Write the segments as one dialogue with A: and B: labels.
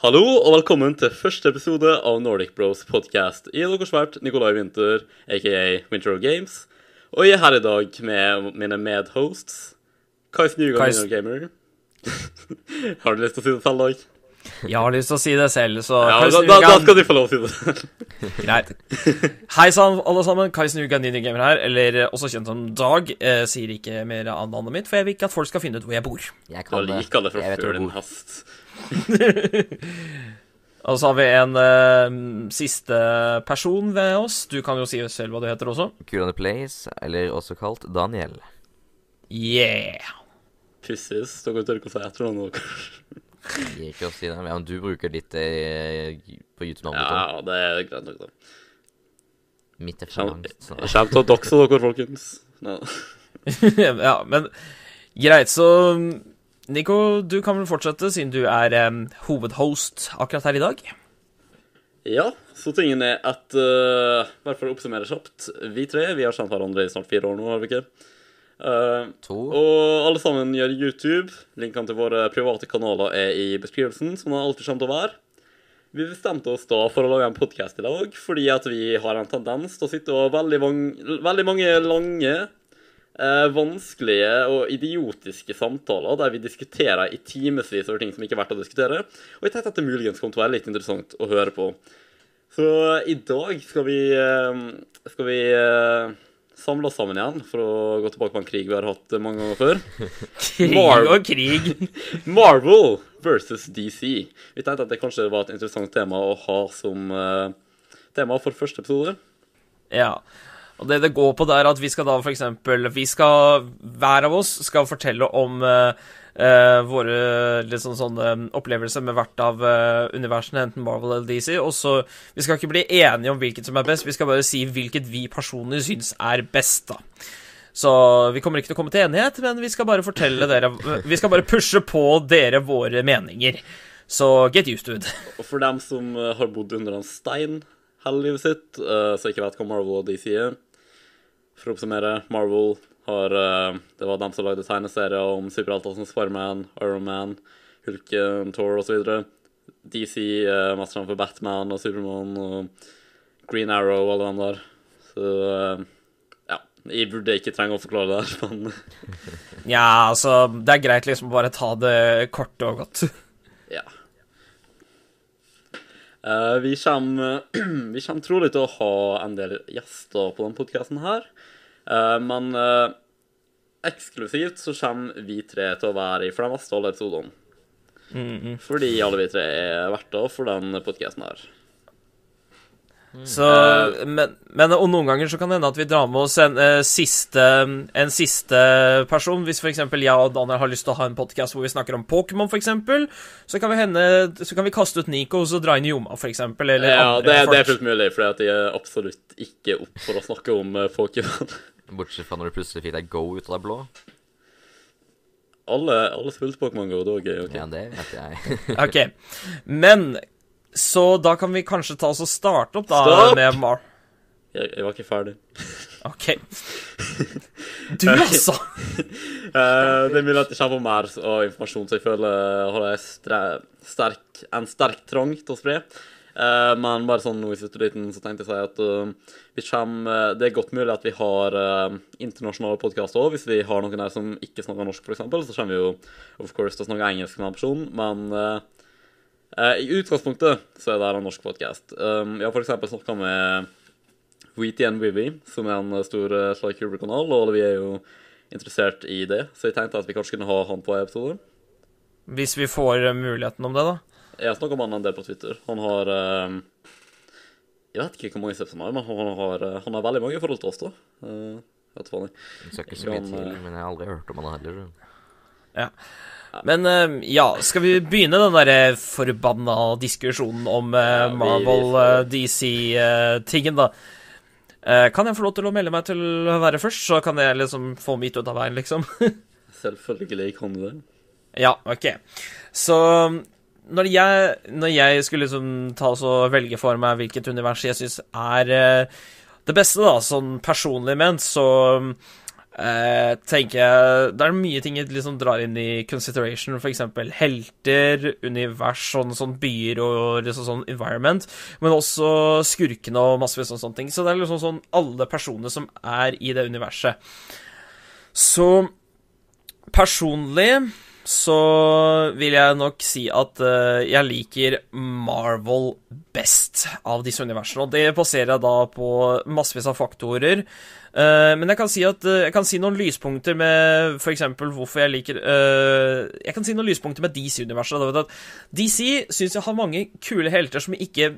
A: Hallo og velkommen til første episode av Nordic Bros podcast. Jeg er deres vert Nikolai Winther, aka Winter of Games. Og jeg er her i dag med mine medhosts. Kais Nygaard,
B: Kais-
A: Kais... Gamer. Har du lyst til å si det selv, Dag?
B: Jeg har lyst til å si det selv, så
A: Ja, da, da, da skal du få lov til å si det.
B: Greit. Hei sann, alle sammen. Kai Snugan, Gamer her, eller eh, også kjent som Dag. Eh, sier ikke mer av navnet mitt, for jeg vil ikke at folk skal finne ut hvor jeg bor.
C: Jeg kan det.
A: det
C: Jeg vet hvor jeg bor.
B: Og så har vi en uh, siste person ved oss. Du kan jo si selv hva du heter også.
C: Cool on the Place, eller også kalt Daniel.
B: Yeah.
A: Pissis. Dere tør ikke å si etternavnet deres.
C: Jeg gir ikke å si det, men du bruker ditt eh, på YouTube-navnet ditt.
A: Ja, det er greit nok, da.
C: også. Mitt er for
A: Jeg
C: langt. så-
A: kommer til å doxe dere, folkens. No.
B: ja, men greit, så Nico, du kan vel fortsette, siden du er um, hovedhost akkurat her i dag.
A: Ja, så tingen er at uh, Bare for å oppsummere kjapt. Vi tre vi har kjent hverandre i snart fire år nå, har vi ikke? Uh,
C: To.
A: og alle sammen gjør YouTube. Linkene til våre private kanaler er i beskrivelsen, som det alltid kommer til å være. Vi bestemte oss da for å lage en podkast i dag, fordi at vi har en tendens til å sitte og veldig, mange- veldig mange lange, eh, vanskelige og idiotiske samtaler der vi diskuterer i timevis over ting som ikke er verdt å diskutere. Og jeg tenkte at det muligens kom til å være litt interessant å høre på. Så i dag skal vi, eh, skal vi eh, samle oss sammen igjen for å gå tilbake på en krig vi har hatt mange ganger før.
B: Krig
A: Mar
B: og krig.
A: Marvel versus DC. Vi tenkte at det kanskje var et interessant tema å ha som eh, tema for første episode.
B: Ja. Og det det går på, det er at vi skal da for eksempel Vi skal Hver av oss skal fortelle om uh, uh, våre liksom sånne opplevelser med hvert av uh, universene, enten Marvel eller DC. Og så Vi skal ikke bli enige om hvilket som er best, vi skal bare si hvilket vi personlig syns er best, da. Så vi kommer ikke til å komme til enighet, men vi skal bare fortelle dere Vi skal bare pushe på dere våre meninger. Så get used to it.
A: Og for dem som har bodd under en stein hele livet sitt, så ikke vet hva Marvel og DC er For å oppsummere, Marvel har eh, Det var dem som lagde tegneserier om superhelter som Spiderman, Iron Man, Hulken, Thor osv. DC uh, mesterne for Batman og Supermann og Green Arrow og alle dem der. Så eh, ja. Jeg burde ikke trenge å forklare det her, men
B: Ja, altså Det er greit liksom å bare ta det kort og godt.
A: Ja. Uh, vi kommer Vi kommer trolig til å ha en del gjester på denne podkasten her. Eh, men eh, eksklusivt så kommer vi tre til å være i for de meste alle episodene. Fordi alle vi tre er verter for den podkasten her.
B: Så, men, men og noen ganger så kan det hende at vi drar med oss en, eh, siste, en siste person. Hvis f.eks. jeg og Daniel har lyst til å ha en podkast hvor vi snakker om Pokémon, f.eks., så, kan vi hende, så kan vi kaste ut Nico og så dra inn Joma, f.eks. Eller
A: Ja,
B: andre
A: det, det er fullt mulig, for jeg er absolutt ikke opp for å snakke om eh, Pokémon.
C: Bortsett fra når du plutselig fikk deg Go ut av det blå.
A: Alle, alle spilte Pokémon Go, gøy. ok?
C: Ja, det vet jeg.
B: OK. Men så da kan vi kanskje ta oss og starte opp, da,
A: Stopp!
B: med Mar...
A: Jeg, jeg var ikke ferdig.
B: OK. Du, altså!
A: Eh, det er mulig at det kommer mer og informasjon som jeg føler har jeg sterk, en sterk trang til å spre. Uh, men bare sånn nå i siste liten så tenkte jeg å si at uh, vi kommer, det er godt mulig at vi har internasjonale podkaster òg. Hvis vi har noen der som ikke snakker norsk, f.eks., så kommer vi jo of course til å snakke engelsk med en person. Men i utgangspunktet så er det en norsk podkast. Um, jeg har f.eks. snakka med Wheaty and som er en stor uh, Sly Cooper-kanal, og vi er jo interessert i det, så jeg tenkte at vi kanskje kunne ha han på en episode.
B: Hvis vi får eh, muligheten om det, da.
A: Jeg har snakka med han en del på Twitter. Han har eh, Jeg vet ikke hvor mange steps han har, men han har, eh, han har veldig mange i forhold til oss, da. Uh, vet faen jeg.
C: Det skal ikke så mye til,
A: eh,
C: men jeg har aldri hørt om han heller. så.
B: Men eh, ja, skal vi begynne den derre forbanna diskusjonen om eh,
A: Ja, vi- vi
B: Marvel,
A: får-
B: eh, DC-tingen, da? Eh, kan jeg få lov til å melde meg til å være først, så kan jeg liksom få mitt ut av veien, liksom?
A: Selvfølgelig kan du det.
B: ja, OK. Så når jeg, når jeg skulle liksom ta og velge for meg hvilket univers jeg syns er eh, det beste, da, sånn personlig ment, så eh, tenker jeg Det er mye ting jeg liksom drar inn i consideration, eksempel helter, univers, sånn, sånn byer og liksom sånn environment, men også skurkene og massevis av sånne ting. Så det er liksom sånn alle personene som er i det universet. Så personlig så vil jeg nok si at uh, jeg liker Marvel best av disse universene. Og det baserer jeg da på massevis av faktorer. Uh, men jeg kan si at uh, jeg kan si noen lyspunkter med f.eks. hvorfor jeg liker Jeg kan si noen lyspunkter med DC-universet. DC syns jeg har mange kule helter som ikke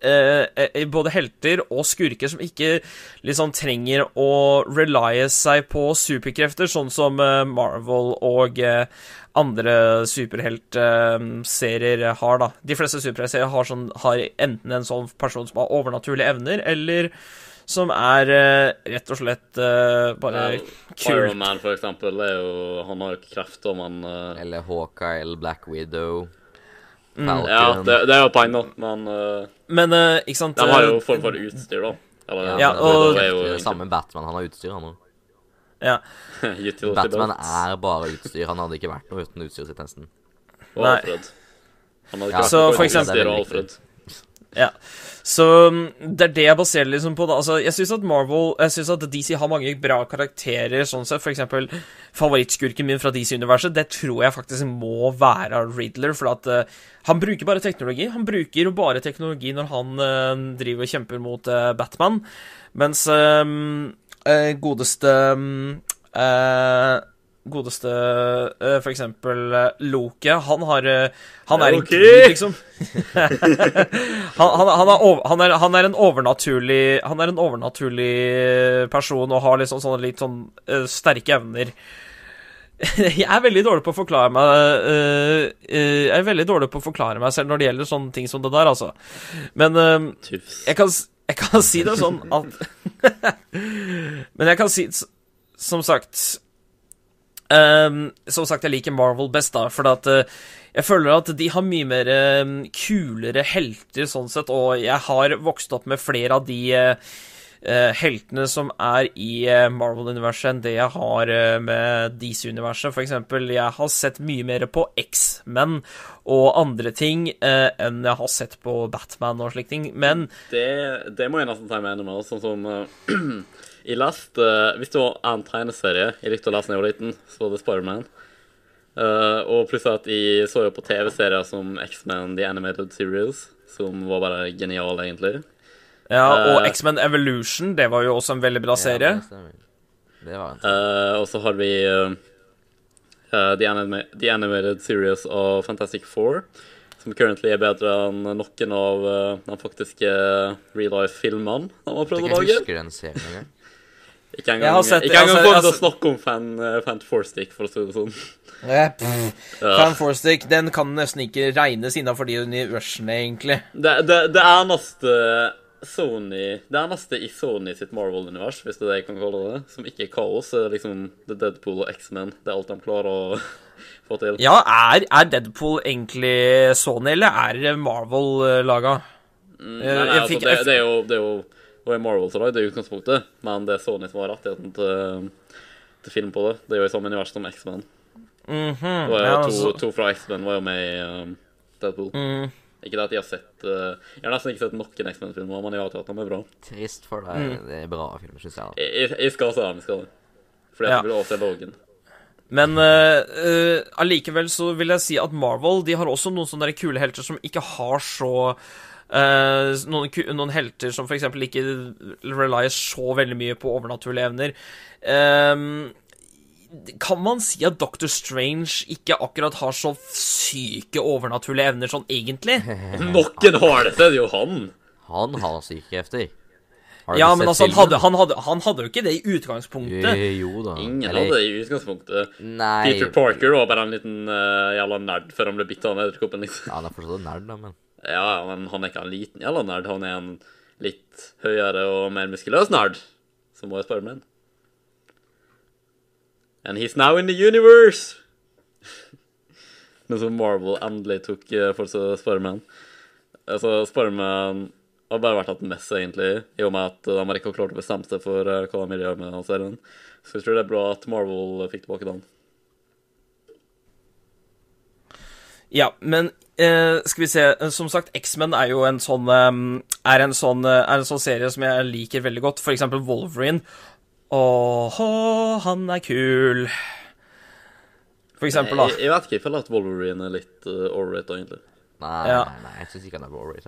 B: eh, eh, både helter og skurker som ikke liksom trenger å relye seg på superkrefter, sånn som eh, Marvel og eh, andre superheltserier har, da. De fleste superheltserier har, sånn, har enten en sånn person som har overnaturlige evner, eller som er eh, rett og slett eh, bare
A: Iron
B: kult.
A: Man, for eksempel, er jo Han har jo ikke krefter, men eh,
C: Eller Hawkeye eller Black Widow.
B: Mm.
C: Falcon.
A: Ja, det, det er jo poeng, da, men eh,
B: Men uh, ikke sant
A: de har jo
B: eh,
A: form for utstyr, da. Eller,
B: Ja, og-
C: det
A: er jo egentlig-
C: samme Batman. Han har utstyr, han òg.
B: ja.
C: Batman er bare utstyr. Han hadde ikke vært noe uten utstyret sitt, nesten.
A: og. Alfred. Han hadde
C: Ja,
A: vært
B: Så
A: på
B: for
A: utstyr og Alfred.
B: Ja. Så mm, det er det jeg baserer liksom på. da Altså, Jeg syns at Marvel Jeg synes at DC har mange bra karakterer, sånn sett. For eksempel favorittskurken min fra DC-universet. Det tror jeg faktisk må være Riddler. For at uh, han bruker bare teknologi. Han bruker jo bare teknologi når han uh, driver og kjemper mot uh, Batman. Mens eh, godeste mm, Godeste eh, for eksempel eh, Loke, han har eh, Han er en gud, liksom. han, han, han, er over, han, er, han er en overnaturlig Han er en overnaturlig person og har liksom sånne litt sånn uh, sterke evner. Jeg er veldig dårlig på å forklare meg uh, uh, Jeg er veldig dårlig på å forklare meg selv når det gjelder sånne ting som det der, altså. Men jeg kan, jeg kan si det sånn at Men jeg kan si Som sagt ehm, Som sagt, jeg liker Marvel best, da, for at uh, jeg føler at de har mye mer um, kulere helter, sånn sett, og jeg har vokst opp med flere av de uh, uh, heltene som er i Marvel-universet, enn det jeg har med DC-universet. Eksempel, jeg har sett mye mer på X-Men og andre ting enn jeg har sett på Batman og slike ting, men
A: Det, det må jeg nesten meg enig med. Sånn som Jeg leste Hvis det var en tegneserie jeg likte å lese da jeg var liten, så var det Spiderman. Uh, og plutselig at jeg så jo på TV-serier som X-Men The Animated Series, som var bare genial, egentlig.
B: Ja, og
A: uh,
B: X-Men Evolution, det var jo også en veldig bra serie.
C: Det det var en
A: Eh, og så har vi uh, eh, The, Anima The Animated Series av Fantastic Four, som currently er bedre enn noen av uh, de faktiske real life-filmene de har prøvd å
C: Jeg
A: lage.
C: husker den serien engang.
A: Ikke engang,
B: har sett-
A: ikke engang
B: har
A: til å snakke om fan, uh, fan Four Stick, for å si det sånn.
B: Ja.
A: Ja.
B: Fan Fourstick, den kan nesten ikke regnes innafor de universene, egentlig.
A: Det, det, det eneste Sony Det eneste i Sony sitt Marvel-univers, hvis det er det jeg kan kalle det, som ikke er kaos, Det er liksom The Deadpool og X-Men. Det er alt de klarer å få til.
B: Ja, er, er Deadpool egentlig Sony, eller er Marvel-laga?
A: Mm,
B: Eh,
A: nei, nei, altså, det, det er jo Det er jo er som lagde det i utgangspunktet, men det er Sony som har rettigheten til, til film på det. Det er jo i samme univers som X-Men. Mm -hmm.
B: ja,
A: to,
B: altså,
A: to fra X-Men var jo med i um, Deadpool.
B: mm,
A: Ikke det at jeg har sett uh, Jeg har nesten ikke sett noen X-Men-filmer, men jeg har hatt dem er bra.
C: Trist for deg. Det er bra filmer, syns jeg.
A: Jeg, jeg, skal se dem, jeg skal det. Fordi
B: Ja.
A: jeg vil også se Logan.
B: Men eh, uh, allikevel så vil jeg si at Marvel De har også noen sånne kule helter som ikke har så eh, noen, noen helter som f.eks. ikke relyer så veldig mye på overnaturlige evner. Um, kan man si at Doctor Strange ikke akkurat har så syke overnaturlige evner sånn egentlig?
A: Noen har det, så er jo han.
C: Han har sykekrefter. Har
B: Ja, men altså, han hadde, han, hadde, han hadde jo ikke det i utgangspunktet.
C: Jo, Jo da.
A: Ingen
C: Eller-
A: hadde det i utgangspunktet.
C: Nei
A: Peter Parker var bare en liten uh, jævla nerd før han ble bitt av en edderkoppen, liksom.
C: Ja, han er fortsatt en nerd, da, men
A: Ja, men han er ikke en liten jævla nerd. Han er en litt høyere og mer muskuløs nerd, spørre med henne. And he's now in the universe! Noe som Marvel endelig tok uh, for seg Spiderman. Altså, Spiderman har bare vært hatt mest, egentlig, i og med at de har ikke klart å bestemme seg for eh, hva de vil gjøre med den serien. Så jeg tror det er bra at Marvel fikk tilbake den.
B: Ja, men eh, skal vi se Som sagt, X-Men er jo en sånn eh, er, en sånn eh, er en sånn serie som jeg liker veldig godt. For eksempel Wolverine. Åh, han er kul. For eksempel, da.
A: Jeg, jeg vet ikke, jeg føler at Wolverine er litt uh, overrated, egentlig.
C: Nei,
B: Ja.
C: nei, nei, jeg syns ikke han er Rory.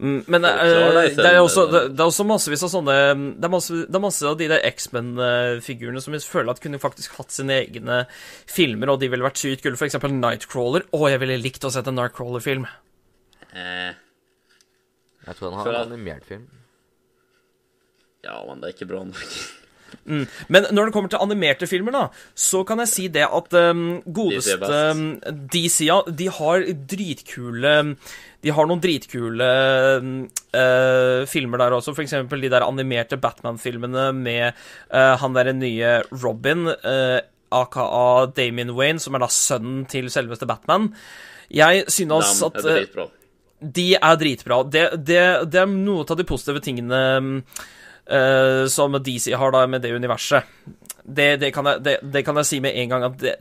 B: Mm, Men
A: det,
B: eh, det er også, det, er også massevis av sånne Det er masse, det er masse av de der X-Men-figurene som jeg føler at kunne faktisk hatt sine egne filmer, og de ville vært sykt kule. For eksempel Nightcrawler. Å, jeg ville likt å sett en Nightcrawler-film.
A: Eh,
C: Jeg tror han har
A: For
C: en animert film.
A: ja, men det er ikke bra nok.
B: Men når det kommer til animerte filmer, da, så kan jeg si det at um, godeste
A: DC
B: um, DC, ja, de har dritkule De har noen dritkule uh, filmer der også, eksempel de der animerte Batman-filmene med uh, han derre nye Robin, uh, aka Damien Wayne, som er da sønnen til selveste Batman. Jeg synes at de er dritbra. Det, det, det er noe av de positive tingene som DC har da med det universet. Det, det, kan jeg, det, det kan jeg si med en gang at det,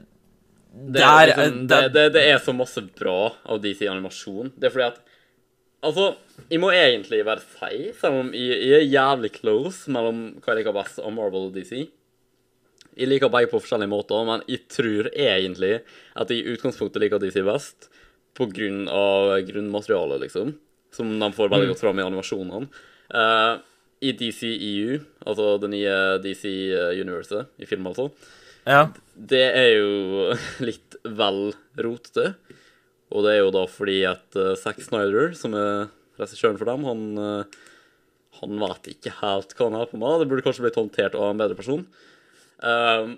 A: Det,
B: er-
A: er liksom, det,
B: det-
A: det, er så masse bra av DC animasjon. Det er fordi at Altså, jeg må egentlig være feig, selv om jeg, jeg er jævlig close mellom hva jeg liker best av Marvel og DC. Jeg liker begge på forskjellige måter, men jeg tror egentlig at jeg i utgangspunktet liker DC best på grunn av grunnmaterialet, liksom. Som de får veldig godt fram i animasjonene. Uh, I DCEU, altså det nye DC Universet, i film altså,
B: Ja.
A: det er jo litt vel rotete. Og det er jo da fordi at uh, Zack Snyder, som er regissøren for dem, han, uh, han vet ikke helt hva han har på med. Det burde kanskje blitt håndtert av en bedre person. Um,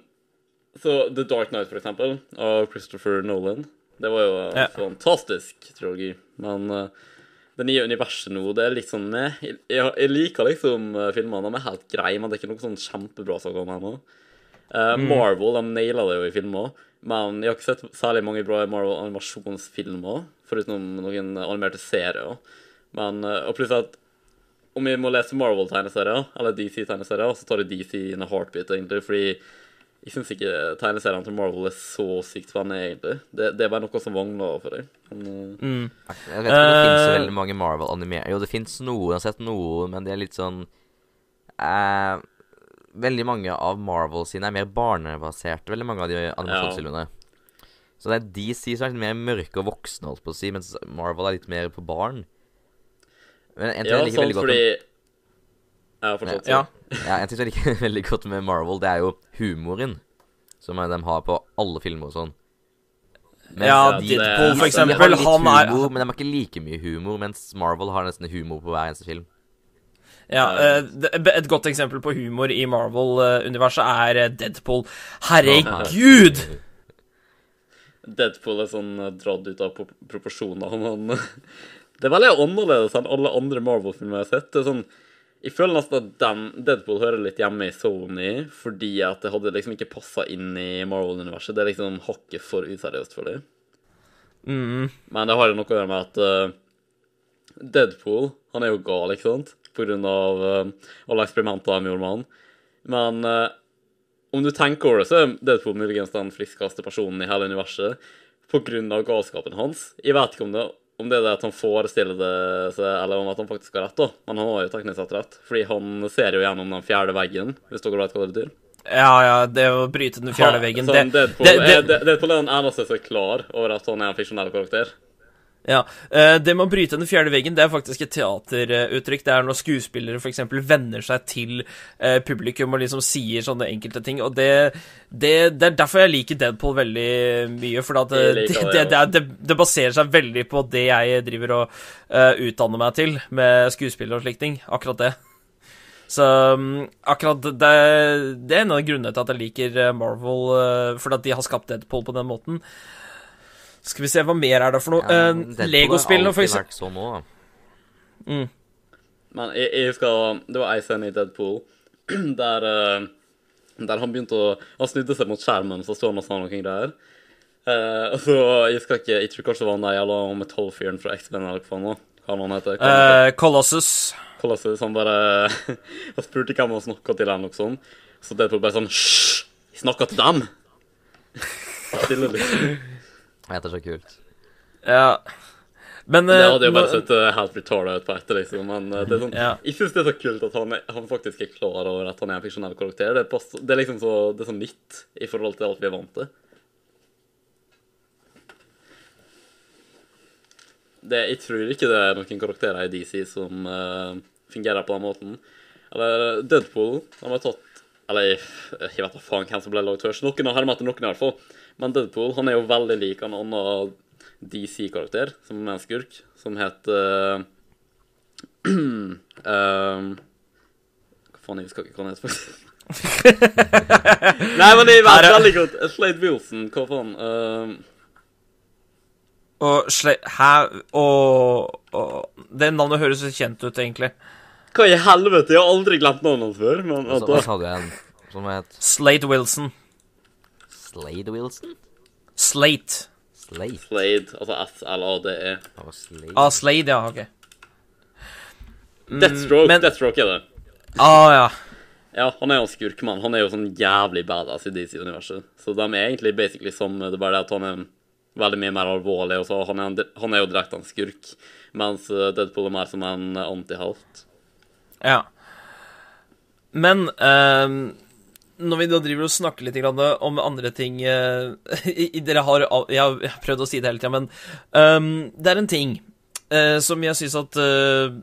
A: så The Dark Knight, for eksempel, av Christopher Nolan, det var jo en
B: Ja.
A: fantastisk trilogi. Men uh, det nye universet nå, det er litt sånn med. Jeg, jeg, liker liksom filmene. De er helt greie, men det er ikke noe sånn kjempebra saker om ennå. Eh, Marvel de naila det jo i filmer, men jeg har ikke sett særlig mange bra Marvel animasjonsfilmer, foruten noen animerte serier. Men, uh, og plutselig at om vi må lese Marvel-tegneserier, eller DC-tegneserier, så tar jeg DC in a heartbeat, egentlig, fordi jeg syns ikke tegneseriene til Marvel er så sykt spennende, egentlig. Det, det er bare noe som vogner for dem. Men, eh,
B: Mm.
C: Jeg vet ikke om det finnes så veldig mange Marvel animert Jo, det fins noe, jeg har sett noe, men det er litt sånn eh, Veldig mange av Marvel sine er mer barnebaserte, veldig mange av de animasjonsfilmene. Så det er DC som er litt mer mørke og voksne, holdt på å si, mens Marvel er litt mer på barn. Men en ting
A: ja,
C: jeg liker
A: sant,
C: veldig godt
A: fordi Ja, fortsatt.
B: Ja.
C: ja, en ting jeg liker veldig godt med Marvel, det er jo humoren. Som de har på alle filmer og sånn. Mens
B: Ja,
A: de-
B: Deadpool, for
A: de
C: de har
B: eksempel.
C: litt
B: Han er
C: men de har ikke like mye humor, mens Marvel har nesten humor på hver eneste film.
B: Ja, eh, Et godt eksempel på humor i Marvel-universet er eh, Deadpool. Herregud!
A: Deadpool er sånn eh, dratt ut av proporsjoner. Han, det er veldig annerledes enn alle andre Marvel-filmer jeg har sett. Det er sånn, jeg føler nesten at den, Deadpool hører litt hjemme i Sony, fordi at det hadde liksom ikke passa inn i Marvel-universet. Det er liksom hakket for useriøst for dem.
B: Mm.
A: Men det har jo noe å gjøre med at eh, Deadpool, han er jo gal, ikke sant? Grunn av eh, alle eksperimentene de gjorde med han. Men uh, om du tenker over det, så er Deadpool muligens den friskeste personen i hele universet av galskapen hans. Jeg vet ikke om det, om det er det at han forestiller det seg, eller om at han faktisk har rett, da. Men han har jo teknisk sett rett, fordi han ser jo gjennom den fjerde veggen, hvis dere vet hva det betyr.
B: Ja, ja, det å bryte den fjerde veggen
A: Sånn,
B: det,
A: Deadpool,
B: det, det,
A: Deadpool er den eneste som er klar over at han er en fiksjonell karakter.
B: Ja. Eh, det med å bryte den fjerde veggen, det er faktisk et teateruttrykk. Det er når skuespillere f.eks. venner seg til eh, publikum og liksom sier sånne enkelte ting. Og det, det, det er derfor jeg liker Deadpool veldig mye. For eh, det, det, er- baserer seg veldig på det jeg driver og uh, utdanner meg til med skuespiller og slikt ting. Akkurat det. Så um, akkurat det, det er en av grunnene til at jeg liker Marvel, uh, fordi at de har skapt Deadpool på den måten. Skal vi se, hva mer er det for noe?
C: Ja, uh,
B: Legospillene, for eksempel.
C: sånn også, da.
A: Men jeg, jeg husker Det var ei scene i Deadpool der, eh, der han begynte å Han snudde seg mot skjermen, så sto han og sa noen greier. Uh, og så, Jeg husker ikke, jeg tror kanskje det var han der jævla metallfyren fra X-Men eller hva faen. nå. hva han heter.
B: Eh, Colossus.
A: Colossus, han bare Han spurte hvem han snakka til, eller noe sånt. Så Deadpool bare sånn Hysj! Jeg snakker til dem! Stille litt.
C: Det er så kult.
B: Ja. Men
A: Det
B: eh,
A: hadde jo bare sett eh, helt retarda ut på etter, liksom. Men eh, det er sånn,
B: Ja.
A: jeg syns det er så kult at han, han faktisk er klar over at han er en fiksjonell karakter. Det, pass, det er liksom så, det er så nytt i forhold til alt vi er vant til. Det, jeg tror ikke det er noen karakterer i DC som uh, fungerer på den måten. Eller Deadpool Han har tatt Eller jeg, jeg vet da faen hvem som ble lagd først. Noen har hermet noen, i hvert fall. Men Deadpool han er jo veldig lik en annen DC-karakter, som er en skurk, som heter uh, Hva faen, jeg husker ikke hva han heter, faktisk. Nei, men jeg vet veldig godt Slade Wilson, hva faen? Uh...
B: Og sle... Hæ? Og, og Det navnet høres så kjent ut, egentlig.
A: hva i helvete? Jeg har aldri glemt navnet hans før. Men
C: så
A: at
C: hva sa du igjen? Som het
B: Slate Wilson.
C: Slade Wilson?
B: Slate.
C: Slade?
A: Slade, altså S-L-A-D-E.
C: Det Slade.
B: Ah, Slade, ja. OK. Mm,
A: Deathstroke,
B: men-
A: Deathstroke er det.
B: Ah, ja.
A: Ja, han er jo en skurkmann. Han er jo sånn jævlig badass i DC-universet. Så de er egentlig basically samme, det er bare det at han er veldig mye mer alvorlig, og så han er, en, han er jo direkte en skurk, mens eh, Deadpool er mer som en antihelt.
B: Ja. Men ehm, når vi da driver og snakker litt grann om andre ting eh, i- i- Dere har Jeg har jeg har prøvd å si det hele tida, men um, det er en ting uh, som jeg syns at uh,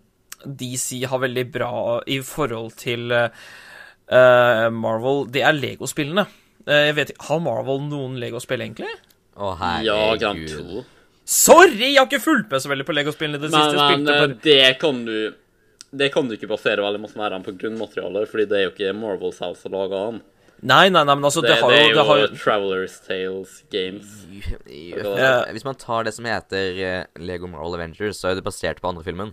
B: DC har veldig bra i forhold til eh, eh, Marvel. Det er Lego-spillene. Eh, jeg vet ikke, Har Marvel noen Lego-spill, egentlig?
C: Å,
A: Ja, Grand
C: herregud.
A: 2.
B: Sorry! Jeg har ikke fulgt med så veldig på Lego-spillene i det
A: Men,
B: siste.
A: Men eh, det kan du det kan du ikke basere veldig masse mer enn på grunnmaterialet, fordi det er jo ikke Marvels House som lage den.
B: Nei, nei, nei, men altså,
A: Det,
B: det, har
A: det
B: jo,
A: er
B: det har
A: jo
B: jo
A: Travelers Tales Games.
B: Ja.
C: Hvis man tar det som heter eh, Lego Marvel Avengers, så er det basert på andre filmen.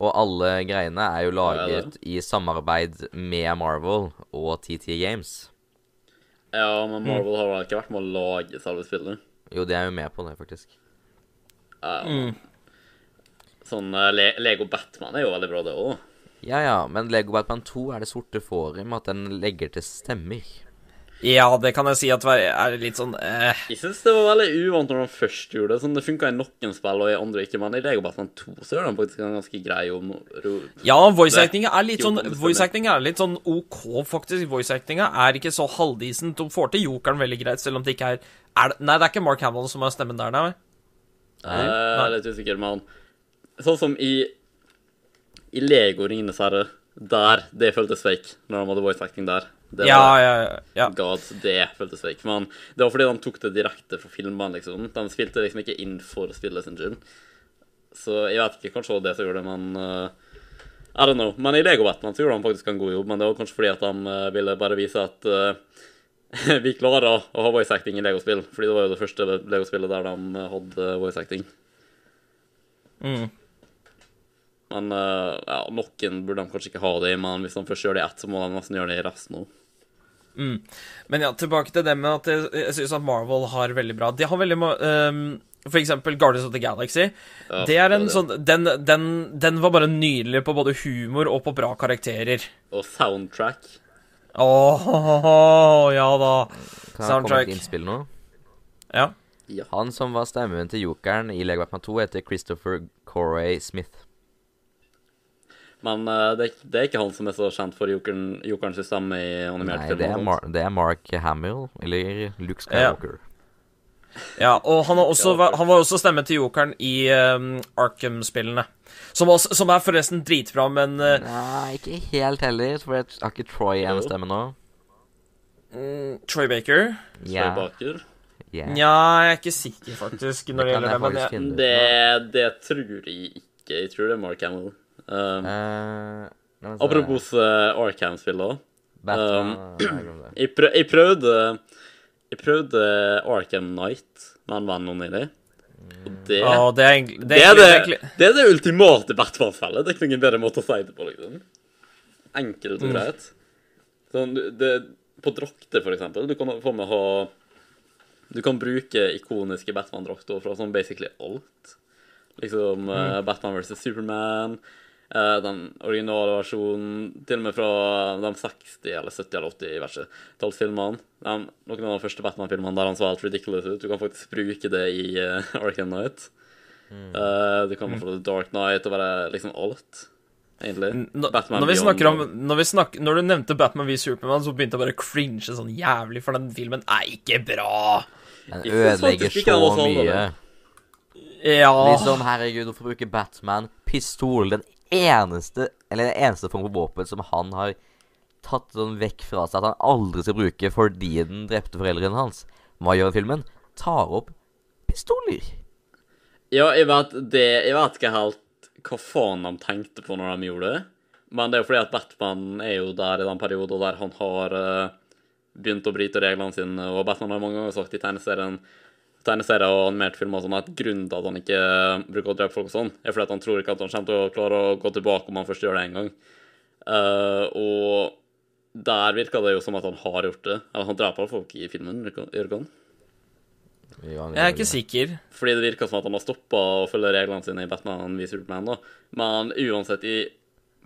C: Og alle greiene er jo
A: Ja,
C: laget i samarbeid med Marvel og TT Games.
A: Ja, men Marvel har vel ikke vært med å lage selve spillet.
C: Jo, de er jo med på det, faktisk.
A: Ja,
B: Mm.
A: Sånn uh, Le Lego Batman er jo veldig bra, det òg.
C: Ja ja, men Lego Batman 2 er det sorte fåret med at den legger til stemmer.
B: Ja, det kan jeg si at er litt sånn eh.
A: Jeg syns det var veldig uvant når han først gjorde det. Sånn, Det funka i noen spill, og i andre ikke, men i Lego Batman 2 så gjør han faktisk en ganske grei om ro...
B: Ja, voice actinga er sånn. Voice er litt sånn OK, faktisk. Voice actinga er ikke så halvdisent. De får til jokeren veldig greit, selv om det ikke er, er det, Nei, det er ikke Mark Hamill som har stemmen der, nei.
A: Eh, Jeg er litt usikker, men sånn som i I Lego Ringenes herre, der det føltes fake når de hadde voice acting der. Det
B: Ja,
A: var,
B: ja, ja, ja.
A: God, det føltes fake. Men det var fordi de tok det direkte fra filmene, liksom. De spilte liksom ikke inn for spillet sin skyld. Så jeg vet ikke, kanskje det var det som gjorde det, men uh, I don't know. Men i Lego Batman så gjorde de faktisk en god jobb, men det var kanskje fordi at de uh, ville bare vise at uh, vi klarer å ha voice acting i Lego-spill. Fordi det var jo det første Lego-spillet der de hadde voice acting.
B: Mm.
A: Men eh, ja, noen burde de kanskje ikke ha det i, men hvis de først gjør det i ett, så må de nesten gjøre det i resten òg.
B: Men ja, tilbake til det med at jeg, jeg syns at Marvel har veldig bra De har veldig ehm, For eksempel Guardians of the Galaxy.
A: Ja,
B: det er en
A: det.
B: sånn den, den, den var bare nydelig på både humor og på bra karakterer.
A: Og soundtrack.
B: Åh, ja da.
C: Kan jeg
B: Soundtrack.
C: med et innspill nå?
B: Ja.
A: Ja.
C: Han som var stemmen til jokeren i Lego Batman 2, heter Christopher Corey Smith.
A: Men uh, det, er- det er ikke han som er så kjent for jokeren, jokerens stemme i animert
C: Nei,
A: film.
C: det er, Mar det er Mark Hamill, eller Luke Skywalker.
B: Ja, og han, har også, han var også stemme til jokeren i um, Arkham-spillene. Som, som er forresten dritbra, men uh,
C: Nei, ikke helt heller, for jeg har ikke Troy en stemme nå.
B: mm, Troy Baker
A: Troy Baker.
C: ja.
B: Nja, jeg er ikke sikker, faktisk, når det
C: det
B: gjelder det. Men jeg,
A: Det, det tror jeg ikke. Jeg tror det er Mark Hamill.
C: Meg se.
A: apropos uh, Arkham-spill, da.
C: Batman
A: um,
C: jeg det.
A: Prøv, jeg prøvde Jeg prøvde Arkham Knight med en venn nå nylig. Og det,
B: oh, det er egentlig
A: det, er det, det er det ultimate Batman-spillet. Det er ikke noen bedre måte å si det på, liksom. Enkelt
B: Mm.
A: og greit. Sånn, det, på drakter, for eksempel. Du kan få med å ha Du kan bruke ikoniske Batman-drakter fra sånn basically alt. Liksom eh, Batman vs. Superman. Eh, den originale versjonen, til og med fra de 60- eller 70- eller 80-tallsfilmene. Noen av de første Batman-filmene der han så helt ridiculous ut. Du kan faktisk bruke det i uh, Arkham Knight. Eh, du kan få The Dark Knight og bare liksom alt, egentlig. Batman
B: når, vi
A: Beyond
B: om, når, vi snakker, når du nevnte Batman v Superman, så begynte jeg bare å cringe sånn jævlig, for den filmen er ikke bra.
C: Den ødelegger så mye.
B: Ja
C: Liksom, herregud, hvorfor bruke Batman pistol? Den eneste Eller den eneste form for våpen som han har tatt sånn vekk fra seg at han aldri skal bruke fordi den drepte foreldrene hans. Hva gjør filmen? Tar opp pistoler.
A: Ja, jeg vet det Jeg vet ikke helt hva faen de tenkte på når de gjorde det. Men det er jo fordi at Batman er jo der i den perioden der han har uh, begynt å bryte reglene sine, og Batman har mange ganger sagt i tegneserien tegneserier og animerte filmer sånn at grunnen til at han ikke bruker å drepe folk og sånn, er fordi at han tror ikke at han kommer til å klare å gå tilbake om han først gjør det en gang. Uh, og der virker det jo som at han har gjort det. Eller han dreper folk i filmen, Jørgen.
B: Jeg er ikke sikker.
A: Fordi det virker som at han har stoppa å følge reglene sine i Batman v Superman. da. Men uansett i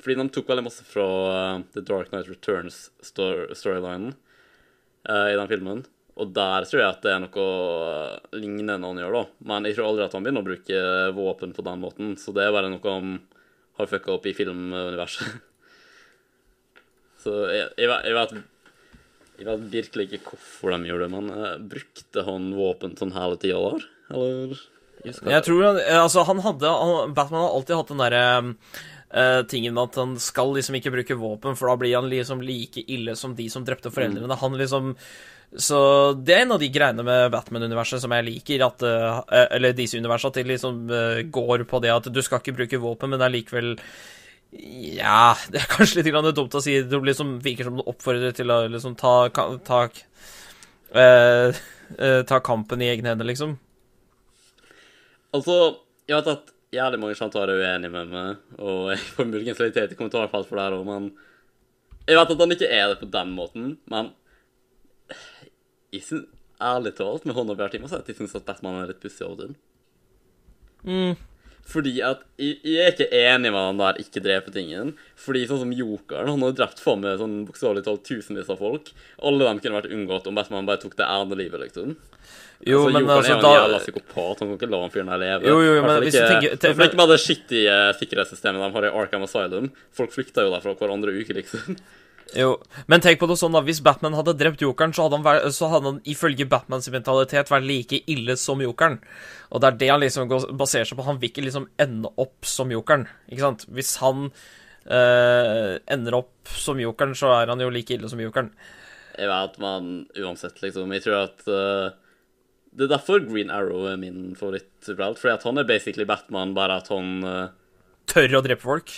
A: Fordi de tok veldig masse fra eh, The Dark Knight Returns-storylinen uh, i den filmen. Og der tror jeg at det er noe eh, lignende han gjør, da. Men jeg tror aldri at han begynner å bruke våpen på den måten. Så det er bare noe han har fucka opp i filmuniverset. Så jeg, jeg, vet- jeg vet jeg vet virkelig ikke hvorfor de gjør det, men eh, brukte han våpen sånn hele tida der? Eller?
B: Jeg tror han, altså, han hadde han, Batman har alltid hatt den derre Uh, tingen med at han skal liksom ikke bruke våpen, for da blir han liksom like ille som de som drepte foreldrene. Han liksom Så det er en av de greiene med Batman-universet som jeg liker, at eh, Eller DC-universet, at de liksom eh, går på det at du skal ikke bruke våpen, men det er likevel ja, det er kanskje litt dumt å si. Det liksom virker som det oppfordrer til å liksom ta, ta eh, eh, Ta kampen i egne hender, liksom.
A: Altså, jeg vet at jævlig mange kommer er uenige med meg, og jeg får muligens litt hete kommentarfelt for det her òg, men Jeg vet at han ikke er det på den måten, men jeg synes, ærlig talt, med hånda på hjertet, at jeg syns at Batman er litt pussig til.
B: Mm.
A: Fordi at jeg, jeg er ikke enig med han der ikke drepe-tingen. Fordi sånn som Jokeren, han har drept faen meg sånn bokstavelig talt tusenvis av folk. Alle dem kunne vært unngått om Batman bare tok det ene livet, liksom.
B: Jo,
A: altså,
B: men
A: Jokeren
B: altså
A: er jo en
B: da
A: jævla psykopat. Han kan ikke la han fyren der leve.
B: Jo, jo, men hvis du
A: ikke-
B: tenker- te-
A: hvertfall ikke med det skittige sikkerhetssystemet de har i Arkham Asylum. Folk flykter jo derfra hver andre uke, liksom.
B: Jo, men tenk på det sånn da, hvis Batman hadde drept Jokeren, så hadde han, vært, så hadde han ifølge Batmans mentalitet vært like ille som Jokeren. Og det er det han liksom går, baserer seg på. Han vil ikke liksom ende opp som Jokeren, ikke sant? Hvis han øh, ender opp som Jokeren, så er han jo like ille som Jokeren.
A: Jeg vet, men uansett, liksom. Jeg tror at uh, Det er derfor Green Arrow er min favoritt-superhelt. Fordi at han er basically Batman, bare at han uh,
B: Tør å drepe folk.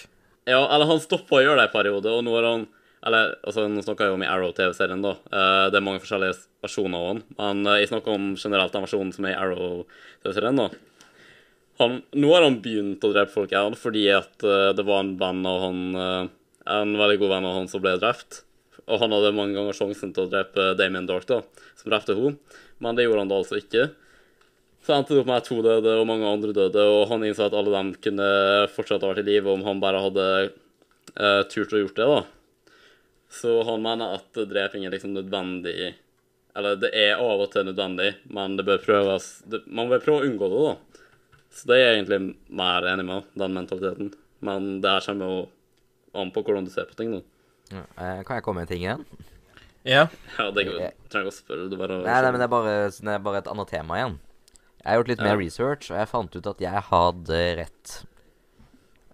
A: Ja, eller han stoppa å gjøre det en periode, og nå har han Eller altså, nå snakker jeg om i Arrow-TV-serien, da. Uh, det er mange forskjellige versjoner av han. Men uh, jeg snakker om generelt den versjonen som er i Arrow-TV-serien, da. Han, nå har han begynt å drepe folk igjen fordi at uh, det var en venn av han En veldig god venn av han som ble drept. Og han hadde mange ganger sjansen til å drepe Damien Dark, da, som drepte henne. Men det gjorde han da altså ikke. Så endte det opp med at to døde, og mange andre døde, og han innså at alle dem kunne fortsatt ha vært i live om han bare hadde turt å gjort det, da. Så han mener at dreping er liksom nødvendig Eller det er av og til nødvendig, men det bør prøves det, Man bør prøve å unngå det, da. Så det er jeg egentlig mer enig med, den mentaliteten. Men det her kommer jo an på hvordan du ser på ting, da.
C: Ja, eh, kan jeg komme med en ting igjen?
B: Ja.
A: Ja, det trenger jeg ikke å spørre. Du bare
C: Nei, nei, men det er, bare, det er bare et annet tema igjen. Jeg har gjort litt mer research, og jeg fant ut at jeg hadde rett.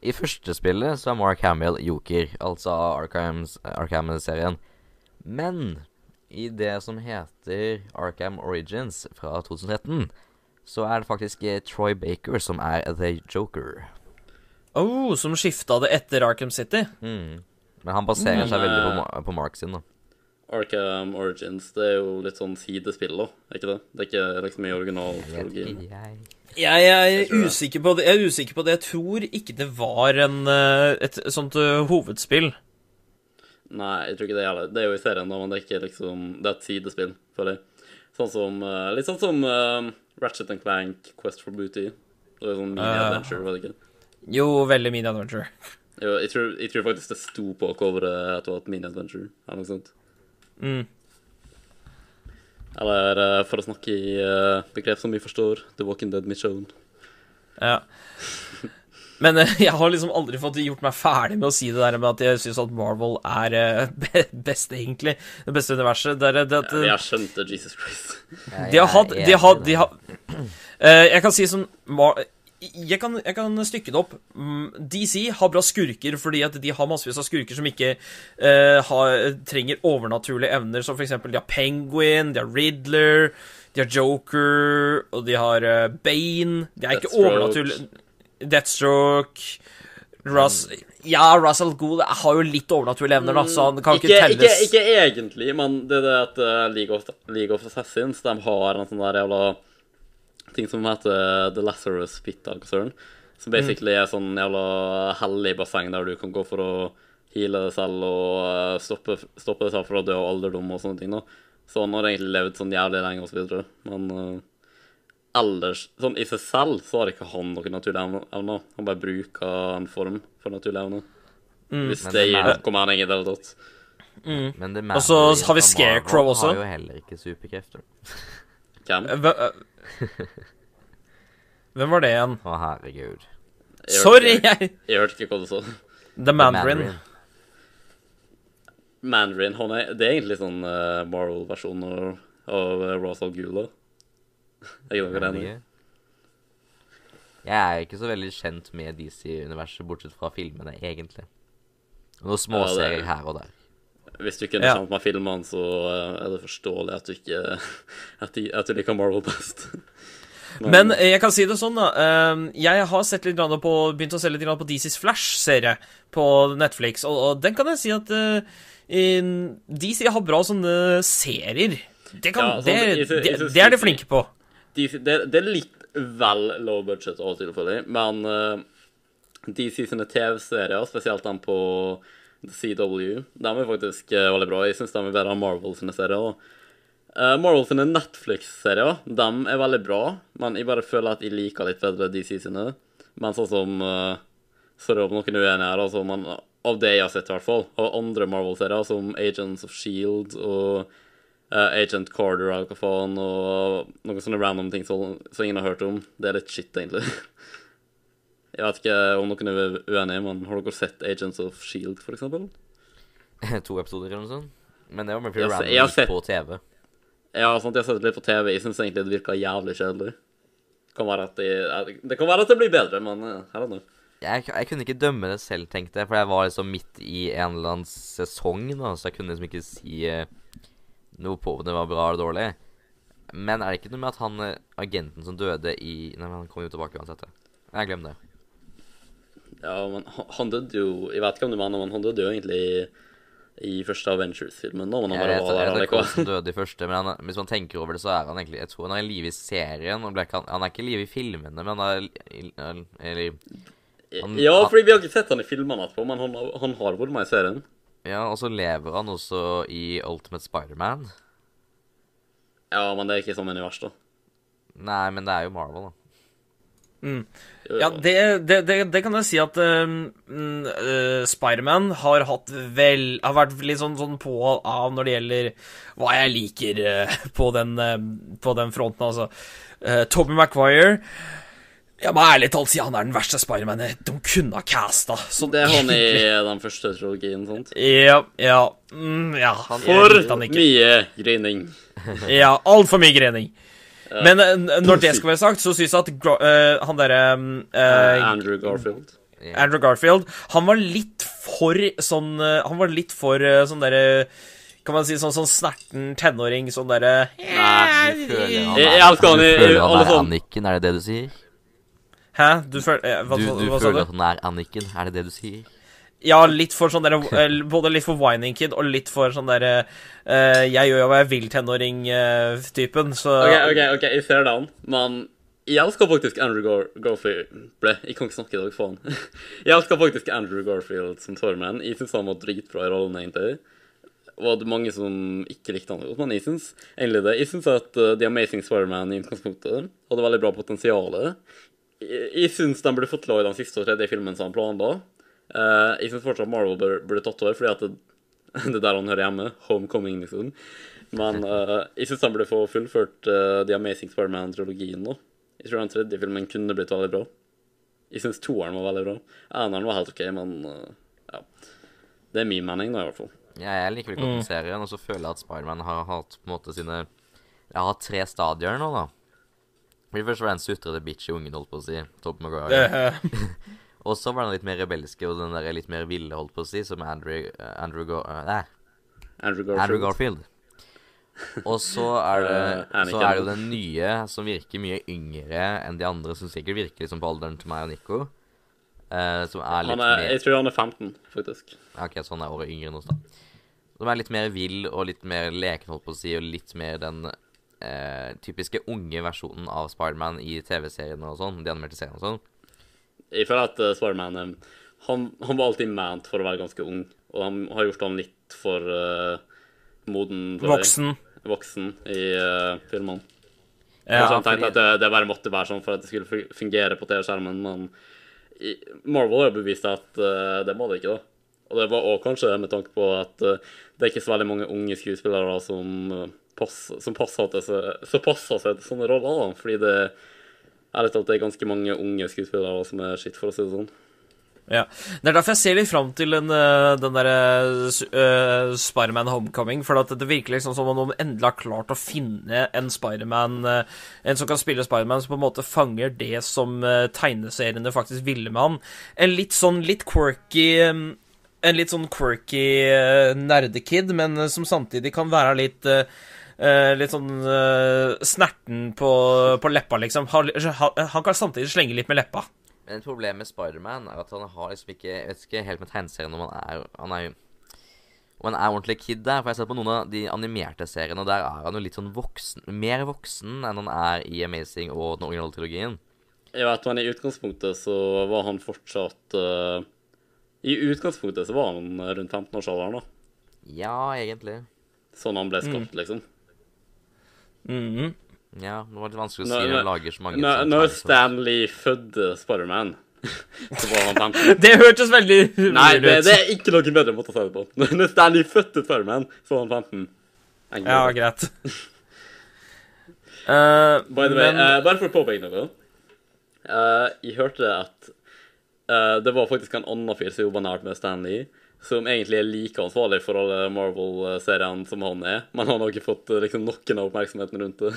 C: I første spillet så er Mark Hamill joker, altså Arkham-serien. Men i det som heter Arkham Origins fra 2013, så er det faktisk eh, Troy Baker som er The Joker.
B: Oh, som skifta det etter Arkham City.
C: Mm. Men han baserer
A: Men,
C: seg veldig på,
A: eh,
C: på Mark sin, da.
A: Arkham Origins, det er jo litt sånn sidespill, da. Er ikke det? Det er ikke liksom i originaltrilogien.
C: Jeg.
B: Jeg er
A: Jeg
B: usikker på det. Jeg er usikker på det. Jeg tror ikke det var en, eh, et sånt eh, hovedspill.
A: Nei, jeg tror ikke det heller. Det er jo i serien, da, men det er ikke liksom Det er et sidespill, føler jeg. Sånn som eh, Litt sånn som uh, Ratchet and Clank, Quest for Booty. Det var sånn mini-adventure, var det ikke?
B: Jo, veldig mini-adventure.
A: Jo, jeg tror, jeg tror faktisk det sto på coveret at det var et mini-adventure, eller noe sånt.
B: Mm.
A: Eller eh, for å snakke i eh, begrep som vi forstår, The Walking Dead Mission.
B: Ja. Men eh, jeg har liksom aldri fått gjort meg ferdig med å si det der med at jeg syns at Marvel er be best, egentlig. Det beste universet. Det er det at
A: Ja, jeg skjønte Jesus Christ.
B: De har hatt De har, de har Eh, Jeg kan si sånn Mar- jeg kan, jeg kan stykke det opp. Mm, DC har bra skurker fordi at de har massevis av skurker som ikke uh, har, trenger overnaturlige evner, som for eksempel de har Penguin, de har Riddler, de har Joker, og de har uh, Bane. De er ikke overnaturlige Deathstroke Russ Ja, Russell Gould har jo litt overnaturlige evner, da, så han kan ikke,
A: Ikke, ikke,
B: telles.
A: ikke egentlig, men det er det at eh, League, of, League of Assassins de har en sånn der jævla ting som heter The Lazarus Pit Concern, Som basically er sånn jævla hellig basseng der du kan gå for å heale deg selv og eh, stoppe, stoppe deg selv fra å dø av alderdom og sånne ting. da. Så han har egentlig levd sånn jævlig lenge videre. Men uh, ellers, sånn i seg selv, så har ikke han noen naturlige evner-. Han bare bruker en form for naturlige evner. Hvis det
C: det
A: gir noe mening i det hele tatt.
C: Men det
B: Og så har vi Scarecrow også.
C: Han har jo heller ikke superkrefter.
A: Hvem?
B: Eh, Hvem var det igjen?
C: Å, herregud.
A: Jeg
B: Sorry,
A: ikke-
B: jeg
A: Jeg hørte ikke hva du sa.
B: The Mandarin.
A: Mandarin han er, Det er egentlig sånn uh, Marvel-versjon av, av uh, Rosal Gula. Jeg er enig.
C: Jeg er ikke så veldig kjent med DC-universet, bortsett fra filmene, egentlig. Noen småserier
A: Ja,
C: her og der.
A: Hvis du ikke er
B: Ja.
A: kjent med filmene, så uh, er det forståelig at du ikke at du, at du liker Marvel best.
B: Men Men jeg kan si det sånn, da. eh, Jeg har sett litt på, begynt å se litt på DC's Flash-serie på Netflix, og, og den kan jeg si at eh, DC har bra sånne serier. Det, kan,
A: Ja, sånn,
B: det,
A: jeg synes- jeg synes
B: det er de flinke på.
A: De, det, det er litt vel low budget av og til, men uh, DC sine TV-serier, spesielt den på The CW, de er faktisk uh, veldig bra. Jeg syns de er bedre enn Marvel sine serier. Uh, Marvel sine Netflix-serier de er veldig bra, men jeg bare føler at jeg liker litt bedre DC sine. Men sånn som uh, Sorry om noen uenige her, altså, men av det jeg har sett, i hvert fall, og andre Marvel-serier, som Agents of Shield og uh, Agent Carter og hva faen, og noen sånne random ting som ingen har hørt om. Det er litt shit, egentlig. Jeg vet ikke om noen er uenige, men har dere sett Agents of Shield, eksempel?
C: to episoder eller noe sånt. Men det var mer random
A: jeg sett-
C: på TV.
A: Ja, sant, jeg har sett litt på TV. Jeg syns egentlig det virker jævlig kjedelig. Kan de, det kan være at det blir bedre, men her er det.
C: Jeg, jeg kunne ikke dømme det selv, tenkte jeg, for jeg var liksom midt i en eller annen sesong, da, så jeg kunne liksom ikke si eh, noe på om det var bra eller dårlig. Men er det ikke noe med at han eh, agenten som døde i Nei, men han kom jo tilbake uansett. Jeg glemmer det.
A: Ja, men han, døde jo Jeg vet ikke om du mener, men han døde jo egentlig i, i første Avengers-filmen. da, Men han
C: Jeg
A: bare
C: vet,
A: var der
C: jeg vet ikke hvordan døde i første, men han, hvis man tenker over det, så er han egentlig Jeg tror han er i live i serien. og han, han er ikke i live i filmene, men han er Eller han-
A: Ja, fordi vi har ikke sett han i filmene etterpå, men han, han har vært med i serien.
C: Ja, og så lever han også i Ultimate Spiderman.
A: Ja, men det er ikke sånn univers, da.
C: Nei, men det er jo Marvel, da.
A: Jo,
B: Ja, det, det, det, det kan jeg si at um, uh, Spiderman har hatt vel Har vært litt sånn, sånn på og av når det gjelder hva jeg liker uh, på, den, uh, på den fronten, altså. Uh, Toby Maguire Jeg må ærlig talt si han er den verste Spiderman de kunne ha casta.
A: Sånn, det er han i den første trilogien, sant?
B: Ja, ja. Mm, ja.
A: For mye grining.
B: Ja, altfor mye grening. Men eh, når det skal være sagt, så syns jeg at Gro eh, han derre eh,
A: Andrew Garfield.
B: Andrew Garfield Han var litt for sånn Han var litt for sånn derre Kan man si sånn, sånn snerten tenåring, sånn derre
C: Du føler han er,
A: jeg elsker han
C: du føler han er Anniken, er det det du sier?
B: Hæ? Du føler Hva,
C: Du, du
B: hva
C: føler
B: du?
C: at han er Anniken, er det det du sier?
B: Ja, litt for sånn derre eh, Både litt for whining kid og litt for sånn derre uh, Jeg gjør jo hva jeg vil-tenåring-typen, så
A: OK, ok, ok, jeg ser den, men jeg elsker faktisk Andrew Gar Garfield Ble, Jeg kan ikke snakke i dag, faen. Jeg elsker faktisk Andrew Garfield som Torman. Jeg syns han var dritbra i rollen, egentlig. Og er mange som ikke likte han godt, men jeg syns egentlig det. Jeg syns at uh, The Amazing Spiderman i utgangspunktet hadde veldig bra potensial. jeg, jeg syns den burde fått i den siste og tredje filmen som han planla. Uh, jeg syns fortsatt Marvel burde, burde tatt over, fordi at det, det er der han hører hjemme. Homecoming, liksom. Men uh, jeg syns han burde få fullført uh, The Amazing Spiderman-trilogien nå. Jeg tror den tredje filmen kunne blitt veldig bra. Jeg syns toeren var veldig bra. Eneren var helt OK, men uh, ja. Det er min mening, da, i hvert fall.
C: Ja, jeg liker veldig godt den serien, og så føler jeg at Spiderman har hatt på en måte sine Jeg har tre stadier nå, da. For Først var det en sutrete i ungen, holdt på å si. Top Maguire. Og så var den litt mer rebelske og den der litt mer ville, holdt på å si, som Andrew, eh, Andrew, Go, eh, nei,
A: Andrew Garfield.
C: Andrew Garfield. Og så er det
A: Eh,
C: Så er det jo den nye som virker mye yngre enn de andre, som sikkert virker liksom på alderen til meg og Nico. Uh, som er litt
A: er,
C: mer
A: jeg tror han er 15, faktisk.
C: Ok, så han er året yngre enn oss, da. Som er litt mer vill og litt mer leken, holdt på å si, og litt mer den uh, typiske unge versjonen av Spiderman i TV-seriene og sånn, de animerte seriene og sånn.
A: Jeg føler at uh, Spiderman eh, han, han var alltid ment for å være ganske ung, og han har gjort han litt for uh, moden føler jeg.
B: voksen.
A: voksen i uh, filmene.
B: Ja,
A: han tenkte
C: fordi-
A: at det, det bare måtte være sånn for at det skulle fungere på TV-skjermen, men i, Marvel har jo bevist at uh, det må det ikke, da. Og det var også kanskje med tanke på at uh, det er ikke så veldig mange unge skuespillere som, uh, pass, som passer til så passer seg til sånne roller, da. Fordi det ærlig talt det er ganske mange unge skuespillere som er skitt, for å si det sånn.
B: Ja. Det er derfor jeg ser litt fram til den, eh, den derre uh, Spiderman Homecoming. For det virker liksom som om noen endelig har klart å finne en Spiderman uh, En som kan spille Spiderman som på en måte fanger det som uh, tegneseriene faktisk ville med han. En litt sånn litt quirky um, En litt sånn quirky uh, nerdekid, men eh, som samtidig kan være litt eh, litt sånn eh, snerten på, på leppa, liksom. Han, han kan samtidig slenge litt med leppa.
C: Men et problem med Spiderman er at han har liksom ikke Jeg vet ikke helt med tegneserien om han er Han er jo Om han er ordentlig kid der. For jeg har sett på noen av de animerte seriene, og der er han jo litt sånn voksen Mer voksen enn han er i Amazing og den originale trilogien.
A: Jeg vet, men i utgangspunktet så var han fortsatt uh, I utgangspunktet så var han rundt 15-årsalderen, da.
C: Ja, egentlig.
A: Sånn han ble skapt, liksom.
B: Mhm.
C: Ja, det var litt vanskelig å si
A: Når-
C: lager så mange
A: Når,
C: sånne
A: når
C: Stanley
A: Stan fødte Spiderman, så var han 15.
B: Det hørtes veldig
A: Nei, det, det er ikke noen bedre måte å si det på. Når Stanley fødte Spiderman, så var han 15. Enkelt.
B: Ja, greit. uh,
A: By the way,
B: men
A: eh, bare for å påpeke noe. Uh, jeg hørte at eh, det var faktisk en annen fyr som jobba nært med Stan Lee, som egentlig er like ansvarlig for alle Marvel-seriene som han er, men han har ikke fått eh, liksom, noen av oppmerksomheten rundt det.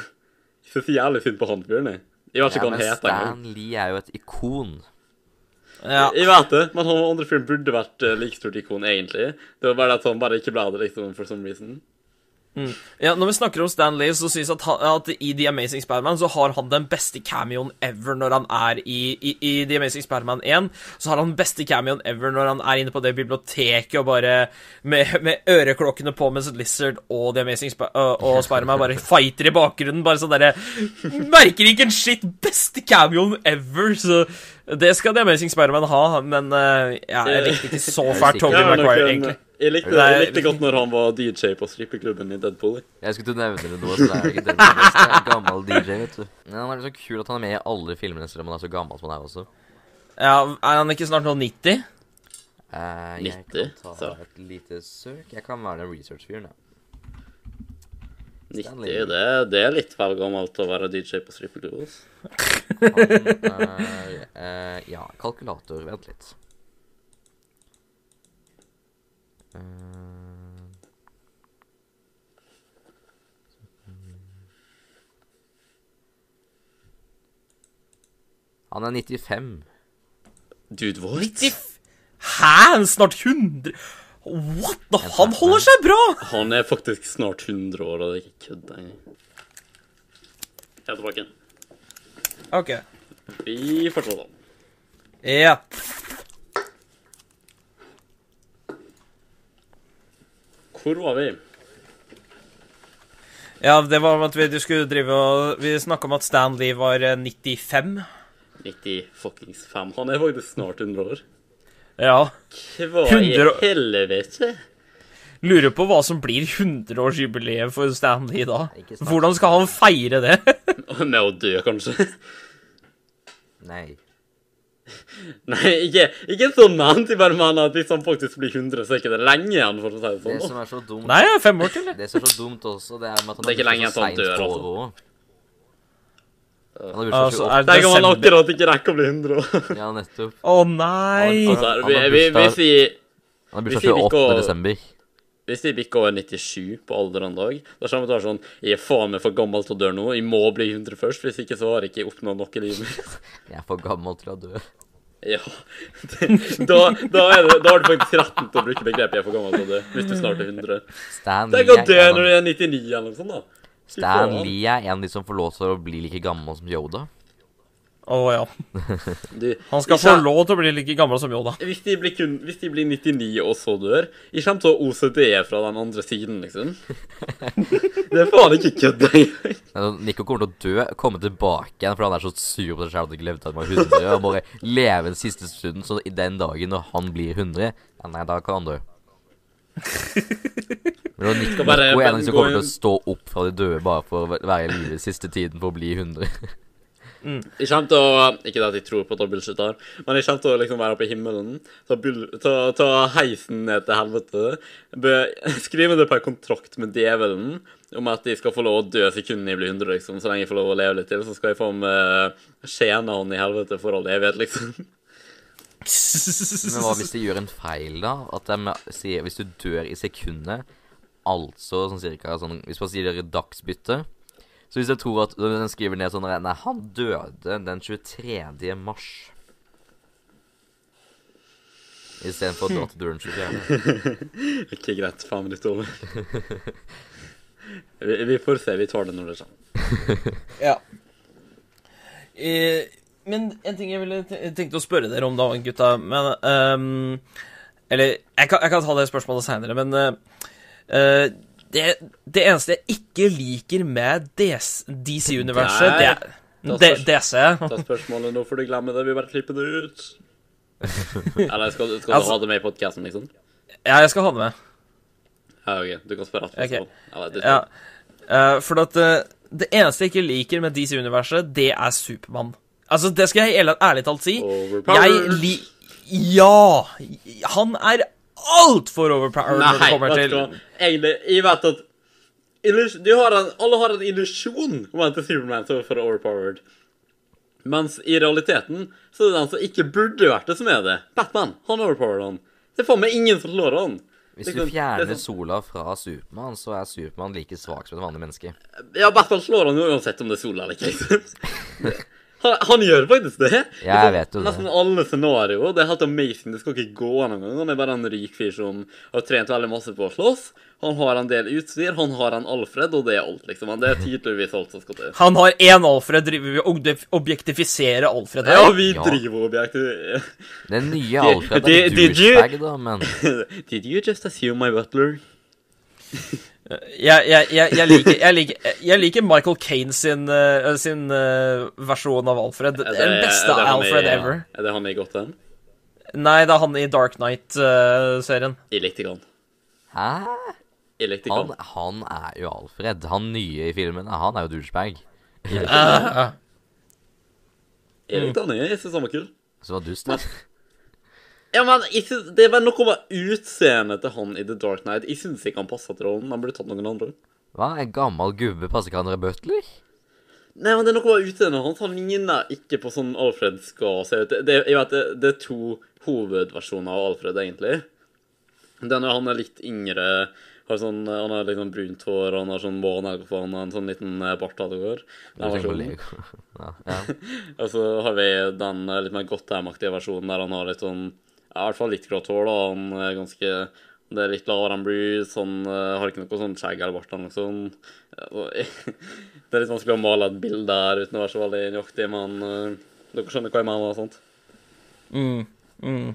A: Jeg synes jævlig synd på han fyren, jeg. Jeg vet ikke
C: Ja,
A: hva han heter engang.
C: Stan Lee er jo et ikon.
B: ja.
A: Jeg vet det, men han andre fyren burde vært uh, like stort ikon, egentlig. Det var bare at han bare ikke ble det, liksom, for some reason.
B: Ja, når vi snakker om Stan Lee, så synes jeg at, han, at i The Amazing Spiderman så har han den beste cameoen ever når han er i, i, i The Amazing Spiderman 1. Så har han den beste cameoen ever når han er inne på det biblioteket og bare med, med øreklokkene på mens Lizard og The Amazing Sp og, og Spiderman bare fighter i bakgrunnen. Bare sånn derre Merker ikke en shit! Beste cameoen ever! Så det skal The Amazing Spiderman ha, men uh, ja, jeg likte ikke så fælt Tobey Maguire, egentlig.
A: Jeg likte,
B: det,
A: jeg likte godt når han var DJ på strippeklubben i Deadpool. jeg.
C: Jeg skulle til å nevne det nå, så det er ikke den Det er gammel DJ, vet du. Men han er så kul at han er med i alle filmene, selv om han er så gammel som han er også.
B: Ja, er han ikke snart nå 90?
C: Eh, jeg
A: 90,
C: kan
A: så.
C: ta et lite søk. Jeg kan være den researchfyren, ja.
A: 90, det, det er litt vel gammelt å være DJ på strippeklubben. altså.
C: Han er eh, Ja, kalkulator. Vent litt. Eh, Han er 95.
A: Dude, what?
B: 90 Hæ? Han snart 100 What the Han holder seg bra!
A: Han er faktisk snart 100 år, og det er ikke kødd engang. Jeg er tilbake.
B: OK.
A: Vi fortsetter.
B: Ja.
A: Hvor var vi?
B: ja, det var om at vi skulle drive og Vi snakka om at Stan Lee var eh, 95.
A: 90 fuckings 5. Han er faktisk snart 100 år.
B: Ja.
A: Hva i
B: 100 år.
A: helvete?
B: Lurer på hva som blir 100-årsjubileet for Stan Lee da. Hvordan skal han feire det?
A: Med å dø, kanskje?
C: Nei.
A: Nei, ikke, ikke sånn ment. Jeg bare mener at hvis han faktisk blir 100, så er ikke det lenge igjen, for å si det sånn.
C: Det som er så dumt
B: Nei, ja, fem år til, det.
C: Det som er så dumt også, det er med at han
A: Det er ikke
C: har
A: lenge
C: så seint på
A: å
C: gå. òg. Han har
B: Altså,
C: 28.
B: er
A: Tenk om han akkurat ikke rekker å bli 100.
C: Ja, nettopp.
B: Å nei!
A: Altså, vi, vi, hvis vi
C: Han har bursdag 28. desember.
A: Hvis de bikker over 97 på alder en dag, da kommer det til å være sånn Jeg er faen meg for gammel til å dø nå. Jeg må bli 100 først. Hvis ikke så har jeg ikke oppnådd noe i livet mitt.
C: Jeg er for gammel til å dø.
A: Ja. Da, da, er det, da har du faktisk retten til å bruke begrepet 'jeg er for gammel til å dø', hvis du snart er 100.
C: Stan
A: Tenk å dø når du er 99 eller noe sånt, da.
C: Stan. Lee er en av de som får lov til å bli like gammel som Yoda.
B: Å ja.
A: Du,
B: Han skal
A: ikke-
B: få lov til å bli like gammel som Yoda.
A: Hvis de, blir kun, hvis de blir 99 og så dør Jeg kommer til å OCD fra den andre siden, liksom. Det er faen ikke kødd engang.
C: Nico kommer til å dø, komme tilbake igjen fordi han er så sur på seg selv at han ikke levde til han var 100, og bare leve den siste stunden, så i den dagen når han blir 100, ja, nei, da kan han dø. Men Nico,
A: bare
C: Nico er en av de som kommer til å stå opp fra de døde bare for å være i live siste tiden for å bli 100.
A: Jeg kommer til å Ikke det at jeg tror på at det bullshit her, men jeg kommer til å liksom være oppe i himmelen, ta, bull, ta, ta heisen ned til helvete, be, skrive det på en kontrakt med djevelen om at de skal få lov å dø sekundene jeg blir 100, liksom. Så lenge jeg får lov å leve litt til, så skal jeg få med skjena han i helvete for all evighet, liksom.
C: Men hva hvis de gjør en feil, da? At de sier hvis du dør i sekundet, altså sånn cirka sånn Hvis man sier dagsbytte Så hvis jeg tror at den skriver ned sånn Nei, han døde den 23. mars. Istedenfor at du dør den 24.
A: Ikke greit, fem minutter over. Vi, vi får se. Vi tar det når det kommer.
B: Ja. Eh, men en ting jeg ville tenkte å spørre dere om da, gutta Men um, Eller jeg kan, jeg kan ta det spørsmålet seinere, men uh, eh, det, det eneste jeg ikke liker med DC-universet, det er
A: spørs-
B: DC.
A: Ta spørsmålet nå, får du glemme det. Vi bare klipper det ut. Eller skal, du- skal du
B: Altså-
A: ha det med i podkasten, liksom?
B: Ja, jeg skal ha det med.
A: Ja, OK. Du kan spørre etterpå.
B: okay.
A: Eller,
B: Ja. Uh, for at uh, det eneste jeg ikke liker med DC-universet, det er Supermann. Altså, det skal jeg ærlig, ærlig talt si. Jeg li... Ja! Han er altfor overpowered når det
A: Nei,
B: kommer til?
A: Egentlig, jeg vet at har en, Alle har en illusjon om at Superman er for overpowered. Mens i realiteten så er det den som ikke burde vært det, som er det. Batman. Han er overpowered, han. Det er faen meg ingen som slår han.
C: Hvis du
A: er
C: fjerner
A: sånn-
C: sola fra Supermann, så er Supermann like svak som et vanlig menneske.
A: Ja, Batman slår han uansett om det er sola eller ikke. Han, han gjør faktisk det.
C: Jeg vet jo det.
A: Nesten alle scenarioer. Det er helt amazing. Det skal ikke gå an engang. Han er bare en rik fyr som har trent veldig masse på å slåss. Han har en del utstyr. Han har en Alfred, og det er alt, liksom. Det er tydeligvis alt som skal til.
B: Han har én Alfred, driver vi og objektifiserer Alfred her.
A: Ja, vi
C: Ja.
A: driver objektifiserer.
C: Den nye Alfred er
A: you-
C: douchebag, da, men
A: Did you just assume my butler?
B: Jeg, jeg, jeg, jeg, liker, jeg, liker, jeg liker Michael Kane sin, eh, sin eh, versjon av Alfred. Det den beste
A: er det
B: Alfred
A: i-
B: ever.
A: Er det han i Gotham?
B: Nei, det er han i Dark Knight-serien.
A: Jeg likte han.
C: Hæ?
A: Jeg likte
C: Han,
A: han.
C: er jo Alfred. Han nye i filmen, han er jo douchebag.
A: Jeg likte han, nye. Jeg synes han var kul.
C: Så var dust, da.
A: Ja, men synes, Det var noe med utseendet til han i The Dark Knight. Jeg syns ikke han passa til rollen. Han burde tatt noen andre.
C: Hva? En gammel gubbe passer ikke han Andre Butler?
A: Nei, men det er noe med utseendet hans. Han ligner ikke på sånn Alfred skal se ut. Det, jeg vet, det, det er to hovedversjoner av Alfred, egentlig. Det er han er litt yngre. Har sånn, han har liksom brunt hår, han har sånn måne, han har en sånn liten eh, bart det går. Den versjonen.
C: Ja, ja.
A: Og så har vi den eh, litt mer Gotham-aktige versjonen der han har litt sånn ja, I hvert fall litt grått hår, da. Han er ganske Det er litt lavere enn Bruce. Han eh, har ikke noe sånn skjegg eller bart Liksom. Det er litt vanskelig å male et bilde der uten å være så veldig nøyaktig, men uh, dere skjønner hva jeg mener. og sånt.
B: mm, mm.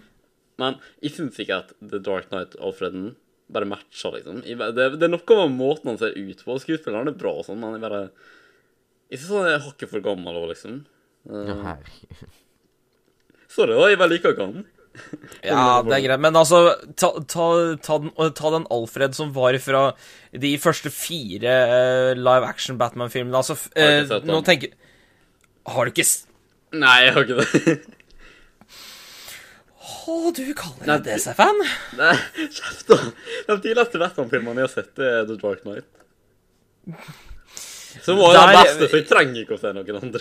A: Men jeg syns ikke at The Dark Knight Alfreden bare matcher, liksom. Jeg, det, det er noe med måten han ser ut på. Skuespilleren er bra og sånn, men jeg bare Jeg syns han er hakket for gammel òg, liksom.
C: Uh,
A: sorry, da. Jeg bare liker ikke han.
B: Ja, det er greit, men altså Ta, ta, ta, den, ta den Alfred som var fra de første fire uh, live action Batman-filmene. Altså,
A: uh,
B: nå tenker Har du ikke
A: Nei, jeg har ikke det.
B: Å, du kaller deg DC-fan?
A: Nei, kjeft da. De leste Batman-filmene jeg har sett, er The Dark Knight. Som var jo
B: Der-
A: beste, for vi trenger ikke å se noen andre.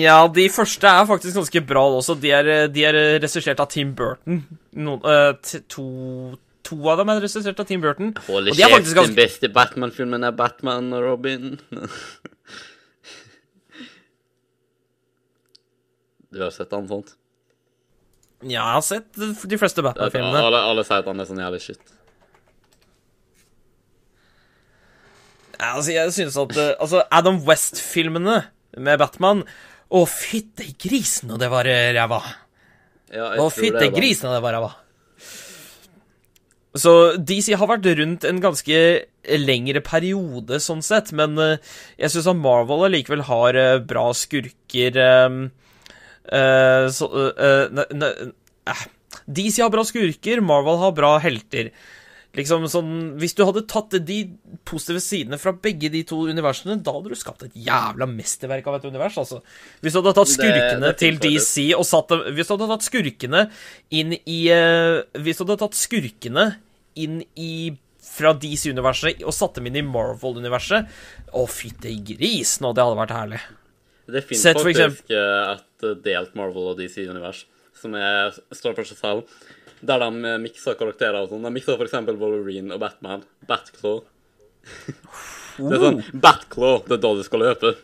B: Ja, de første er faktisk ganske bra også. De er, de er regissert av Tim Burton. No, uh, t- to, to av dem er regissert av Tim Burton.
A: Holy
B: Og de er
A: shit,
B: faktisk ganske-
A: den beste Batman-filmen er Batman og Robin. Du har sett han sånt?
B: Ja, jeg har sett de fleste Batman-filmene.
A: alle sier at han er sånn jævlig shit.
B: Altså, jeg synes at eh, Altså, Adam West-filmene med Batman Å, fytte grisen, og det var eh, ræva.
A: Ja,
B: Å, fytte grisen, og det var ræva. Så DC har vært rundt en ganske lengre periode, sånn sett, men eh, jeg syns at Marvel allikevel har bra skurker um, uh, så, uh, ne, ne, eh, DC har bra skurker, Marvel har bra helter. Liksom sånn Hvis du hadde tatt de positive sidene fra begge de to universene, da hadde du skapt et jævla mesterverk av et univers, altså. Hvis du hadde tatt skurkene
A: det
B: til DC og satt dem Hvis du hadde tatt skurkene inn i eh, Hvis du hadde tatt skurkene inn i fra DC-universet og satt dem inn i Marvel-universet Å, fytti grisen, og det hadde vært herlig.
A: Det finnes faktisk eksempel... et eh, delt Marvel og DC-univers som er, står for seg selv, der de eh, mikser karakterer og sånn. De mikser eksempel Wolverine og Batman. Batclaw. Det er sånn Batclaw, det er da du skal løpe.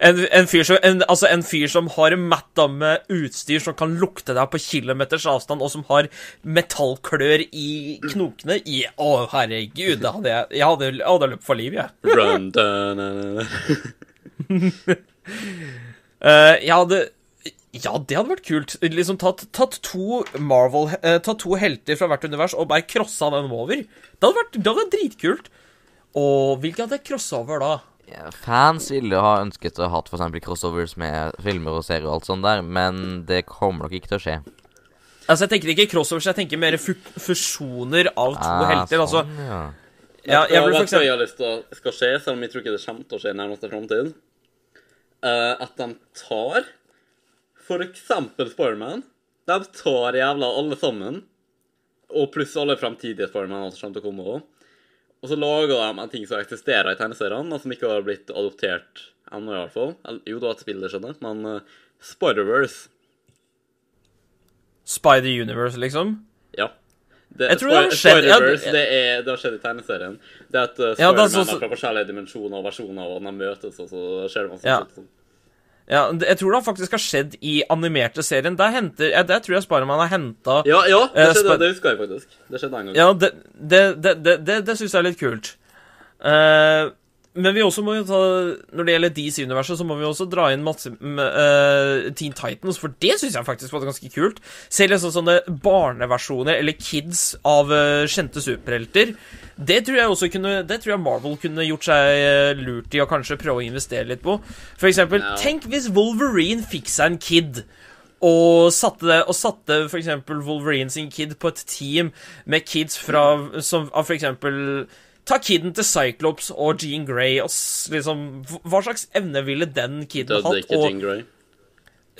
B: En, en, fyr som, en, altså en fyr som har matta med utstyr som kan lukte deg på kilometers avstand, og som har metallklør i knokene i Å, herregud, det hadde jeg, jeg hadde, hadde løpt for livet, jeg.
A: Run, da, na, na, na.
B: uh, jeg hadde Ja, det hadde vært kult. Liksom tatt, tatt to Marvel eh, Tatt to helter fra hvert univers og bare crossa dem over. Det hadde vært, det hadde vært dritkult. Og hvilke hadde jeg crossa over da?
C: Ja, fans ville ha ønsket å ha f.eks. crossovers med filmer og serier og alt sånt der, men det kommer nok ikke til å skje.
B: Altså, Jeg tenker ikke crossovers, jeg tenker mer fusjoner av to
C: Ah,
B: helter. Altså,
C: sånn, ja.
B: ja, jeg tror,
A: vet jeg har lyst til å skal skje, selv om jeg tror ikke det kommer til å skje i nærmeste framtid? uh, at de tar for eksempel Spiderman. De tar jævla alle sammen, og pluss alle framtidige Spiderman som kommer til å komme òg. Og så lager de en ting som eksisterer i tegneseriene, og som ikke har blitt adoptert ennå, i hvert fall. Jo, det var et spill, skjønner men uh, Spider-Verse,
B: Spider Universe, liksom.
A: ja. Det,
B: Jeg tror det har skjedd- ja, det-
A: det, er, det har skjedd i tegneserien. Det er at uh,
B: Ja, er
A: fra forskjellige dimensjoner og versjoner, og de møtes, og så skjer det masse
B: Ja.
A: sånt.
B: Ja, Jeg tror det faktisk har skjedd i animerte serien. Der, henter, ja, der tror jeg Spiderman har henta
A: Ja, ja, det,
B: Eh,
A: skjedde, det husker jeg faktisk. Det skjedde en gang.
B: Ja, det, det, det, det, det, syns jeg er litt kult. Eh, men vi også må jo ta Når det gjelder DC-universet, så må vi også dra inn masse eh, Teen Titans, for det syns jeg faktisk var ganske kult. Selv liksom sånne barneversjoner, eller kids, av uh, kjente superhelter. Det tror jeg også kunne Det tror jeg Marvel kunne gjort seg eh, lurt i å kanskje prøve å investere litt på. For eksempel,
A: Ja.
B: tenk hvis Wolverine fikk seg en kid. Og satte, og satte for eksempel Wolverine sin kid på et team med kids fra som, av for eksempel Ta kiden til Cyclops og Jean Grey og liksom Hva slags evne ville den kiden
A: Døde
B: hatt?
A: ikke
B: Og
A: Jean Grey.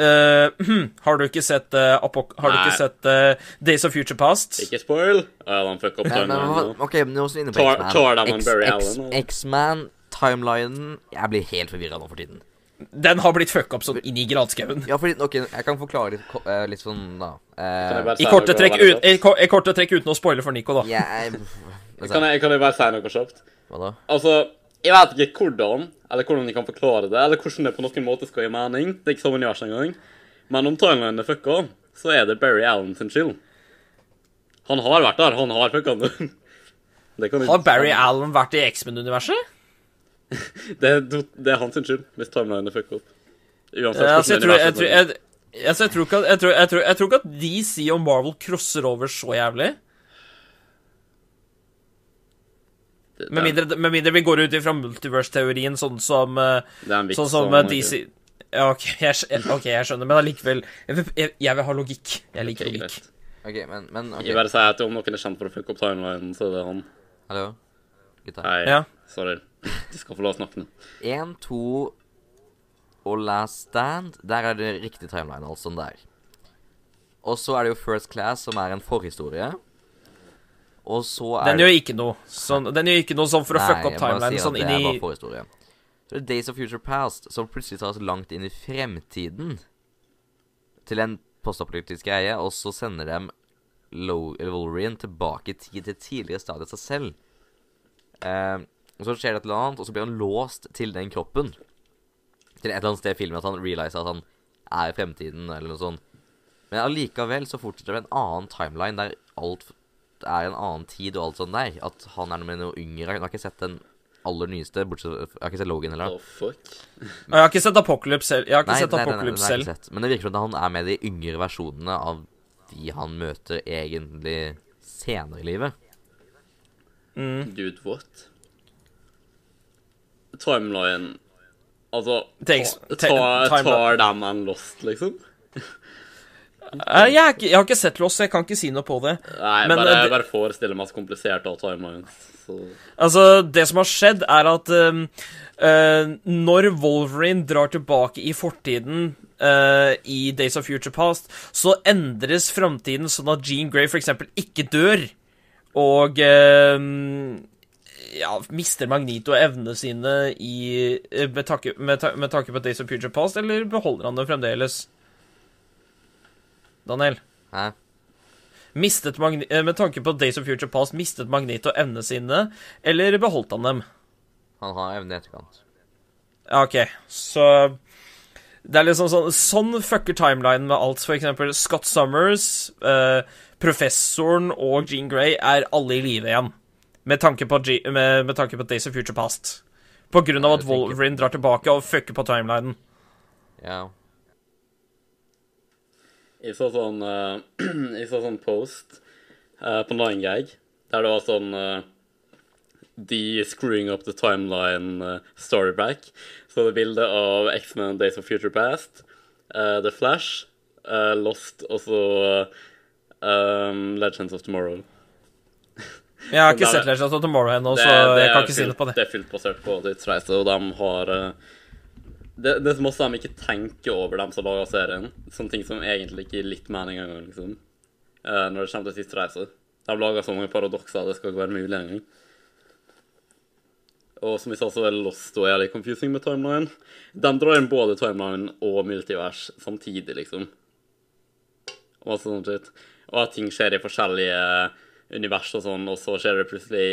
B: eh, hm, Har du ikke sett, uh, har du ikke sett uh, Days of Future Past?
A: Ikke spoil. De fucka opp timelinen.
C: OK, nå vi inne på
A: Tar-
C: X-Man. X- X- timelinen Jeg blir helt forvirra nå for tiden.
B: Den har blitt fucka opp sånn inn i gradskauen.
C: Ja, fordi OK, jeg kan forklare litt, litt sånn, da.
B: I korte trekk, ut, i, ko- i korte trekk uten å spoile for Nico, da.
A: Kan jeg, kan jeg bare si noe kjapt?
C: Hva da?
A: Altså, jeg vet ikke hvordan, eller hvordan jeg kan forklare det, eller hvordan det på noen måte skal gi mening. Det er ikke sånn univers engang. Men om timelinen er fucka, så er det Barry Allen sin skyld. Han har vært der. Han har fucka den. Det kan
B: Har Barry Allen vært i X-Men-universet?
A: Det, det er hans skyld hvis timelinen er fucka opp. Uansett
B: Ja, altså, jeg, tror, jeg,
A: universet
B: tror, jeg, altså, jeg, tror ikke at, jeg, tror, jeg tror ikke at DC og Marvel crosser over så jævlig.
A: Det-
B: Med mindre, med mindre vi går ut ifra multiverse-teorien, sånn som, eh, sånn som eh. DC ja, ok, jeg, ok, jeg skjønner, men allikevel jeg, vil- jeg, jeg vil ha logikk. Jeg liker
A: okay,
B: logikk.
A: greit.
C: OK, men, men okay.
A: Jeg bare sier at om noen er kjent for å fucke opp timelinen, så er det han.
C: Hallo? Gutta.
A: Nei,
B: Ja.
A: sorry. Du skal få lov å snakke nå.
C: Én, to og Last Stand, der er det riktig timeline, alt sånn der. Og så er det jo First Class, som er en forhistorie. Og så er
B: Den gjør ikke noe sånn, Den gjør ikke noe sånn for å fucke opp timelinen
C: Si
B: sånn inn i.
C: Så det er Days of Future Past, som plutselig tar oss langt inn i fremtiden. Til en postapolitisk greie, og så sender dem Wolverine tilbake i tid til tidligere stadiet av seg selv. Eh, og så skjer det et eller annet, og så blir han låst til den kroppen. Til et eller annet sted i filmen at han realiser at han er i fremtiden, eller noe sånt. Men allikevel så fortsetter det en annen timeline der alt er en annen tid og alt sånt der. At han er med noe yngre. Jeg har ikke sett den aller nyeste, bortsett Jeg har ikke sett Logan heller.
A: Oh, fuck.
B: Men, Jeg har ikke sett Apocalypse selv. Jeg har ikke
C: Nei,
B: sett
C: nei, nei, nei,
B: Apocalypse
C: jeg
B: selv.
C: ikke sett. Men det virker som at han er med de yngre versjonene av de han møter egentlig senere i livet.
B: Mm.
A: Dude, what? Timeline Altså, ta-
B: ta-
A: tar, dem en Lost, liksom?
B: Eh, Jeg, er jeg har ikke sett Lost, jeg kan ikke si noe på det.
A: Nei,
B: Men,
A: bare,
B: jeg det-
A: bare forestiller meg så komplisert av timelines. Så
B: Altså, det som har skjedd, er at um, uh, når Wolverine drar tilbake i fortiden uh, i Days of Future Past, så endres framtiden sånn at Jean Grey f.eks. ikke dør, og eh, ja, mister Magnito evnene sine i, eh, med, takke, med, med tanke på Days of Future Past, eller beholder han dem fremdeles? Daniel?
C: Hæ?
B: Mistet Magni eh, med tanke på Days of Future Past, mistet Magnito evnene sine, eller beholdt han dem?
C: Han har evne i etterkant.
B: Ja, OK, så Det er liksom sånn Sånn fucker timelinen med alt. For eksempel Scott Summers, eh, professoren og Jean Grey er alle i live igjen. Med tanke, på G med, med tanke på Days of Future Past. På grunn av at Wolverine drar tilbake og fucker på timelinen.
C: Ja.
A: Jeg så sånn uh, Jeg så sånn post uh, på 9gag der det var sånn uh, De screwing up the timeline uh, storyback. Så det er bilde av X-Men Days of Future Past, eh, The Flash, eh, Lost og så um, Legends of Tomorrow.
B: Jeg har ikke
A: Det er-
B: sett Legends of Tomorrow ennå, så jeg kan ikke si noe på det.
A: Det er fullt basert på tidsreise, og de har eh, det, det som også de ikke tenker over, dem som lager serien. Sånne ting som egentlig ikke gir litt mening engang, liksom. Uh, når det kommer til siste reise. De lager så mange paradokser, det skal ikke være mulig engang. Og som jeg sa, så er Lost og jævlig confusing med timeline. De drar inn både timeline og multivers samtidig, liksom. Og masse sånn shit. Og at ting skjer i forskjellige univers og sånn, og så skjer det plutselig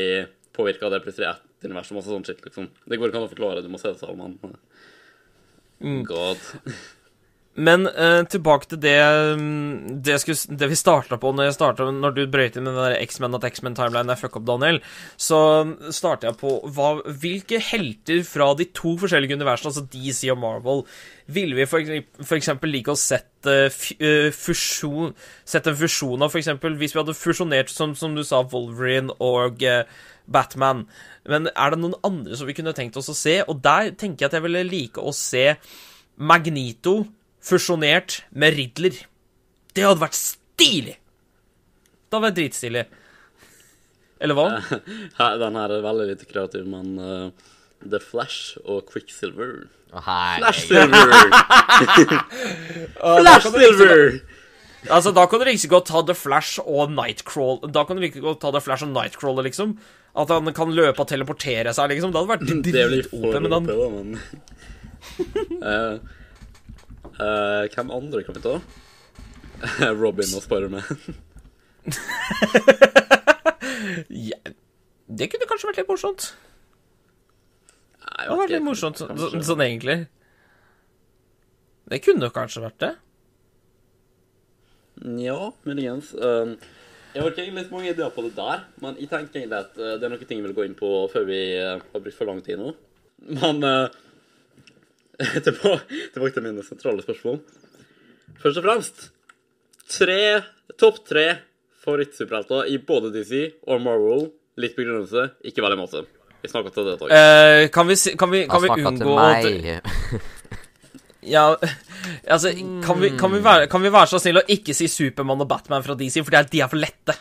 A: Påvirker det plutselig ett univers og masse sånn shit, liksom. Det går ikke an å forklare, du må se det selv, men God.
B: Men eh, tilbake til det, mm, det, skulle, det vi starta på når, startet, når du brøyt inn den X-Men at X-Men-timelinen er fuck up, Daniel. Så starta jeg på hva, hvilke helter fra de to forskjellige universene, altså DC og Marvel, ville vi eksempel- like å sett uh, fusjon Sett en fusjon av, f.eks. hvis vi hadde fusjonert, som, som du sa, Wolverine og eh, Batman. Men er det noen andre som vi kunne tenkt oss å se? Og der tenker jeg at jeg ville like å se Magnito fusjonert med Riddler. Det hadde vært stilig! Det hadde vært dritstilig. Eller hva?
A: Ja, den her er veldig lite kreativ, men uh, The Flash og Quicksilver.
C: oh, Flash Silver!
A: Flashsilver! Flashsilver!
B: Altså, Da kan du like godt ta The Flash og Nightcrawl Da kan du like godt ta The Flash og Nightcrawler, liksom. At han kan løpe og teleportere seg, liksom. Det hadde vært
A: dritt
B: drit-OP, men han
A: OP, da, men Eh, eh, Hvem andre kan vi ta? Robin og Spiderman.
B: ja, Det kunne kanskje vært litt morsomt.
A: Nei,
B: Det hadde vært litt morsomt, så,
A: kanskje.
B: sånn egentlig. Det kunne kanskje vært det.
A: Ja, muligens. Um, jeg har ikke så mange ideer på det der, men jeg tenker egentlig at uh, det er noen ting jeg vil gå inn på før vi uh, har brukt for lang tid nå. Men uh, tilbake, tilbake til mine sentrale spørsmål. Først og fremst tre, topp tre favorittsuperhelter i både DC og Marvel. Litt begrunnelse, ikke veldig masse. Vi snakka til det et tak.
B: Eh, kan vi, kan vi, kan
C: Han
B: vi
C: snakka til
B: unngå
C: meg.
B: Ja, altså kan vi, kan, vi være, kan vi være så snill å ikke si Supermann og Batman fra DC, for de er, de er for lette?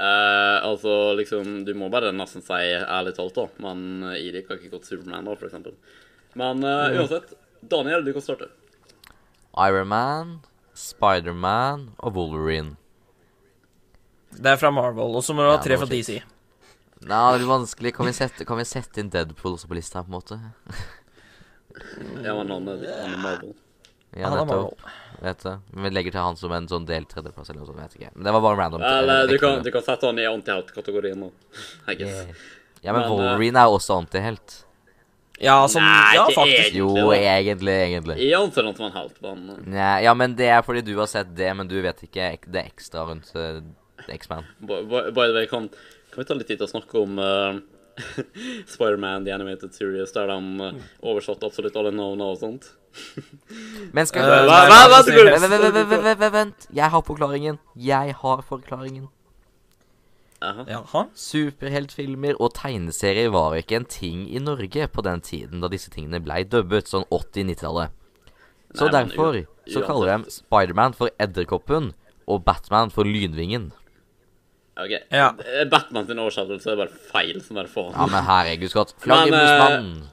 A: Uh, altså, liksom, du må bare nesten si ærlig talt, da. Men eh, har liker ikke gått Superman, da, eksempel. Men uh, uansett, Daniel, du kan starte.
C: Ironman, Spiderman og Wolverine.
B: Det er fra Marvel, og så må du ha
C: Ja,
B: tre fra DC.
C: Nei, det blir vanskelig. Kan vi sette, kan vi sette inn Deadpool også på lista, på en måte?
A: Ja, men han er, han er Marvel.
C: Ja,
B: Han
C: nettopp. Vet du. Vi legger til han som en sånn del tredjeplass eller noe sånt. Vet ikke. Men det var bare random.
A: Eller du kan, du kan sette han i anti-helt-kategorien nå. I guess.
C: Yeah. Ja, men
A: Men, eh,
C: Wolverine er også antihelt.
B: Ja, som
A: Nei,
B: Ja,
A: ikke
B: faktisk.
A: egentlig.
C: Jo, egentlig, egentlig.
A: I anser han som en helt, men
C: Nei, ja, men det er fordi du har sett det, men du vet ikke det ekstra rundt uh, X-Man.
A: by, by, by the way, kan, kan vi ta litt tid til å snakke om uh, Spider-Man The Animated Series, der de uh, oversatte absolutt alle navnene og sånt?
C: Men skal
B: Eh,
A: hva-
C: Vent. Jeg har forklaringen. Jeg har forklaringen.
A: Aha.
B: Jaha.
C: Superheltfilmer og tegneserier var ikke en ting i Norge på den tiden da disse tingene blei dubbet, sånn 80-90-tallet. Så
A: Nei,
C: derfor så kaller de Spiderman for Edderkoppen og Batman for Lynvingen.
A: Ok,
B: Ja.
A: Batman sin oversettelse er bare feil som bare faen.
C: Ja, men herregud, Scott.
A: Men, eh,
C: Flaggermusmannen.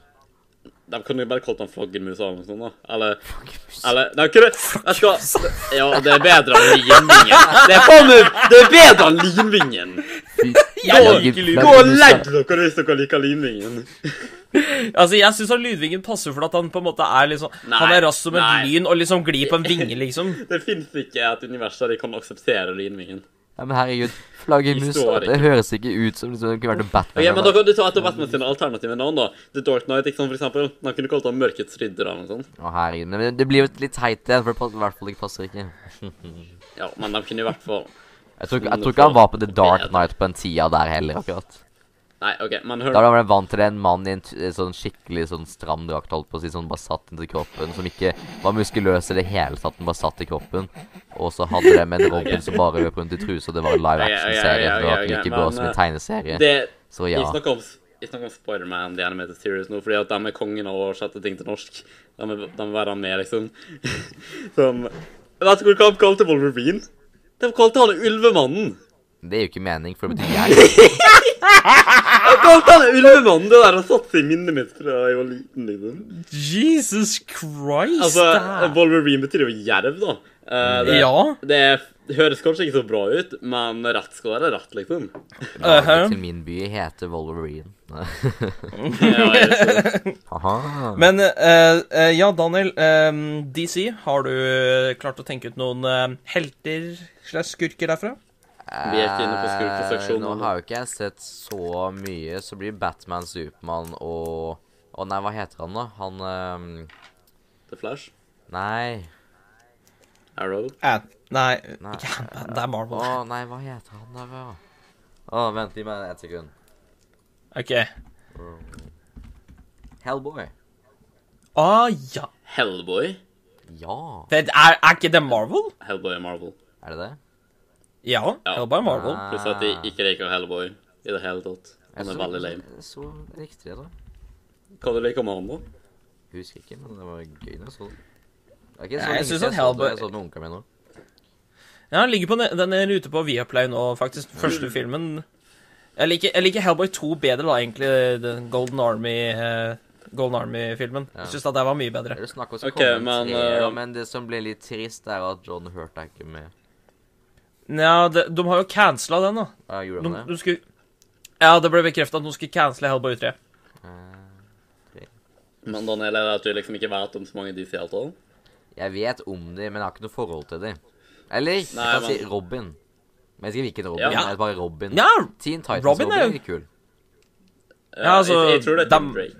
A: De kunne jo bare kalt han Flaggermus eller noe sånt, da. Eller, eller De kunne Jeg skal Ja, det er bedre enn Linvingen. Det er faen meg Det er bedre enn Linvingen! Gå, gå og legg dere hvis dere liker Linvingen.
B: Altså, jeg syns Lydvingen passer for at han på en måte er liksom
A: Nei,
B: Han er rask som et lyn og liksom glir på en vinge, liksom.
A: Det fins ikke et univers der de kan akseptere Linvingen.
C: Ja, men herregud, flaggermus
A: det, står
C: Det høres ikke ut som liksom, det kunne vært en Batman.
A: Ok, men Da kan du ta et av Batman sine alternative navn. da The Dark Knight, ikke sant, for eksempel. De kunne kalt ham Mørkets ridder eller noe sånt.
C: Å, herregud. Men det blir jo litt teit igjen, for det passer, i hvert fall ikke passer ikke.
A: Ja, men de kunne i hvert fall
C: Jeg tror, ikke- jeg tror ikke han var på The Dark Knight på den tida der heller, akkurat.
A: Nei, OK, men hør
C: Da var han vant til en mann i en sånn skikkelig sånn stram drakt, holdt på å si, som bare satt inntil kroppen, som ikke var muskuløs i det hele tatt, den bare satt i kroppen. Og så hadde de en Robin som bare løp rundt i truse, og det var en live action-serie.
A: ok,
C: Det var
A: ok,
C: ikke like bra som en
A: eh,
C: tegneserie.
A: Det
C: Så
A: Jeg
C: ja.
A: snakker om, jeg om Spider-Man, The Animated Series nå, fordi at de er kongen av å oversette ting til norsk. De er være med, liksom. Som Vet du hva de kalte Wolverine? De kalte han Ulvemannen.
C: Det er jo ikke mening, for det betyr jeg.
A: De kalte han Ulvemannen! Det der har satt seg i minnet mitt fra jeg var liten, liksom.
B: Jesus Christ!
A: Altså, Wolverine betyr jo jerv, da. Eh, det,
B: Ja.
A: det høres kanskje ikke så bra ut, men rett skal være rett, liksom.
C: Laget til min by heter Wolverine.
A: Ja, jeg vet det.
C: Aha.
B: Men eh, eh, ja, Daniel. eh, DC, har du klart å tenke ut noen eh, helter slash skurker derfra?
A: Vi er ikke inne på skurkeseksjonen
C: Eh, Nå har jo ikke jeg sett så mye, så blir Batman, Supermann og Å nei, hva heter han da? Han ehm,
A: The Flash,
C: Nei.
A: Arrow
B: nei,
C: Nei.
B: Ja, Det er Marvel.
C: Å nei, hva heter han da? Å, vent, gi meg ett sekund.
B: OK.
C: Hellboy.
B: Ah, ja.
A: Hellboy.
C: Ja.
B: Det er, er ikke det Marvel?
A: Hellboy er Marvel.
C: Er det det?
B: Ja.
A: Ja.
B: Hellboy Marvel.
C: Ah.
A: Pluss at de ikke liker Hellboy i det hele tatt. Han er
C: så-
A: veldig lame.
C: Så riktig, da.
A: Hva du liker med han, da?
C: Husker ikke, men det var gøy når jeg så det. Det er ikke så
B: Ja, jeg
C: lenge
B: at. Hellboy-
C: Jeg så det med onkelen min nå.
B: Ja, den ligger på den er ute på Viaplay nå, faktisk. Første filmen. Jeg liker, jeg liker Hellboy 2 bedre, da, egentlig. Den Golden Army eh, Golden Army-filmen.
C: Ja.
B: Jeg syns det var mye bedre.
C: Det snakk om å
A: Ok,
C: komme
A: men, eh,
C: men det som ble litt trist, er at John Hurt er ikke med.
B: Ja, de, de har jo cancela den, da.
C: Ja, gjorde
B: De,
C: de, det?
B: de skulle Ja, det ble bekrefta at de skulle cancele Hellboy 3.
C: Eh,
A: Men Daniel, er det at du liksom ikke vet om så mange DC-avtaler?
C: Jeg vet om de, men jeg har ikke noe forhold til de. Eller,
A: Nei, jeg
C: kan
A: men-
C: si Robin. Men jeg vet ikke Robin.
A: Ja.
C: Jeg er bare Robin.
B: Ja,
C: Teen Titans
B: Robin
C: Robin
B: er jo-
C: kul.
B: Ja, altså,
A: jeg, jeg tror det er Tim Break.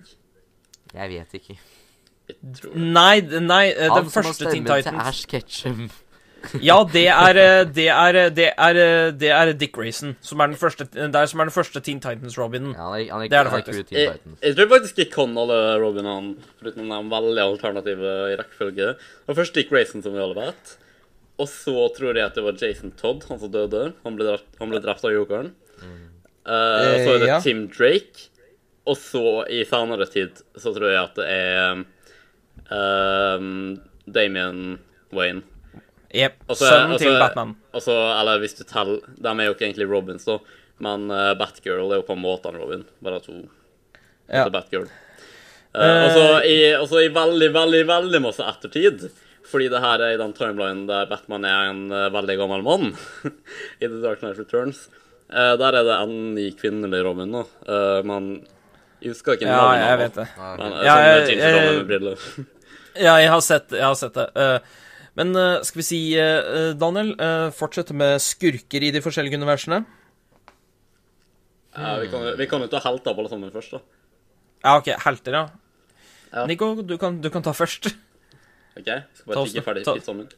C: Jeg vet ikke.
A: Jeg tror det.
B: Nei, nei, den
C: første
B: Teen
C: Titans Han
B: som har
C: stemmen til Ash Ketchum.
B: Ja, det er eh, Det er eh, Det er, eh, det er Dick Grayson, som er den første Det er som er den første Teen Titans-Robinen.
C: Ja, han er, han er,
B: Det er det faktisk.
A: Jeg, jeg tror faktisk jeg kan alle Robinene, foruten de veldig alternative i rekkefølge. Det var først Dick Grayson, som vi alle vet. Og så tror jeg at det var Jason Todd, han som døde. Han ble drept, han ble drept av jokeren. Og så er det
B: ja.
A: Tim Drake. Og så, i senere tid, så tror jeg at det er um, Damien Wayne.
B: Jepp. Sønnen
A: også,
B: til Batman.
A: Også, eller hvis du teller De er jo ikke egentlig Robins, da. Men uh, Batgirl er jo på en måte en Robin. Bare to.
B: Ja.
A: Altså Batgirl. Uh, og så i, og i veldig, veldig, veldig masse ettertid. Fordi det her er i den timelinen der Batman er en uh, veldig gammel mann. I The Dark Knight Returns. Uh, der er det en ny kvinnelig Robin nå. Uh, men jeg husker ikke
B: Ja,
A: navnet.
B: jeg vet det.
A: Men,
B: Ja, jeg, jeg-
A: jeg-.
B: Ja, jeg har sett, jeg har sett det. Eh, men eh, skal vi si, eh, Daniel, uh, fortsette med skurker i de forskjellige universene?
A: Ja, vi, kan, vi kan jo ta helter på alle sammen først, da.
B: Ja, OK. Helter, ja.
A: Ja.
B: Nico, du kan, du kan ta først.
A: OK? Skal
B: Ta
A: bare tigge ferdig
B: litt
A: pizzaen min.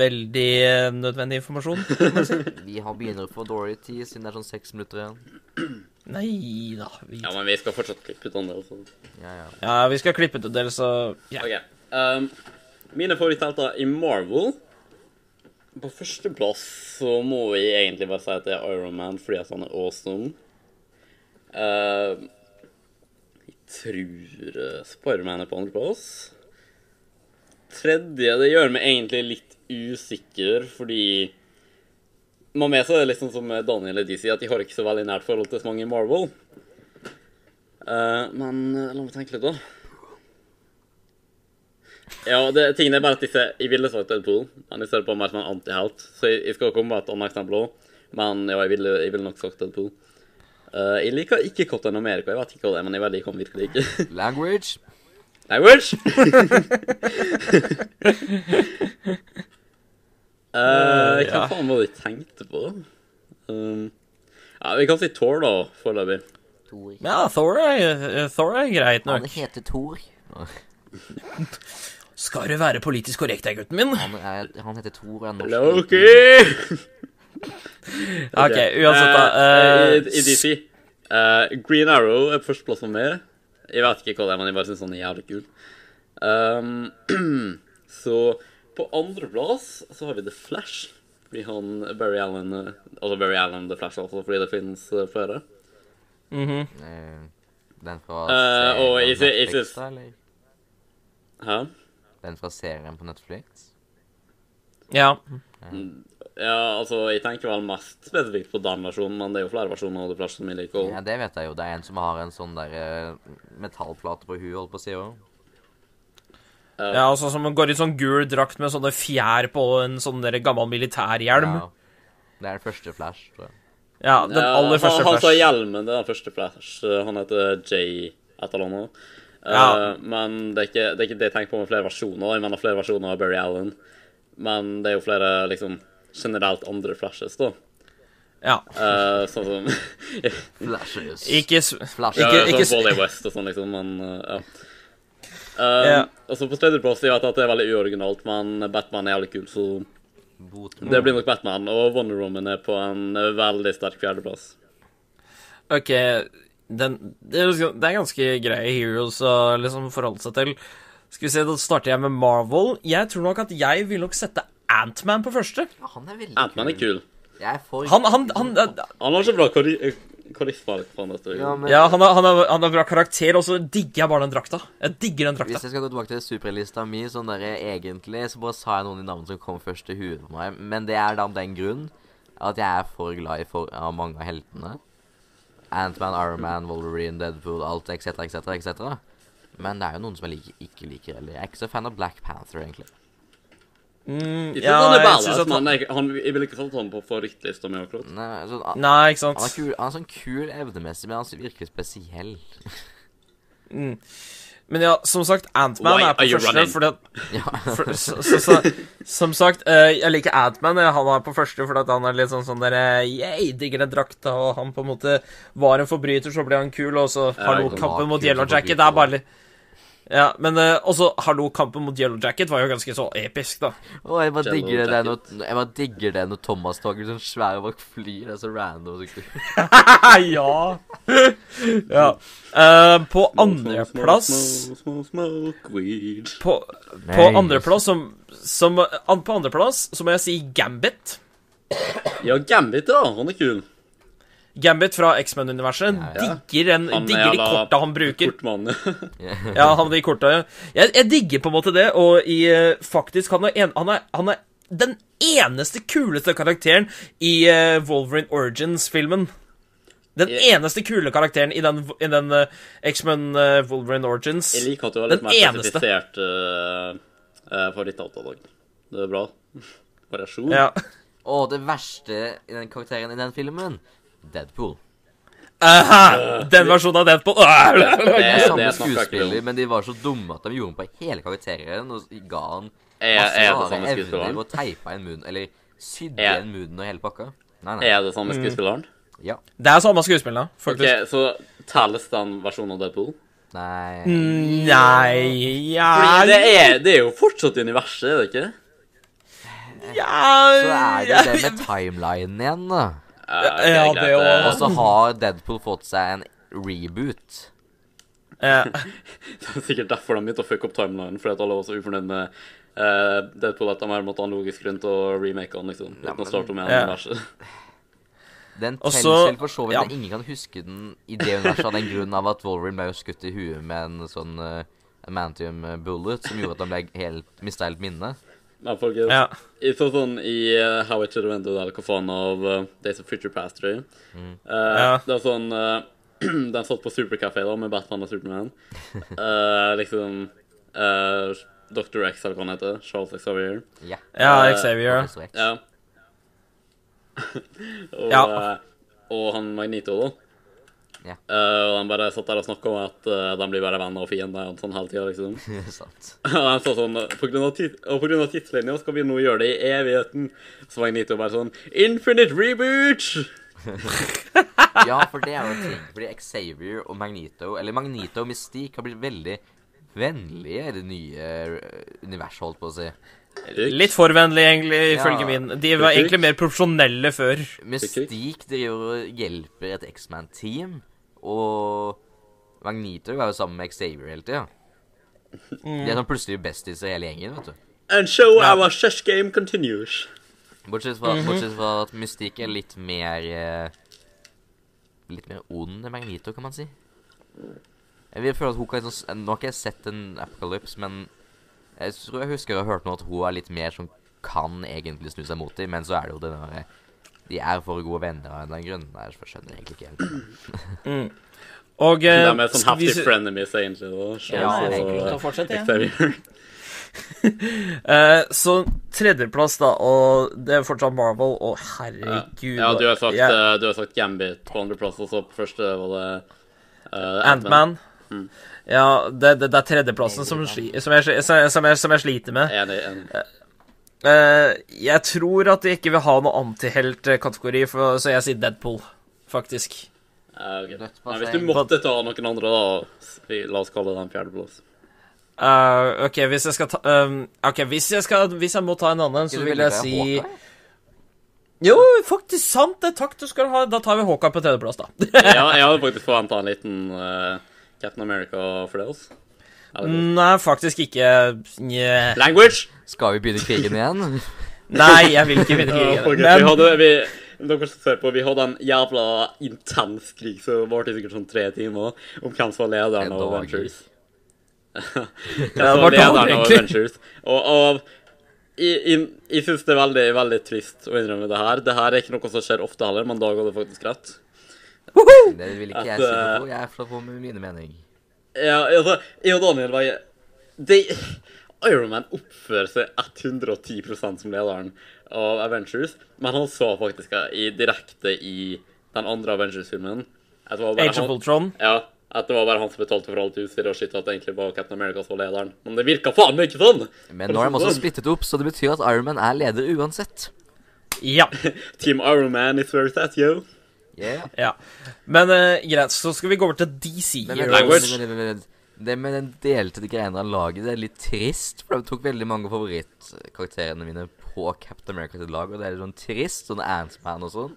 B: Veldig eh, nødvendig informasjon.
C: Vi har begynner få dårlig tid, siden det er sånn seks minutter igjen.
B: Nei da. Vi...
A: Ja, men vi skal fortsatt klippe ut en del. Så.
C: Ja, ja.
B: Ja, vi skal klippe ut en del, så ja.
A: OK. Um, mine favoritthelter i Marvel På førsteplass så må vi egentlig bare si at det er Iron Man fordi at han er awesome. Uh, jeg tror uh, Spiderman er på andreplass. Tredje det gjør meg egentlig litt usikker, fordi man med seg det er liksom som Daniel og DC, at de har ikke så veldig nært forhold til så mange i Marvel. Uh, men eh, la meg tenke litt, da. Ja, det, tingen er bare at disse, jeg ville sagt Deadpool, men jeg ser på meg som en antihelt. Så jeg, jeg skal komme med et annet eksempel òg. Men ja, jeg ville, jeg ville nok sagt Deadpool. Uh, jeg liker ikke Cotton America. Jeg vet ikke hva det er, men jeg vet jeg virkelig ikke.
C: Language.
A: Language! uh, hva faen var det jeg tenkte på? Um, ja, vi kan si Thor, da, foreløpig.
B: Ja, Thor er, Thor er greit
C: Han heter Thor.
B: Skal du være politisk korrekt her, gutten min?
C: Han, er, han heter Thor og er norsk.
A: Loki!
B: OK, uansett, da.
A: Uh,
B: eh,
A: I, i DC. Uh, Green Arrow er på førsteplass for meg. Jeg vet ikke hva det er, men jeg bare syns han er jævlig kul. Um, så på andreplass så har vi The Flash. Fordi han Barry Allen eh, Altså Barry Allen The Flash, altså, fordi det finnes eh, flere.
B: mhm.
C: -hmm. Den fra
A: uh, og jeg syns- Hæ?
C: Den fra serien på Netflix?
B: Ja.
A: Ja, altså, jeg tenker vel mest spesifikt på den versjonen, men det er jo flere versjoner av The Flash som jeg liker.
C: Ja, det vet jeg jo. Det er en som har en sånn der eh, metallplate på huet, holdt på å si òg.
B: ja, altså som går i sånn gul drakt med sånne fjær på en sånn der gammel militærhjelm.
C: Ja. Det er den første Flash, tror jeg.
B: Ja, den
A: Ja,
B: aller første
A: han, han sa
B: Flash.
A: hjelmen, det er den første Flash. Han heter Jay et eller annet. Eh,
B: Uh,
A: Men det er, ikke, det er ikke det jeg tenker på med flere versjoner. Jeg mener flere versjoner av Barry Allen. Men det er jo flere liksom generelt andre flashes, da.
B: Ja.
A: Uh, sånn som
C: Flashes.
B: Ikke
C: Flashes.
A: Ja,
B: Ikke-
A: sånn Wally West og sånn, liksom, men uh, ja.
B: Ja.
A: Og så på tredjeplass, jeg vet at det er veldig uoriginalt, men Batman er jævlig kul, så
C: Botman.
A: det blir nok Batman. Og Wonder Woman er på en veldig sterk fjerdeplass.
B: OK, den, det, er ganske- det er ganske greie heroes å liksom forholde seg til. Skal vi se, Da starter jeg med Marvel. Jeg tror nok at jeg vil nok sette Antman på første.
C: Ja, han er veldig
A: Ant-Man er kul.
C: Jeg er for
B: Han, han, han,
A: Han har ikke bra faen det heter.
C: Ja, men
B: ja, han, har, han, har, bra karakter, og så digger jeg bare den drakta. Jeg digger den drakta.
C: Hvis jeg skal gå tilbake til superlista mi, sånn der egentlig, så bare sa jeg noen i navnet som kom først til huet på meg. Men det er da den grunn at jeg er for glad i for, av mange av heltene. Ant-Man, Iron Man, Wolverine, Deadpool, alt etc., etc., etc. Men det er jo noen som jeg liker, ikke liker heller. Jeg er ikke så fan av Black Panther, egentlig.
B: Mm, ja,
A: han er
B: jeg synes at han,
A: jeg, han, jeg vil ikke satt han på favorittlista mi.
C: Nei, så, han,
B: Nei, ikke sant.
C: han, er kul, han er sånn kul evnemessig, men han virker spesiell.
B: Men ja, som sagt, Antman er på første fordi at
C: Ja.
B: for, så, så, så, Som sagt, uh, jeg liker Antman. Han er på første fordi at han er litt sånn sånn der Yeah, Yay, digger den drakta, og han på en måte var en forbryter, så ble han kul, og så Hallo,
C: han
B: kampen mot
C: yellowjacket
B: Yellow Jacket
C: forbryter,
B: er bare litt Ja, men uh, også Hallo, kampen mot Yellow Jacket var jo ganske så episk, da.
C: Og jeg bare digger det når, jeg bare digger det når Thomas Togger sånn svære bak flyr. Det er så random.
B: ja. ja. Uh, på andreplass. På, på andreplass som, som an, På andreplass så må jeg si Gambit.
A: Ja, Gambit, da. Han er kul.
B: Gambit fra X-Men-universet.
C: Ja,
B: Digger, en,
A: Han er
B: digger de korta han bruker.
A: Kort.
B: Ja, han de korta, ja. Jeg, jeg digger på en måte det, og i eh, faktisk han er, en, han, er, han er den eneste kuleste karakteren i uh, Wolverine Origins-filmen. Den
A: yeah.
B: eneste kule karakteren i den, i den uh, X-Men uh, Wolverine Origins.
A: Jeg liker at du har litt
B: Den
A: mer spesifisert uh, uh, favorittauto. Det er bra. Variasjon.
B: Ja.
C: Og det verste i den karakteren i den filmen Deadpool.
B: Aha, den versjonen av Deadpool
C: Det er samme
A: om.
C: skuespiller, men de var så dumme at de gjorde den på hele karakteren og ga han masse rare evner og teipa en munn, eller sydde igjen munnen og hele pakka. Nei, nei.
A: Er det samme skuespilleren?
C: Ja.
B: Det er samme skuespilleren, faktisk.
A: Ok, Så telles den versjonen av Deadpool?
C: Nei
B: Nei ja,
A: Fordi det er, det er jo fortsatt universet, er det ikke?
B: ja,
C: Så er det det med timelinen igjen, da.
A: Ja,
B: Ja, det
A: òg.
C: Og så har Deadpool fått seg en reboot.
B: Ja.
A: Det er sikkert derfor de begynte å fucke opp timelinen, fordi at alle var så ufornøyd med uh, Deadpool at de her måtte ha en logisk grunn til å remake den, liksom. Uten å starte med
B: Ja.
A: universet.
C: Den teller selv for så vidt
B: ja.
C: ingen kan huske den i det universet av den grunn av at Wolverine ble jo skutt i huet med en sånn uh, Mantium bullet som gjorde at han ble helt, mista helt minnet.
A: Men folkens,
B: ja.
A: i sånn sånn i uh, How It Should Have Ended, eller hva faen av uh, Days of Future Past, tror jeg.
C: Mm.
A: Uh,
B: Ja.
A: Det er sånn uh, Den satt på Supercafé da, med Batman og Superman. Uh, liksom uh, Dr. X, eller hva han heter. Charles Xavier.
C: Ja.
B: ja,
A: Eh,
B: Xavier.
A: Ja. og,
B: Ja.
A: uh, og han Magneto, da.
C: Ja.
A: Uh, og han bare satt der og snakka om at uh, de blir bare venner og fiender sånn hele tida, liksom.
C: Sant.
A: Og han sa sånn på grunn av, tid, og på grunn av tidslinja skal vi nå gjøre det i evigheten. Så Magneto bare sånn Infinite reboot!
C: Ja, for det er jo en ting. Fordi Xavier og Magneto, eller Magneto og Mystique, har blitt veldig vennlige i det nye uh, universet, holdt på å si.
B: Litt for vennlig, egentlig,
C: Ja.
B: min. De var egentlig mer profesjonelle før.
C: Mystique driver og hjelper et X-Man-team, og Magneto er jo sammen med Xavier hele tida. De er sånn plutselig besties i hele gjengen, vet du.
A: And so
B: Ja.
A: our chess game continues.
C: Bortsett fra, bortsett fra at Mystikk er litt mer eh, Litt mer ond enn Magneto, kan man si. Jeg vil føle at hun kan sånn- Nå har ikke jeg sett en Apocalypse, men jeg tror jeg husker jeg har hørt noe at hun er litt mer som kan egentlig snu seg mot dem, men så er det jo den derre De er for gode venner av en eller annen grunn. Nei, jeg skjønner egentlig ikke helt.
B: Og
A: De
B: eh,
A: er sånn
B: vi
A: heftig
B: se-
A: frenemies, egentlig. Da. Charles
C: Ja,
A: og,
C: egentlig.
B: Da fortsetter jeg. Eh, så tredjeplass, da, og det er fortsatt Marvel, og herregud
A: Ja, du har sagt,
B: jeg-
A: uh, du har sagt Gambit på andreplass, og så på første var det uh,
B: Ant-Man. Ja, det, det, det er tredjeplassen som, som, jeg, som, jeg, som, jeg, som jeg sliter med.
A: Enig. enig.
B: Eh, jeg tror at jeg ikke vil ha noe antihelt-kategori, så jeg sier Deadpool, faktisk.
A: Uh,
C: okay.
A: Nei, hvis du måtte ta noen andre, da La oss kalle det en fjerdeplass.
B: Uh, OK, hvis jeg skal ta um, OK, hvis jeg, skal, hvis jeg må ta en annen, så vil jeg si Jo, faktisk sant det. Takk du skal ha. Da tar vi Håkan på tredjeplass, da.
A: Ja, jeg hadde faktisk forventa en liten uh, Captain America for det, også.
B: Nei, faktisk ikke. Yeah.
A: Language!
C: Skal vi begynne krigen igjen?
B: Nei, jeg vil ikke begynne
A: Ja,
B: krigen.
A: men... vi hadde vi, dere som ser på, vi hadde en jævla intens krig som varte sikkert sånn tre timer, om hvem som var lederen av Ventures. Hvem som
B: var
A: lederen av Ventures. Og, og jeg, jeg, jeg syns det er veldig veldig trist å innrømme det her. Det her er ikke noe som skjer ofte heller, men Dag hadde faktisk rett.
C: Det vil ikke jeg si noe på. Jeg er fra på med mine mening.
A: Ja, altså, jeg og Daniel var det, Iron Man oppfører seg 110 som lederen av Avengers, men han så faktisk i, direkte i den andre Avengers-filmen
B: Age of
A: han-
B: Ultron
A: Ja, at det var bare han som betalte for alt utstyret, og shit, at det egentlig var Captain America som var lederen. Men det virka faen meg ikke sånn!
C: Men nå er de også splittet opp, så det betyr at Iron Man er leder uansett.
B: Ja.
A: Team Iron Man is where it's at, yo.
C: Yeah.
B: ja. Men uh, greit, så skal vi gå over til DC
C: Men, men,
B: Heroes.
A: Language.
C: Det med den delte greiene av laget, det er litt trist. For det tok veldig mange favorittkarakterene mine på Captain America sitt lag, og det er litt sånn trist. Sånn Ant-Man og sånn.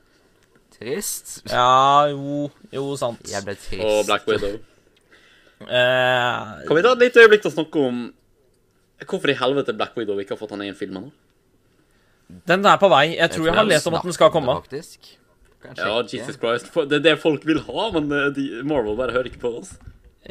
C: Trist.
B: Ja, jo, jo, sant.
C: Jeg ble trist.
A: Og Black Widow.
B: Eh,
A: Kan vi ta et lite øyeblikk til å snakke om hvorfor i helvete Black Widow ikke har fått han egen film ennå?
B: den er på vei. Jeg tror jeg har lest om at den skal komme.
C: Faktisk. Kanskje
A: Ja,
C: sjekke.
A: Jesus Christ. Det er det folk vil ha, men de, Marvel bare hører ikke på oss.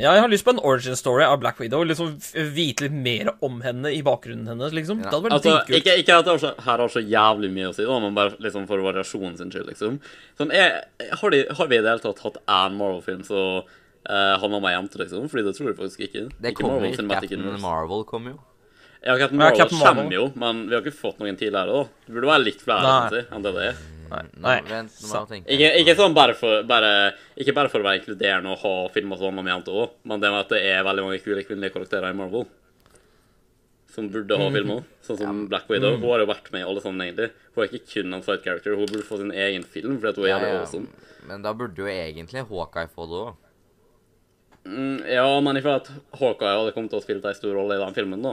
B: Ja, jeg har lyst på en origin story av Black Widow. Liksom vite litt mer om henne i bakgrunnen hennes, liksom.
C: Ja.
B: Det hadde vært
A: Altså,
B: dritkult.
A: ikke, ikke at det så, her har så jævlig mye å si, da, men bare liksom for variasjonen sin skyld, liksom. Sånn, jeg, har, de, har vi i det hele tatt hatt én Marvel-film så uh, handler om ei jente, liksom? Fordi det tror jeg faktisk ikke.
C: Det
A: ikke
C: kommer
A: Marvel
C: Captain
A: Universe.
C: Marvel kommer jo.
A: Ja, Captain
B: Ja,
A: Marvel
B: Captain Marvel.
A: kommer jo, men vi har ikke fått noen tidligere, da. Det burde være litt flere
B: Nei.
A: enn det det er.
B: Nei. Nei.
C: vent, nå må jeg tenke.
A: Ikke, ikke sånn bare for, bare, ikke bare for å være inkluderende og ha filmer som om jante òg, men det med at det er veldig mange kule kvinnelige karakterer i Marvel. Som burde ha filmer. Sånn som Black Widow. Hun har jo vært med i alle sammen, egentlig. Hun er ikke kun en side character. Hun burde få sin egen film, fordi at hun er
C: Ja,
A: jævlig
C: ja.
A: awesome.
C: Men da burde jo egentlig Hawkeye få det òg.
A: Mm, ja, men jeg føler at Hawkeye hadde kommet til å spille en stor rolle i den filmen, da.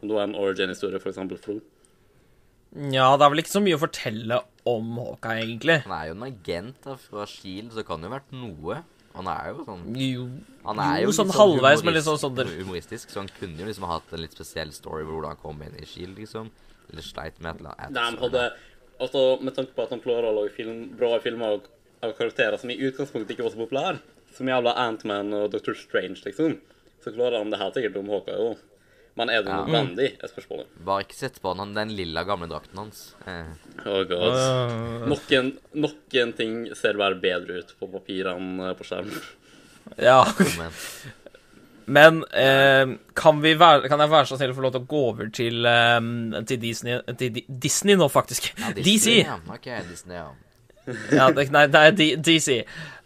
A: Om det var en origin-historie, eksempel, for henne.
B: Ja, det er vel ikke så mye å fortelle om Hawkeye, egentlig.
C: Han er jo en agent da, fra Shield, så det kan jo ha vært noe. Han er jo sånn
B: Jo,
C: Han er
B: jo,
C: jo litt
B: sånn halvveis, men litt sånn sånn der-
C: humoristisk, så han kunne jo liksom hatt en litt spesiell story hvor hvordan han kom inn i Shield, liksom. Eller sleit med et eller annet.
A: Nei, men hadde Altså, med tanke på at han klarer å lage film, bra filmer av, av karakterer som i utgangspunktet ikke var så populære, som jævla Ant-Man og Doctor Strange, liksom, så klarer han det her sikkert om Hawkeye òg. Men er det
C: Ja.
A: nødvendig, er spørsmålet.
C: Bare ikke sett på han den lilla gamle drakten hans. Eh,
A: Oh god. Noen, noen ting ser bare bedre ut på papir enn eh, på skjerm.
B: Ja.
C: men
B: eh, kan, vi være, kan jeg være så snill å få lov til å gå over til, eh, til Disney Til Disney nå, faktisk.
C: ja,
B: DC.
C: Ja. OK, Disney, ja.
B: Ja, det, nei, det er DC.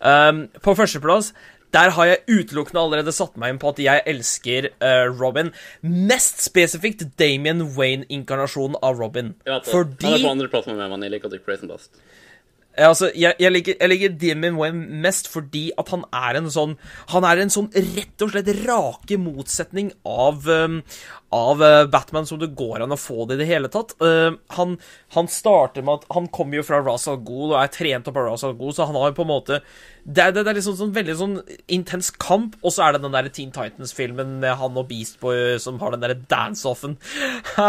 B: Um, på førsteplass der har jeg utelukkende allerede satt meg inn på at jeg elsker uh, Robin. Mest spesifikt Damien Wayne-inkarnasjonen av Robin.
A: Vet det.
B: Fordi
A: Han er på andreplass med meg, men jeg liker Dick Grayson best.
B: Ja, Altså, jeg, jeg, liker, Damien Wayne mest fordi at han er en sånn Han er en sånn rett og slett rake motsetning av um, Av uh, Batman som det går an å få det i det hele tatt. Uh, han, han starter med at Han kommer jo fra Ra's al Ghul og er trent opp av Ra's al Ghul, så han har jo på en måte Det er, det, er liksom sånn veldig sånn intens kamp, og så er det den der Teen Titans-filmen med han og Beast Boy som har den derre dance-offen.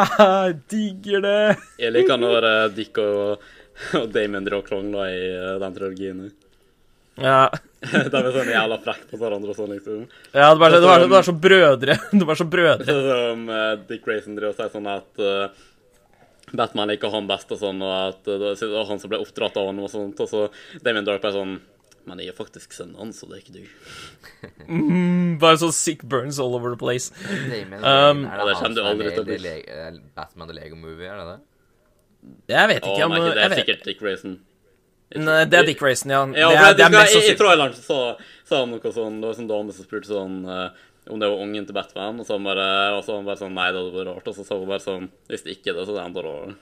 B: Digger det!
A: Jeg liker når eh, Dick og, og Damon drar da, i eh, den trilogien.
B: Ja.
A: De er sånn jævla frekk på hverandre og sånn, liksom.
B: Ja, det er, så, var, det var så brødre. Det er så brødre.
A: Sånn som uh, Dick Grayson driver og sier sånn at uh, Batman liker han best og sånn, og at det var han som ble oppdratt av han og sånt, og så Damien Dark er sånn Men jeg er faktisk sønnen hans, og det er ikke du.
B: Mm, bare sånn sick burns all over the place.
C: Damien
B: Um,
C: er
A: det
C: det han
A: kommer du aldri til å bli.
C: Batman The Lego Movie, er det det?
B: Jeg vet ikke om
A: nei, det
B: jeg
A: er
B: vet.
A: sikkert Dick Grayson.
B: Nei, det er Dick Grayson, ja.
A: Ja,
B: det er,
A: jeg
B: det er
A: skal,
B: mest
A: i, I traileren så sa han noe sånn Det var en sånn dame som spurte sånn uh, om det var ungen til Batman, og så han bare, og så han bare sånn Nei, det hadde vært rart. Og så sa hun bare sånn Hvis det ikke er det, så er det enda rarere.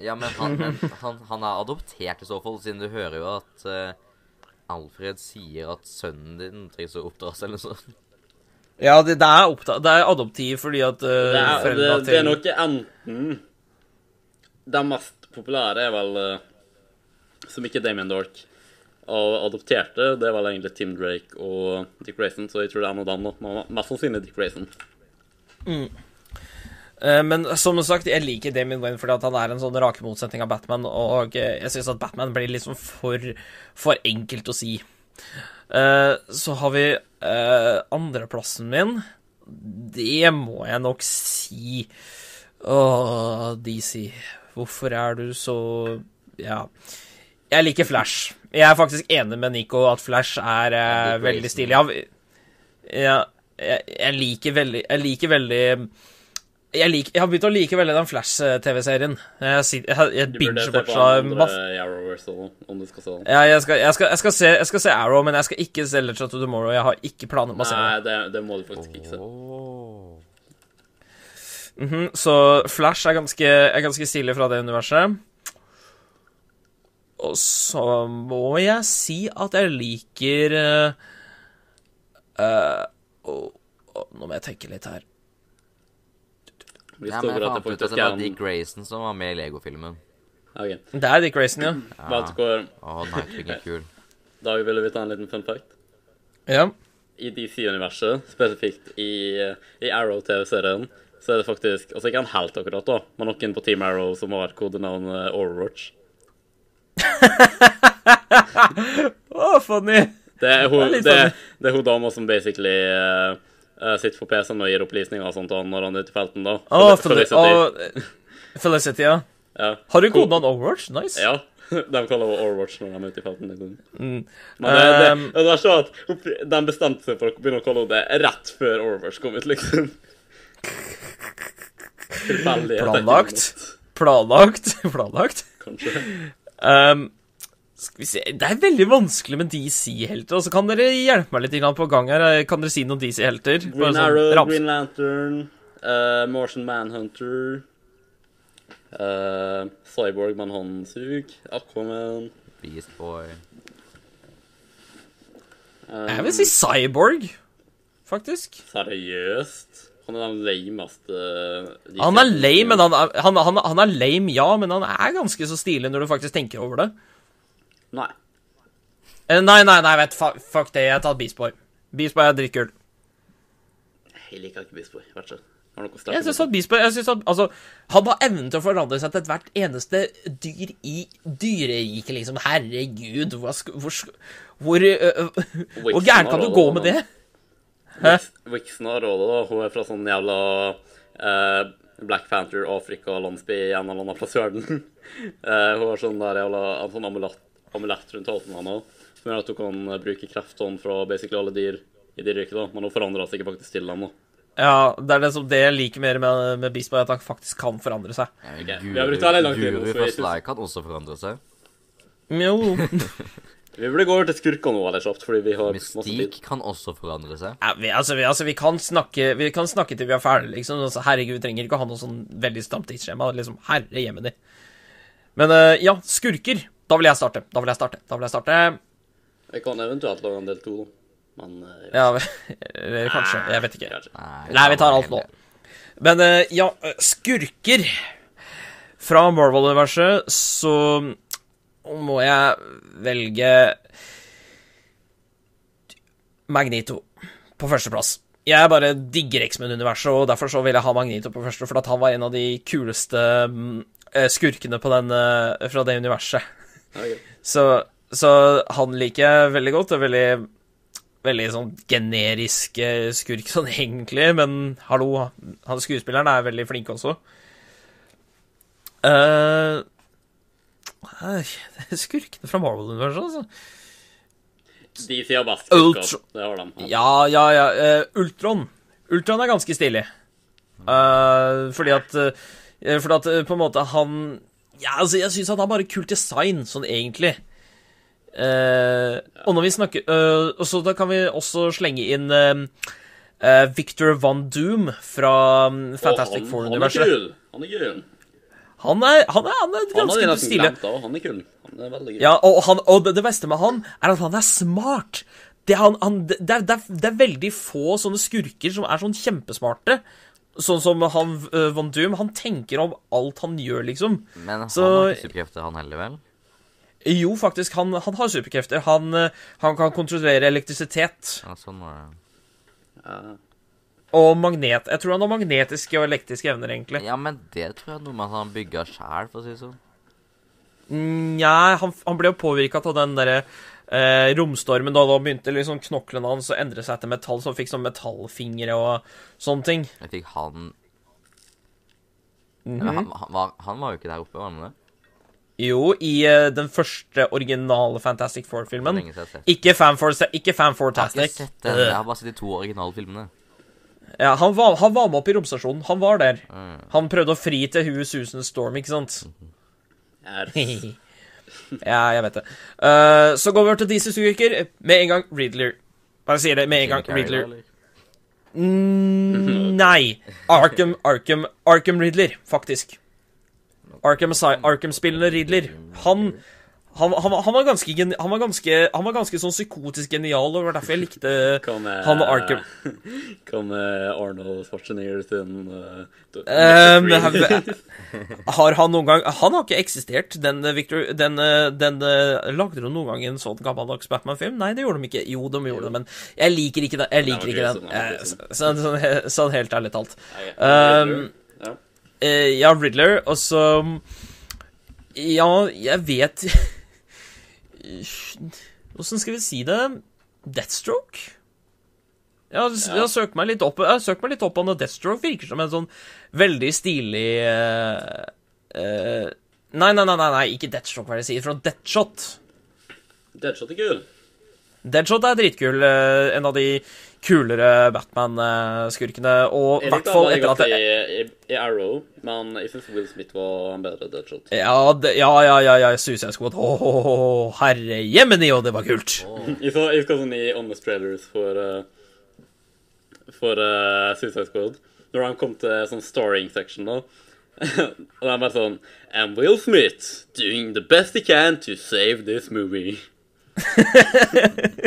C: Ja, men han, han, han er adoptert i så fall, siden du hører jo at uh, Alfred sier at sønnen din trengs å oppdras eller noe sånt.
B: Ja, det, det, er oppta det er adoptiv fordi at uh,
A: Det er, det, det er nok enten Den mest populære er vel eh, Som ikke Damien Dork. Adopterte, det er vel egentlig Tim Drake og Dick Grayson, så jeg tror det er en av dem. da. Mest sannsynlig Dick Grayson.
B: Mm. Men som sagt, jeg liker Damien Wayne fordi han er en sånn rake motsetning av Batman, og eh, jeg syns at Batman blir liksom for, for enkelt å si. Eh, så har vi andreplassen min. Det må jeg nok si Åh, DC. Hvorfor er du så Ja. Jeg liker Flash. Jeg er faktisk enig med Nico at Flash er eh, veldig stilig. Ja, ja, jeg, jeg liker veldig Jeg liker veldig jeg, lik, jeg har begynt å like veldig den Flash-TV-serien. Jeg, sit- jeg, jeg
A: Du burde se på
B: fortsatt
A: den andre Arrowverse også, om du skal se den.
B: Ja, jeg skal, jeg, skal, jeg, skal se, jeg skal se Arrow, men jeg skal ikke se Legend of Tomorrow. Jeg har ikke planer om å se det.
A: Nei, det, det må du faktisk ikke se.
C: Åh.
B: -hmm. så Flash er ganske, er ganske stilig fra det universet. Og så må jeg si at jeg liker uh, eh, oh, å, Nå må jeg tenke litt her.
C: Ja, men jeg
A: det
C: fant ut at det var Dick Grayson som var med i Lego-filmen.
A: Okay.
B: Det er Dick Grayson, ja.
A: Du hvor
C: Å, Nightwing er kul.
A: Dag ville vi ta en liten fun fact?
B: ja.
A: I DC-universet, spesifikt i, i Arrow-TV-serien, så er det faktisk Altså ikke en helt akkurat, da, men noen på Team Arrow som har kodenavnet Overwatch.
B: Å, funny!
A: Det er hun,
B: Det er
A: det, er hun dama som basically eh, eh, sitter på PC-en og gir opplysninger og sånt han når han er ute i felten, da.
B: Å, Felicity. Oh, Felicity, ja.
A: Ja.
B: Har du kodenavn Overwatch? Nice.
A: ja. De kaller henne Overwatch når de er ute i felten.
B: Mm.
A: Men det, det,
B: Um,
A: det er sånn at de bestemte seg for å begynne å kalle henne det rett før Overwatch kom ut, liksom. Tilfeldig.
B: Planlagt. Planlagt. Planlagt.
A: Kanskje.
B: Um, skal vi se Det er veldig vanskelig med DC-helter. Altså, kan dere hjelpe meg litt på gang her? Kan dere si noen DC-helter?
A: Green
B: sånn
A: Arrow,
B: rams-
A: Green Lantern, uh, Martian Manhunter uh, Cyborg med en håndsug, Aquaman
C: Beast Boy.
A: um,
B: Jeg vil si Cyborg, faktisk.
A: Seriøst? Han er den lameste de
B: Han er lame, men han er, han, han, han er lame, ja, men han er ganske så stilig når du faktisk tenker over det.
A: Nei.
B: Eh, Nei, nei, nei, vet fa- fuck det. Jeg tar Beast Boy. Beast Boy er drittkul.
A: Jeg liker ikke Beast Boy. Vet så Har
B: Jeg synes at Boy jeg synes at, altså, Han har evnen til å forandre seg til ethvert eneste dyr i dyreriket, liksom. Herregud, hvor, hvor, hvor, øh, øh, hvor gæren kan du gå med det? Hæ?
A: Vixen og rådet, da. Hun er fra sånn jævla uh, Black Panther Afrika-landsby i en eller annen plass i verden. Uh, hun har sånn der jævla en sånn amulett, amulett rundt halsen hennes som gjør at hun kan bruke kreftene fra basically alle dyr i dyreriket, da. Men hun forandrer seg ikke faktisk til dem, da.
B: Ja, det er det, som, det jeg liker mer med, med Beast at han faktisk kan forandre seg.
C: Okay.
A: Guri,
C: Guru,
A: vi har brukt veldig lang tid nå,
C: fra Sly kan også forandre seg.
B: Jo.
A: Vi burde gå over til skurker nå eller kjapt, fordi vi har masse tid.
C: Kan også forandre seg.
B: Ja, vi, altså, vi, altså, vi, kan snakke, vi kan snakke til vi er ferdige, liksom. Altså, herregud, vi trenger ikke å ha noe sånn veldig stramt tidsskjema. Liksom, herre jemini. Men uh, ja, skurker. Da vil jeg starte. Da vil jeg starte. Da vil jeg starte.
A: Jeg kan eventuelt lage en del to. Men uh,
B: Ja, ja kanskje. Jeg vet ikke.
A: Nei,
B: Nei, vi tar alt nå. Men uh, ja, skurker Fra Marvel-universet så må jeg velge Magnito på førsteplass. Jeg bare digger X-Men-universet, og derfor så vil jeg ha Magnito på første, for at han var en av de kuleste mm, eh, skurkene på den, eh, fra det universet.
A: Okay.
B: Så, så han liker jeg veldig godt. Det er veldig, veldig sånn generisk eh, skurk sånn egentlig, men hallo, han skuespilleren er veldig flink også. Uh, skurkene fra Marvel-universet, altså.
A: De sier bare skurker. Det har de.
B: Ja, ja, ja. Uh, Ultron. Ultron er ganske stilig. Uh, fordi at uh, Fordi at uh, på en måte han Ja, altså, jeg syns han har bare kult design, sånn egentlig. Og når vi snakker Og så da kan vi også slenge inn Victor Van Doom fra um, Fantastic
A: han, han er
B: Four-universet.
A: kul. Han er kul.
B: Han er, han er, han er ganske
A: han er
B: stille.
A: glemt av. Han er kul. Han er veldig kul.
B: Ja, og, han, og det, det beste med han er at han er smart. Det, er han, han, det, er, det, er, det er veldig få sånne skurker som er sånn kjempesmarte. Sånn som han uh, Von Doom. Han tenker om alt han gjør, liksom.
C: Men han
B: Så-
C: har ikke superkrefter, han heller, vel?
B: Jo, faktisk, han, han har superkrefter. Han, uh, han kan kontrollere elektrisitet
C: Ja, sånn var det.
A: Ja.
B: Og magnet. Jeg tror han har magnetiske og elektriske evner, egentlig.
C: Ja, men det tror jeg er noe at han bygga sjæl, for å si det sånn.
B: Nja, han, han ble jo påvirka av den derre eh, romstormen. Da, da begynte liksom knoklene hans å endre seg til metall, så han fikk sånn metallfingre og sånne ting.
C: Jeg fikk han
B: mm
C: -hmm. han, han, var, han var jo ikke der oppe, var han det?
B: Jo, i eh, den første originale Fantastic Four-filmen.
C: Ikke Fan Four, ikke sett.
B: Ikke Fanfor, ikke
C: Jeg har ikke sett den. Jeg har bare sett de to originale filmene.
B: Ja, han var, han var med opp i romstasjonen. Han var der.
C: Mm.
B: Han prøvde å fri til huet Susan Storm, ikke sant?
A: Er-
B: ja, jeg vet det. Uh, så går vi over til disse Sugerker. Med en gang Riddler. Bare sier det med en gang. Riddler. Mm, nei. Arkham, Arkham, Arkham Riddler, faktisk. Arkham-spillende Arkham-spillende Riddler. Han, han, han, han, var ganske, han, var ganske, han var ganske sånn psykotisk genial, og det var derfor jeg likte
A: Hva med
B: han og Arkham.
A: Kan Arnold Schwarzenegger sin uh,
B: Um, har han noen gang Han har ikke eksistert. Den, eh, Victor, den, eh, den eh, Lagde de noen gang en sånn gammeldags Batman-film? Nei, det gjorde de ikke. Jo, de gjorde det, men jeg liker ikke den. Jeg liker ikke den. Eh,
A: grusom.
B: Sånn, sånn, sånn helt ærlig talt.
A: Um, ja.
B: Eh, ja, Riddler, og så Ja, jeg vet Åssen skal vi si det? Deathstroke? Jeg har, opp Jeg har søkt meg litt opp på Deathstroke virker som en sånn veldig stilig uh, uh, Nei, nei, nei, nei, ikke Deathstroke, hva er det jeg sier? Fra Deathshot.
A: Deathshot er kul.
B: Deadshot er dritkul. eh, en av de kulere Batman-skurkene. Og i hvert fall etter at
A: i,
B: jeg,
A: i, i Arrow, men jeg syns Will Smith var en bedre Deadshot.
B: ja, det, ja, ja, ja, ja, Suicide Squad. Å, oh, oh, å, herre jemini, og det var kult.
A: Jeg så, jeg skal sånn i Honest Trailers for uh, For uh, Suicide Squad. Når han kom til sånn starring section, da. og det er bare sånn And Will Smith doing the best he can to save this movie.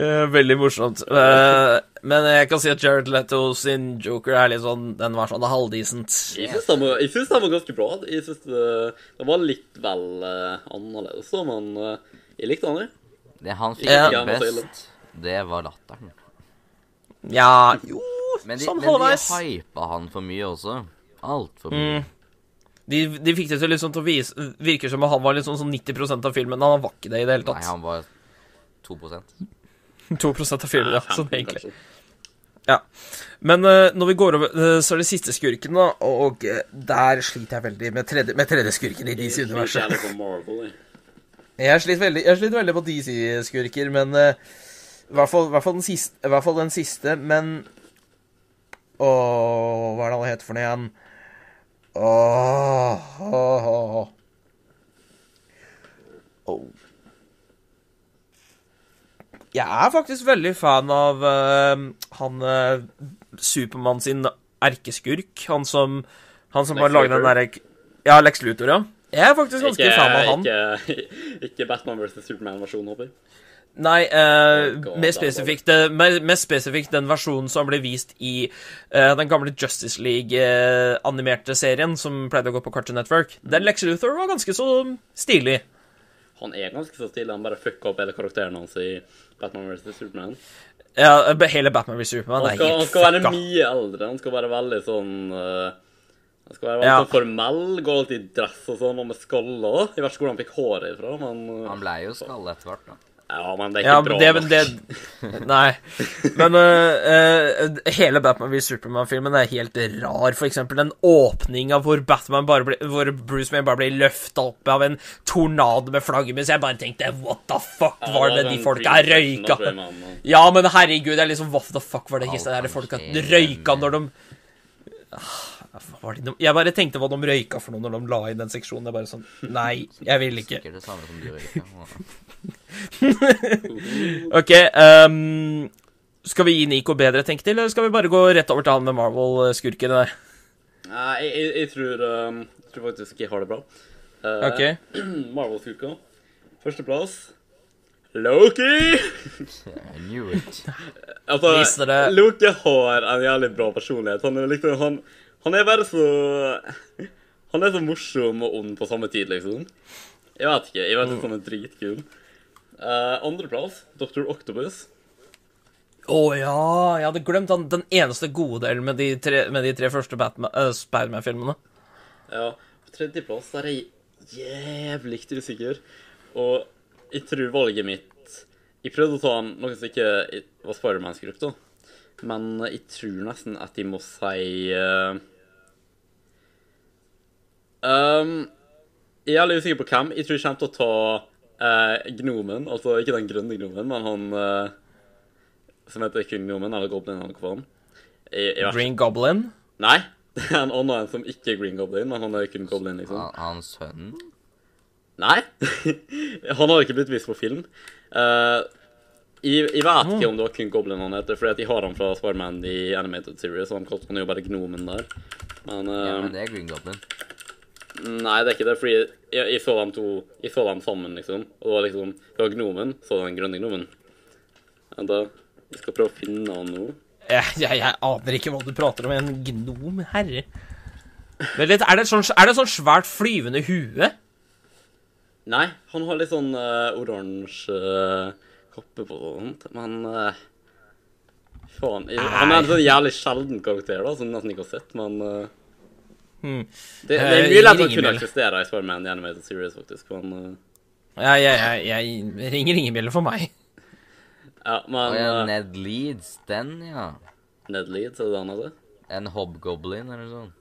B: Eh, veldig morsomt. Eh, men jeg kan si at Jared Leto sin Joker er litt sånn Den var sånn halvdisent.
A: Jeg syns den, var- den ganske bra. Jeg synes det, det var litt vel uh, annerledes, men jeg likte den, jeg.
C: Det han fikk
B: Ja.
A: Ja,
C: best, det var latteren.
B: Ja, jo
C: Men de,
B: Sånn
C: men de
B: halvveis.
C: hypa han for mye også. Altfor mye.
B: Mm. De, de fikk det til liksom til å vise Virker som at han var liksom sånn 90% av filmen. men Han var ikke det i det hele tatt.
C: Nei, han var 2%
B: 2% av filmen, ja. Sånn egentlig. Ja. Men uh, når vi går over uh, Så er det siste skurken, da. Og uh, der sliter jeg veldig med tredje, med tredje skurken i DC-universet.
A: litt på Marvel, jeg.
B: Sliter veldig, jeg sliter veldig på DC-skurker, men i, hvert fall, i, hvert fall den siste, I hvert fall den siste, men Å, hva er det han heter for noe igjen? Oh, oh. Åh. Jeg er faktisk veldig fan av uh, han uh, Supermann sin erkeskurk. Han som, han som har laget den derre Ja, Lex Luthor, ja. Jeg er faktisk ganske
A: Ikke,
B: fan av han.
A: ikke, ikke Batman vs. Superman-versjonen, håper jeg.
B: Nei, eh, mer
A: er
B: spesifikt, eh, mer, mer spesifikt den versjonen som ble vist i eh, den gamle Justice League-animerte serien som pleide å gå på Cartoon Network. Den Lex Luthor var ganske så stilig.
A: Han er ganske så stilig. Han bare fucka opp hele karakteren hans i Batman vs. Superman.
B: Ja, eh, hele Batman vs. Superman
A: Han
B: er
A: skal, han skal være
B: fucka.
A: mye eldre. Han skal være veldig sånn uh, Han skal være veldig
B: Ja.
A: sånn formell, gå alltid i dress og sånn, og med skaller. Jeg vet ikke hvor han fikk håret ifra, men uh,
C: Han ble jo skalle etter hvert, da.
A: Ja, men det er ikke
B: ja,
A: bra
B: det,
A: nok.
B: det Nei. Men uh, uh, hele Batman vs. Superman-filmen er helt rar. For eksempel den åpninga hvor Hvor Bruce Wayne bare blir løfta opp av en tornado med flaggermus. Jeg bare tenkte what the fuck
A: Ja,
B: var det de folka her røyka? Ja, men herregud, det er liksom What the fuck var det
C: Alt
B: der folka røyka når de Hva var det de Jeg bare tenkte hva de røyka for noe når de la inn den seksjonen. Det er bare sånn Nei, jeg vil ikke.
C: Sikkert det samme som de røyka.
B: OK. Um, skal vi gi Nico bedre tenkt til, eller skal vi bare gå rett over til han med Marvel-skurken der?
A: Nei, jeg, jeg, jeg tror um, Jeg tror faktisk jeg har det bra. Uh,
B: OK.
A: Marvel-skurka. Førsteplass Loki!
C: I knew it.
A: Altså, Loki har en jævlig bra personlighet. Han er liksom Han, han er bare så Han er så morsom og ond på samme tid, liksom. Jeg vet ikke. Jeg vet ikke han er dritkul. Uh, Andreplass Dr. Octopus.
B: Å ja, jeg hadde glemt han, den eneste gode delen med de tre, med de tre første øh, Spiderman-filmene.
A: Ja, på tredjeplass er jeg jævlig usikker. Og jeg tror valget mitt Jeg prøvde å ta han noe som ikke var Spiderman-skrukt, da. Men jeg tror nesten at jeg må si uh, um, Jeg er litt usikker på hvem. Jeg tror jeg kommer til å ta uh, Gnomen. Altså ikke den grønne gnomen, men han uh, som heter kun Gnomen, eller Goblin, eller hva vet ikke.
B: Green Goblin.
A: Nei, det er en annen som ikke er Green Goblin, men han er kun Goblin, liksom.
C: Han, hans sønn
A: Nei, han har ikke blitt vist på film. Eh, jeg, jeg vet ikke om det var kun Goblin han heter, fordi at jeg har han fra Spiderman i Animated Series, han kalte han jo bare Gnomen der. Men, eh,
C: Ja, men det er Green Goblin.
A: nei, det er ikke det, fordi jeg, jeg, så dem to Jeg så dem sammen, liksom. Og det var liksom Det var Gnomen, så den grønne Gnomen. Vent, da. Vi skal prøve å finne han nå.
B: Jeg, jeg, jeg aner ikke hva du prater om. En gnom, herre. Vel, litt, er, det et sånn, er det sånn svært flyvende hue?
A: Nei, han har litt sånn uh, oransje eh, og sånt, men uh, Faen. jeg- Han er en sånn jævlig sjelden karakter, da, som jeg nesten ikke har sett, men uh,
B: Hmm.
A: det, det er mye lett å kunne eksistere i Spiderman The Animated Series, faktisk, men uh,
B: Jeg, jeg, jeg, jeg ringer ingen bjeller for meg.
A: Ja, men
C: ja, Ned Leeds, den, ja.
A: Ned Leeds, er det det han heter?
C: En hobgoblin eller noe sånt.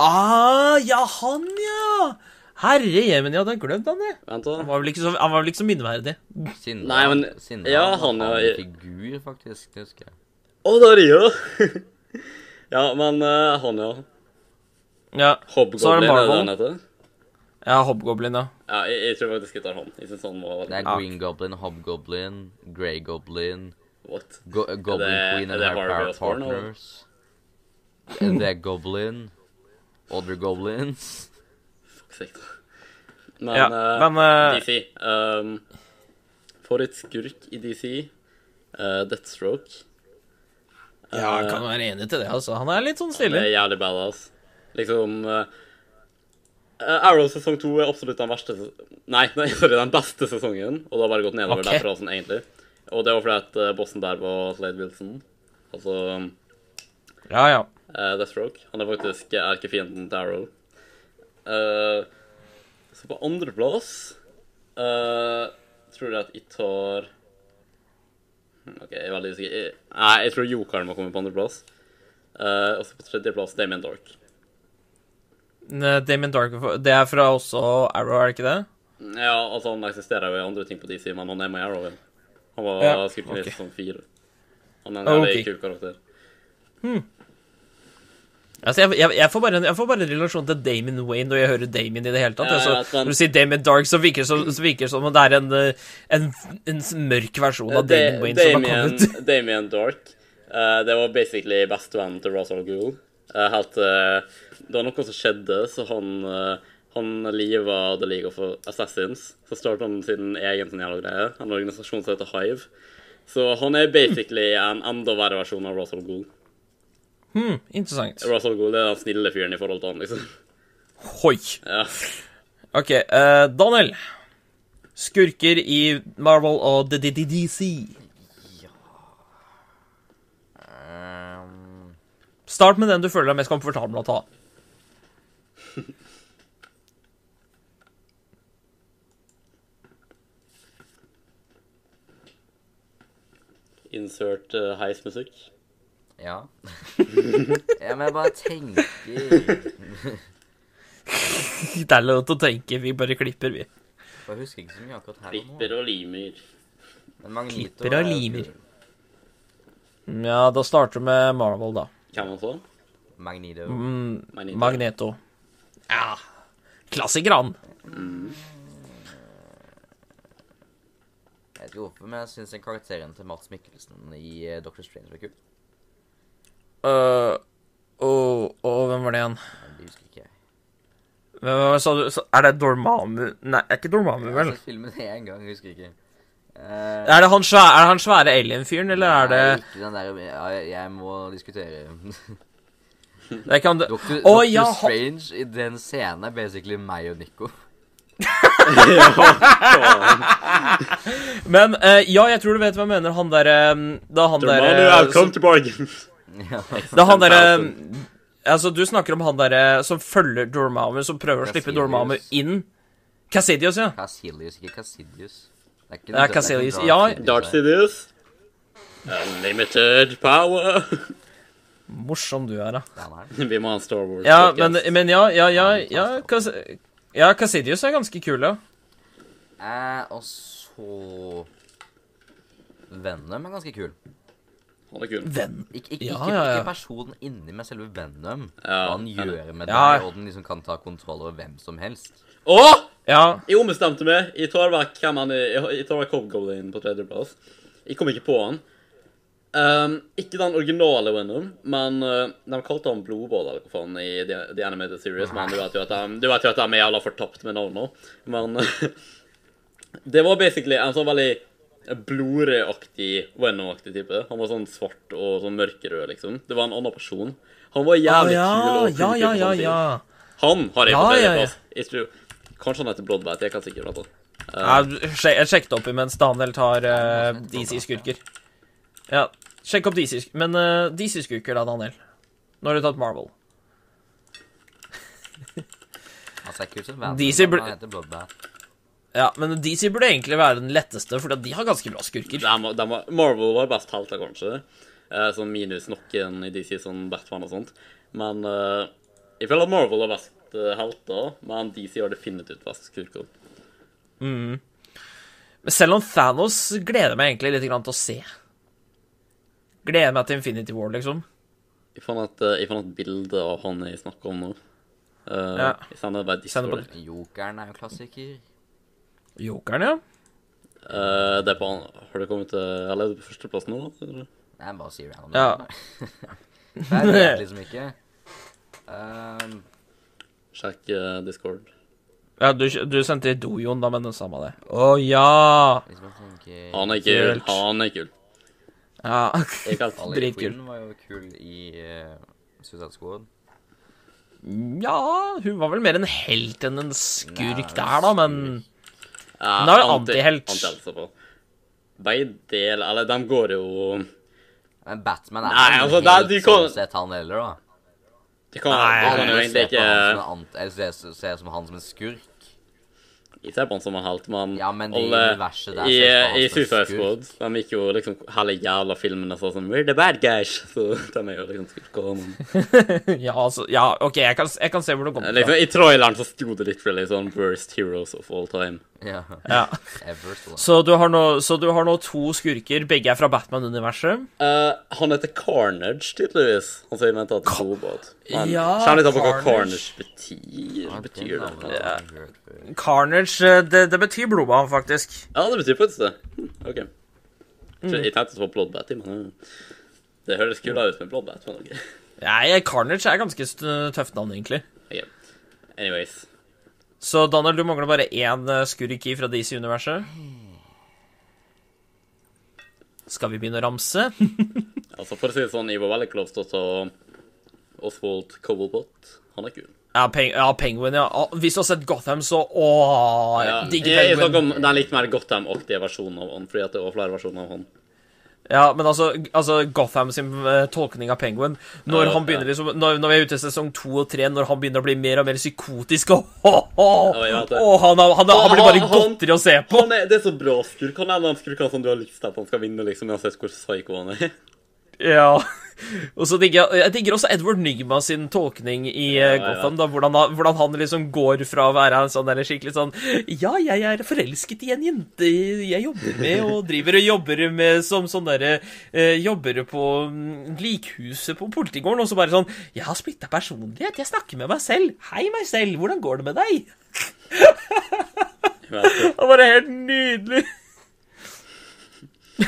B: Ah, ja, han, ja! Herre jemen, jeg hadde glemt han, jeg.
A: Vent, da.
B: Han var vel ikke så, han var vel ikke så minneverdig.
C: Sindre,
A: Nei, men-
C: Sindre
A: ja,
C: han
A: han, ja,
C: en figur, faktisk. Det husker jeg.
A: Å, det er jeg! ja, men eh, han, ja.
B: Ja, Så er det
A: Hobgoblin, er det
B: Marvel.
A: heter?
B: ja Hobgoblin, ja.
A: Ja, jeg, jeg tror faktisk jeg tar han. Jeg synes han var
C: Det
A: veldig
C: er
B: Ja.
C: Green Goblin, Hobgoblin, Grey Goblin,
A: What?
C: Go Goblin
A: det-
C: Queen
A: er
C: and
A: det
C: her
A: Harvey
C: par
A: Osborn, eller?
C: partners. Det er Goblin. Other Goblins.
A: Da. Men,
B: Ja,
A: uh,
B: men uh,
A: DC um, Favorittskurk i DC Uh, Deathstroke.
B: Ja, jeg kan være enig til det, altså. Han er litt sånn
A: Det
B: Han
A: er jævlig badass. Liksom eh, eh, Arrow sesong to er absolutt den verste Nei, nei, sorry, den beste sesongen. Og det har bare gått nedover
B: okay.
A: derfra, sånn egentlig. Og det var fordi at eh, bossen der var Slade Wilson. Altså
B: Ja, ja.
A: eh, Deathstroke. Han er faktisk erkefienden til Arrow. Eh, så på andreplass uh, tror jeg at jeg tar Hm, OK, jeg er veldig usikker. Nei, jeg tror Jokeren må komme på andreplass. Uh, og så på tredjeplass Damien Dark.
B: Ne- Damien Dark Det er fra også Arrow, er det ikke det?
A: Ja, altså han eksisterer jo i andre ting på DC, men han er med i Arrow. Han var
B: Ja,
A: skurken
B: okay.
A: som fire. Han er en jævlig
B: Ok.
A: kul karakter.
B: Altså, jeg, jeg, jeg, får bare jeg får bare en relasjon til Damien Wayne når jeg hører Damien i det hele tatt.
A: Ja,
B: altså,
A: ja, men-
B: når du sier Damien Dark, så virker det som, om det er en, en, en mørk versjon av Damien
A: Da-
B: Wayne som har
A: Damien,
B: kommet.
A: Damien Dark. Uh, det var basically bestevennen til Russell Gould. Uh, helt eh, Det var noe som skjedde, så han uh, han liva The League of Assassins. Så startet han sin egen sånn jævla greie. En organisasjon som heter Hive. Så han er basically en enda verre versjon av Russell Gould.
B: Hmm, interessant.
A: Russell Gould er den snille fyren i forhold til han, liksom.
B: Hoi.
A: Ja.
B: OK, Uh, Daniel. Skurker i Marvel og DC.
C: Um,
B: Start med den du føler deg mest komfortabel med å ta.
A: Insert uh, heismusikk.
C: Ja. ja, men jeg bare tenker
B: Det er lov til å tenke. Vi bare klipper, vi.
C: Jeg husker ikke så mye akkurat her og nå.
A: Klipper og limer.
C: Men Magneto
B: Klipper og
C: er
B: limer. Ja, da starter vi med Marvel, da.
A: Han så?
C: Magneto.
B: Mm,
A: Magneto.
B: Magneto. Ja Klassiker, han.
C: Jeg vet ikke hvorfor, men jeg syns karakteren til Mats Mikkelsen i eh, Doctor Strange var kul.
B: Øh, og, og hvem var det igjen?
C: Det husker ikke jeg.
B: Hvem var- sa du, er det Dormammu Nei, er ikke Dormammu,
C: Jeg har
B: vel?
C: sett filmen én gang, husker ikke. Uh,
B: Er det han svære, er det han svære alien-fyren, eller er det
C: Nei, ikke den der ja, jeg, må diskutere.
B: Det kan det
C: Doctor,
B: oh,
C: Doctor
B: ja, han-
C: Strange i den scenen er basically meg og Nico.
B: Men uh, ja, jeg tror du vet hva jeg mener. Han derre Da han derre
A: to bargain.
C: Ja.
B: er han derre Altså, du snakker om han derre som følger Dormammu, som prøver å slippe Dormammu inn. Cassidius, ja.
C: Cassilius, ikke Cassidius. Det er ikke,
B: Ja, Cassilius, ja.
A: Dartsidius. Unlimited power.
B: Morsom du er, da.
C: Det.
A: Vi må ha en Star Wars.
B: Ja, men, men ja, ja, ja, ja, Cass ja Cassidius er ganske kul, ja.
C: Eh, og så Venom er ganske kul.
A: Han er kul.
B: Venn.
C: Ik ikke,
B: Ja, ja, ja.
C: ikke personen inni, med selve Venom.
A: Ja,
C: Hva han gjør med
B: Ja.
C: det, og den liksom kan ta kontroll over hvem som helst.
A: Å!
B: Ja.
A: Jeg ombestemte meg. Jeg tror det var hvem han er. Jeg- tror det var Hobgoblin på tredjeplass. Jeg kom ikke på han. Um, ikke den originale Venom, men uh, de kalte han Blodbål eller hva faen i The, The Animated Series. Men du vet jo at de, jo at de er jævla fortapt med navn nå. Men det var basically en sånn veldig blodrødaktig Venom-aktig type. Han var sånn svart og sånn mørkerød, liksom. Det var en annen person. Han var
B: jævlig
A: jævlig
B: ja,
A: kul og
B: ja, ja, ja, ja.
A: Han har jeg
B: Ja,
A: på
B: ja, ja.
A: tredjeplass. Jeg tror Kanskje han heter Bloodbat. Jeg kan sikkert prate. Uh.
B: Jeg, jeg sjekket opp imens Daniel tar uh, DC-skurker. Ja, sjekk opp DC-skurker. Men uh, DC-skurker, da, Daniel. Nå har du tatt Marvel.
C: Han ser ikke ut som Venom,
B: DC
C: men han heter Bloodbath.
B: Ja, men DC burde egentlig være den letteste, for de har ganske bra skurker.
A: De, de, Marvel var best helter, kanskje. Eh, sånn minus noen i DC, sånn Batman og sånt. Men eh, jeg føler at Marvel har best eh, helter, men DC har definitivt best skurker.
B: Men selv om Thanos gleder meg egentlig litt grann til å se. Gleder meg til Infinity War, liksom.
A: Jeg fant et, eh, jeg fant et bilde av han jeg snakker om nå. Uh,
B: Ja.
A: Jeg sender bare Discord.
C: Jokeren er jo klassiker.
B: Jokeren, ja.
A: Uh, det er på Har det kommet til Eller er det på førsteplass nå? eller?
C: Nei, jeg bare sier random.
B: Ja.
C: Jeg vet liksom ikke. Um...
A: Sjekk uh, Discord.
B: Ja, du, du sendte Dojon, da, men det samme det. Å ja!
C: hvis man tenker
A: Han er kul. Han er kul.
B: Ja. Dritkul.
C: Hun var jo kul i uh, Suicide Squad.
B: ja, hun var vel mer en helt enn en skurk
C: Nei,
B: der, da, men
A: Ja,
B: Hun er
A: anti-
B: antihelt.
A: Anti, på. Begge del Eller de går jo
C: Men Batman er
A: Nei, altså,
C: helt
A: det de kan-
C: sånn sett han heller, da.
A: De kan,
B: Nei,
A: de kan jo egentlig ikke
C: en ant- Eller ser, ser som han som en skurk.
A: Jeg ser på han som en helt, men
C: Ja, men de
A: alle-
C: der
A: i,
C: han
A: I
C: en
A: Suicide. Squad de gikk jo liksom hele jævla filmene sånn som We're the bad guys. Så de er jo liksom skurker.
B: Ja, altså Ja, OK, jeg kan, jeg kan se hvor du kommer fra. Liksom.
A: I traileren så sto det literally sånn Worst heroes of all time.
C: Ja.
B: Ja.
C: Ever, så.
B: Du har nå, så du har nå to skurker, begge er fra Batman-universet.
A: Uh, han heter Carnage, tydeligvis. Han sier mente at det er robot. Men
B: Ja,
A: kjenner litt på hva
B: Carnage.
A: Betyr. Betyr det?
C: før.
B: Carnage, eh, det, det betyr blodbad, faktisk.
A: Ja, det betyr faktisk det. Hm, OK.
B: Mm.
A: Jeg tenkte på Bloodbat, men det høres kulere ut med Bloodbat. Men ok.
B: Nei, Carnage er ganske tøft navn, egentlig.
A: Ok. Anyways.
B: Så Daniel, du mangler bare én eh, skurk i fra DC-universet. Skal vi begynne å ramse?
A: Altså, for å si det sånn, veldig close til Oswald Cobblepot. Han er kul.
B: Ja, Peng ja Penguin, ja. Hvis du har sett Gotham, så åh,
A: Ja,
B: digger
A: jeg, jeg snakker
B: Penguin.
A: om den litt mer Gotham-aktige versjonen av han, fordi at det var flere versjoner av han.
B: Ja, men altså, altså Gotham sin eh, tolkning av Penguin Når
A: uh,
B: han begynner
A: ja.
B: liksom når, når vi er ute i sesong to og tre, når han begynner å bli mer og mer psykotisk og oh, oh,
A: Ja, jeg vet
B: han, han, er- han blir bare
A: Han- han-
B: godteri å se på.
A: Han er, det er så bra skurk. Han er den skurken som du har lyst til at han skal vinne, liksom, uansett hvor psyko han er.
B: Ja. Og så digger jeg, jeg digger også Edward Nygma sin tolkning i eh,
A: Ja.
B: Gotham. da, hvordan, han- hvordan han liksom går fra å være en sånn der skikkelig sånn Ja, jeg er forelsket i en jente jeg jobber med, og driver og jobber med som sånn derre eh, Jobber på mm, likhuset på politigården, og så bare sånn Jeg har splitta personlighet, jeg snakker med meg selv. Hei, meg selv, hvordan går det med deg?
A: Det.
B: Var helt nydelig.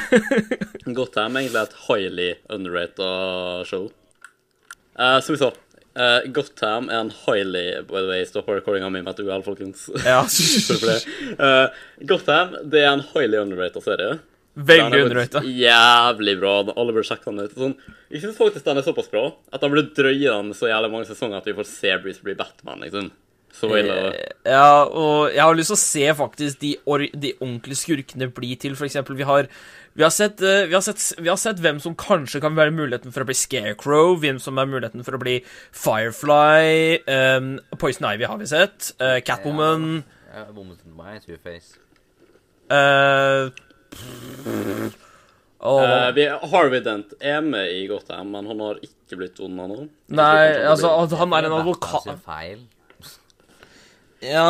A: Gotham er egentlig et highly underrated show. Uh, som vi sa, eh, Gotham er en highly By the way, stopp recordinga mi med et uhell, folkens.
B: Ja.
A: uh. Eh, Gotham det er en highly underrated serie.
B: Veldig
A: er
B: underrated.
A: Jævlig bra. Alle burde sjekke den ut. Sånn, jeg syns faktisk den er såpass bra at den burde drøye den så jævlig mange sesonger at vi får se Bruce bli Batman, liksom. Så ille.
B: Ja, og jeg har lyst til å se faktisk de, de ordentlige skurkene bli til. For eksempel, vi har, vi, har sett, eh, vi, har sett, vi har sett hvem som kanskje kan være muligheten for å bli Scarecrow, hvem som er muligheten for å bli Firefly, um, Poison Ivy har vi sett, Uh, Catwoman
C: Ja, har meg, Two-Face.
B: eh,
A: Eh, vi, Harvey Dent er med i Gotham, men han har ikke blitt ond ennå.
B: Nei, altså,
A: han
B: at han er en advokat. Ja,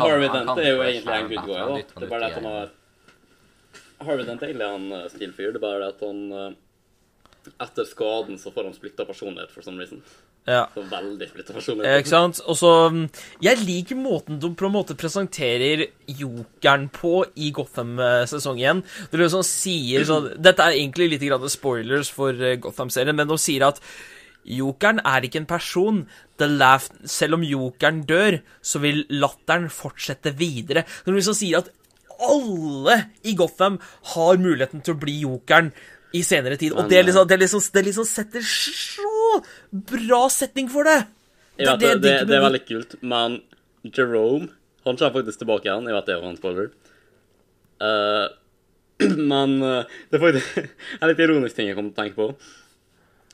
A: Harvey Dent er jo egentlig en good guy, da. Det er bare det at han har Harvey Dent er egentlig en stil stilfyr. Det er bare det at han eh, Etter skaden så får han splitta personlighet for some reason.
B: ja.
A: Så veldig splitta
B: Eh,
A: personlighet.
B: Ikke sant? Og så mm, Jeg liker måten de på en måte presenterer jokeren på i Gotham eh, igjen Det liksom sier sånn Dette er egentlig litt grann spoilers for eh, Gotham-serien, men de sier at Jokeren er ikke en person. The laugh, selv om jokeren dør, så vil latteren fortsette videre. De liksom sier at alle i Gotham har muligheten til å bli jokeren i senere tid. Og det, liksom, det, liksom, det liksom setter så bra setting for det.
A: Jeg det, det, det er veldig kult, men Jerome Han kommer faktisk tilbake igjen. Jeg vet det var en spoiler. Uh, men uh, det er faktisk en litt ironisk ting jeg kom til å tenke på.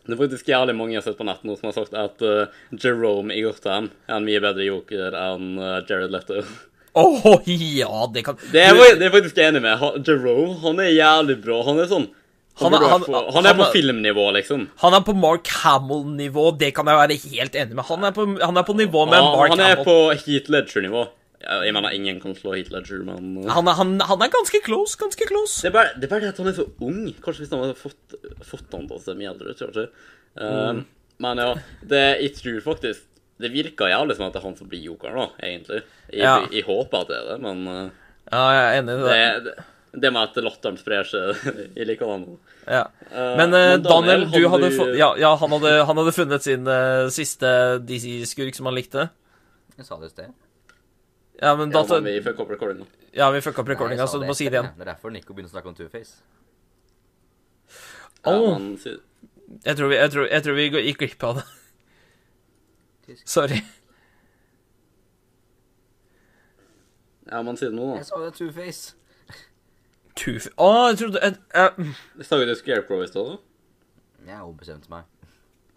A: Det er faktisk jævlig mange jeg har sett på nett nå som har sagt at uh, Jerome i Gotham er en mye bedre joker enn Jared Leto.
B: Åh, ja, det kan
A: Det er, jeg- jeg faktisk enig med. Han- Jerome, han er jævlig bra. Han er sånn
B: Han
A: Han,
B: han-
A: på, han er på filmnivå, liksom.
B: Han er på Mark Hamill-nivå, det kan jeg være helt enig med. Han er på, han er på nivå med
A: Mark
B: Mark
A: han er
B: Hamill.
A: på Heat Ledger-nivå. Jeg mener, ingen kan slå Heat Ledger, men
B: Han er, han, han er ganske close, ganske close.
A: det, er bare, det er bare det at han er så ung. Kanskje hvis han hadde fått, fått han til å se mye eldre kanskje. Uh,
B: Mm.
A: Men ja, det, jeg tror faktisk Det virker jævlig som at det er han som blir jokeren, da, egentlig. Jeg,
B: Ja.
A: jeg, jeg håper at det er det, men uh,
B: Ja, jeg er enig i det.
A: det, det, det med at latteren sprer seg i liker han.
B: Ja.
A: Uh,
B: Men Daniel, Daniel, du hadde
A: du-
B: Ja, ja han, hadde, han hadde funnet sin uh, siste DC-skurk som han likte.
C: Jeg sa det i sted.
B: Ja, men
A: Ja,
B: da
A: men vi fucka opp recordinga.
B: Ja, vi fucka opp recordinga, så du må si det igjen.
C: Det er derfor Nico begynner å snakke om Two-Face.
A: Ja,
B: Åh.
A: men
B: Jeg tror vi, jeg tror, jeg tror vi gikk glipp av det. Sorry.
A: ja, man sier det nå, da.
C: Jeg sa det Two-Face.
B: Tuf... Å, jeg trodde jeg, jeg,
A: Sa vi det Scarecrow i stad, da?
C: Jeg ombestemte meg.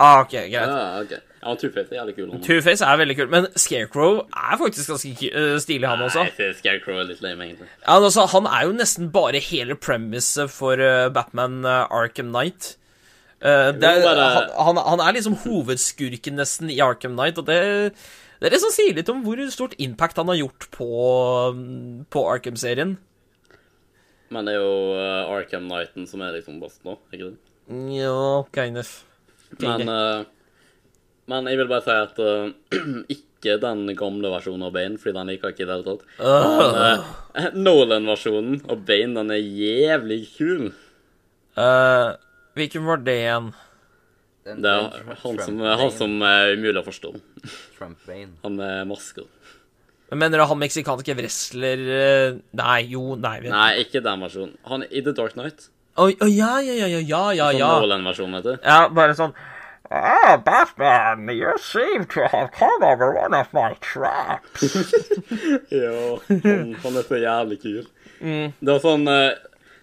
B: ah, OK, greit.
A: Ja, ok. Ja, Two-Face er jævlig kul.
B: Two-Face er veldig kul, men Scarecrow er faktisk ganske eh, stilig, han også.
A: Nei, jeg synes Scarecrow er litt lame, egentlig.
B: Ja, men altså, han er jo nesten bare hele premisset for eh, Batman eh, Arkham Knight. Eh, er, han, han, han er liksom hovedskurken nesten i Arkham Knight, og det, det er det som sier litt om hvor stort impact han har gjort på, på Arkham-serien.
A: Men det er jo uh, Arkham Knighten som er liksom best nå, ikke det?
B: Ja, kind of.
A: Men, uh, men jeg vil bare si at uh, ikke den gamle versjonen av Bane, fordi den liker jeg ikke i det hele tatt. Men, uh, Nolan-versjonen av Bane, den er jævlig kul.
B: Eh, hvilken var det igjen?
C: Den,
A: Det er
C: Trump-
A: han som, han som er umulig å forstå.
C: Trump-Bane.
A: Han med masker.
B: Mener du han meksikanske wrestler eh, Nei, jo, nei vet-
A: Nei, ikke den versjonen. Han i The Dark Knight.
B: Å å, ja, ja, ja, ja, ja, ja,
A: Sånn
B: ja.
A: Nolan-versjonen, vet du.
B: Ja, bare sånn Ah, Batman, you seem to have come over one of my traps.
A: Ja, han, han er så jævlig kul. Det var sånn eh,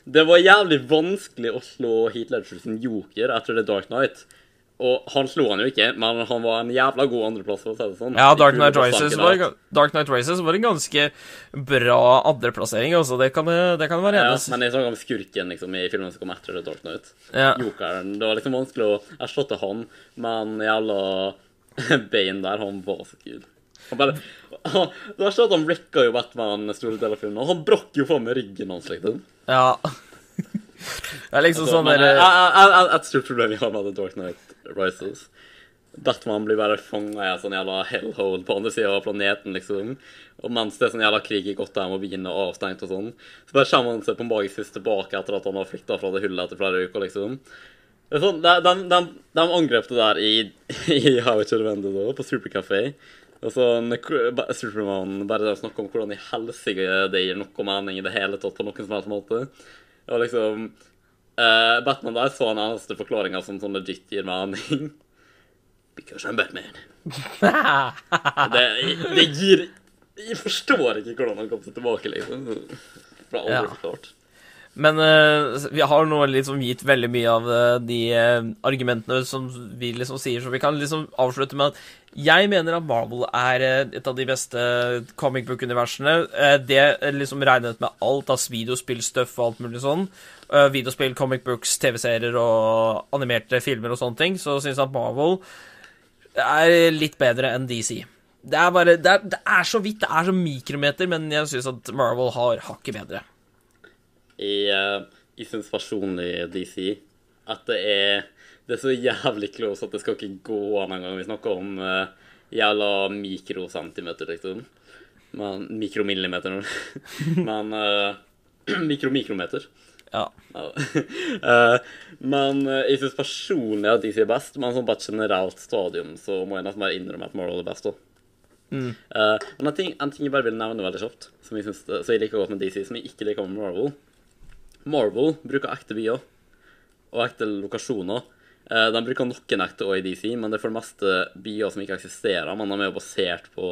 A: Det var jævlig vanskelig å slå Heat Ledger sin joker etter The Dark Knight. Og han slo han jo ikke, men han var en jævla god andreplass, for å si det sånn.
B: Ja, Dark Knight Rises var. Dark Knight Rises var en ganske bra andreplassering, altså. Det kan, det kan være
A: ja,
B: enig.
A: Men jeg snakker om skurken liksom, i filmen som kom etter The Dark Knight.
B: Ja.
A: Jokeren. Det var liksom vanskelig å erstatte han, men jævla Bane der, han var så kul. Han bare han, Det verste sånn at han wrecka jo Batman store deler av filmen, og han brakk jo faen med ryggen hans, liksom.
B: Ja. Det er liksom sånn
A: men,
B: der
A: jeg- jeg- jeg- Et stort problem vi har med The Dark Knight Rises Batman blir bare fanget i en sånn jævla hellhole på andre siden av planeten, liksom. Og mens det er sånn jævla krig i Gotham og byen er avstengt og sånn, så bare kommer han seg på magisk vis tilbake etter at han har flykta fra det hullet etter flere uker, liksom. Er sånn, de, de, de, de angrep det der i, i How It Should da, på Supercafé. Og så Superman bare der om hvordan i helsike det gir noe mening i det hele tatt på noen som helst måte. Og liksom uh, Batman der så den eneste forklaringa som sånn legit gir mening. Because I'm Batman. det, det gir Jeg forstår ikke hvordan han kom seg tilbake, liksom. Det ble aldri
B: Ja.
A: forklart.
B: Men uh, vi har nå liksom gitt veldig mye av uh, de uh, argumentene som vi liksom sier, så vi kan liksom avslutte med at jeg mener at Marvel er eh, et av de beste comic book-universene. Eh, det liksom regnet med alt av videospillstuff og alt mulig sånn. Eh, videospill, comic books, TV-serier og animerte filmer og sånne ting. Så syns jeg at Marvel er litt bedre enn DC. Det er bare Det er, det er så vidt, det er så mikrometer, men jeg syns at Marvel har hakket bedre.
A: Jeg, eh, jeg syns personlig DC at det er Det er så jævlig close at det skal ikke gå an engang. Vi snakker om uh, jævla mikrocentimeter, liksom. Men Mikromillimeter. Men uh, Mikromikrometer.
B: Ja.
A: Ja. Eh, men jeg syns personlig at DC er best, men sånn på et generelt stadium så må jeg nesten bare innrømme at Marvel er best. da. Uh, men en ting, en ting jeg bare vil nevne veldig kjapt, som jeg, synes, så jeg liker godt med DC, som jeg ikke liker med Marvel Marvel bruker ekte byer og ekte lokasjoner. Eh, de bruker noen ekte OEDC, men det er for det meste byer som ikke eksisterer. Men de er jo basert på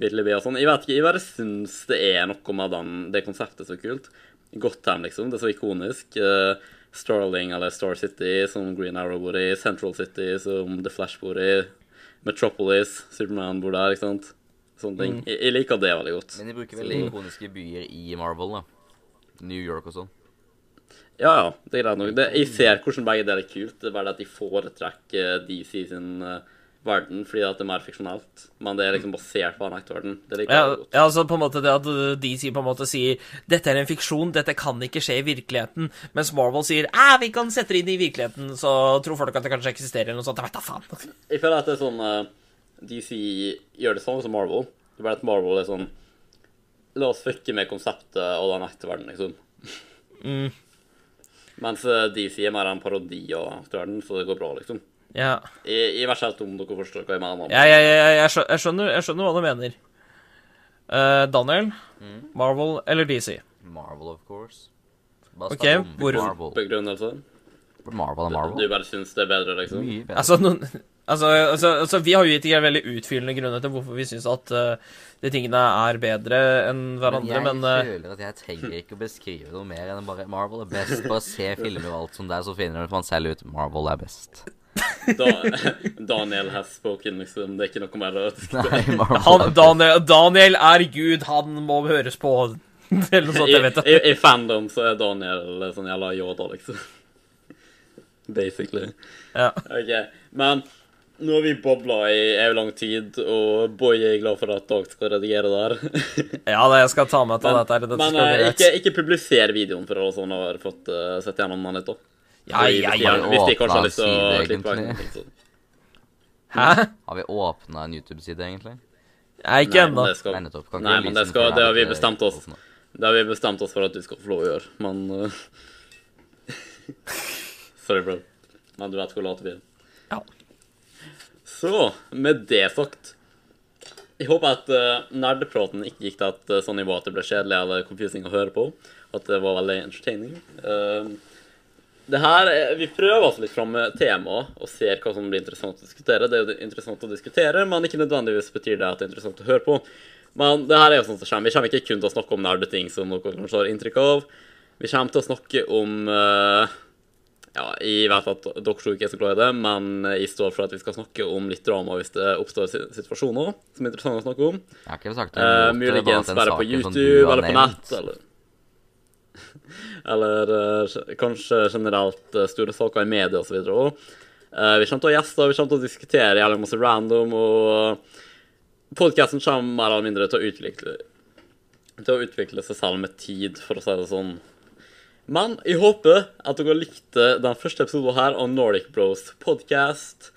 A: virkelige byer. og Sånn. Jeg vet ikke, jeg bare syns det er noe med den, det konseptet så kult. Gotham, liksom. Det er så ikonisk. Eh, Starling eller Star City, som Green Arrow bor i. Central City, som The Flash bor i. Metropolis, Superman bor der, ikke sant. Sånne ting. Jeg, jeg liker det veldig godt.
C: Men de bruker veldig ikoniske byer i Marvel, da. New York og sånn.
A: Ja, ja, det er greit nok. Det, jeg ser hvordan begge deler er kult. Det er bare det at de foretrekker DC sin uh, verden fordi at det er mer fiksjonelt. Men det er liksom basert på en ekte verden. Det liker
B: Ja,
A: godt.
B: ja, altså på en måte det at uh, DC på en måte sier dette er en fiksjon, dette kan ikke skje i virkeligheten, mens Marvel sier æ, vi kan sette det inn i virkeligheten, så tror folk at det kanskje eksisterer eller noe sånt. Jeg vet da faen.
A: Jeg føler at det er sånn uh, DC gjør det samme som Marvel. Det er bare at Marvel er sånn La oss fucke med konseptet og den ekte verden, liksom.
B: Mm.
A: Mens DC er mer en parodi av aktøren, så det går bra, liksom.
B: Ja.
A: I, i hvert fall om dere forstår hva jeg mener.
B: Ja, ja, ja, jeg, jeg, skjønner, jeg skjønner hva du mener. Uh, Daniel, Marvel eller DC?
C: Marvel, of course. Bare
B: Ok, hvor-
C: Marvel.
A: Begrunnelse?
C: Marvel er Marvel.
A: Du bare syns det er bedre, liksom?
C: Mye bedre.
B: Altså, noen, altså, altså, altså Vi har jo gitt veldig utfyllende grunner til hvorfor vi syns at uh, de tingene er bedre enn hverandre, men,
C: jeg
B: eh,
C: føler at jeg trenger ikke å beskrive noe mer enn bare Marvel er best. Bare se filmer og alt som det er, så finner man selv ut Marvel er best.
A: Da, Daniel has spoken, liksom. Det er ikke noe mer å
C: er best.
B: Daniel, Daniel er Gud, han må høres på. Eller noe sånt,
A: I,
B: jeg vet
A: i,
B: i,
A: I fandom så er Daniel sånn jævla Yoda, liksom. Basically.
B: Ja.
A: OK. Men nå har vi bobla i evig lang tid, og boy er glad for at Dag skal redigere der.
B: ja, da, jeg skal ta med til dette. Dette
A: men
B: skal
A: eh, ikke, ikke publiser videoen for alle som har fått uh, sett gjennom den litt, da.
B: Ja, ja, ja.
A: Hvis de kanskje har lyst til å klippe vekk.
B: Hæ?
C: Har vi åpna en YouTube-side, egentlig?
B: Nei, ikke
A: Nei, men det skal-
C: Nei,
A: men det skal- det har vi bestemt oss. Det har vi bestemt oss for at du skal få lov å gjøre, men uh, Sorry, bro. Men du vet hvor late vi er. Så, med det sagt Jeg håper at uh, nerdepraten ikke gikk til et uh, sånn nivå at det ble kjedelig eller confusing å høre på. At det var veldig entertaining. Uh, det her, er- Vi prøver oss litt fram med temaet og ser hva som blir interessant å diskutere. Det er jo interessant å diskutere, men ikke nødvendigvis betyr det at det er interessant å høre på. Men det her er jo sånn som kommer. Vi kommer ikke kun til å snakke om nerdeting som noen kanskje har inntrykk av. Vi kommer til å snakke om eh, Ja, jeg vet at dere tror ikke er så glad i det, men jeg står for at vi skal snakke om litt drama hvis det oppstår situasjoner som er interessante å snakke om.
C: Jeg har ikke sagt det, bare
A: muligens bare på
C: du
A: YouTube eller på nett, eller Eller uh, kanskje generelt eh, store saker i media osv. òg. vi kommer til å ha gjester, vi kommer til å diskutere jævlig masse random, og podkasten kommer mer eller mindre til å utvikle til å utvikle seg selv med tid, for å si det sånn. Men jeg håper at dere likte den første episoden her av Nordic Bros podcast.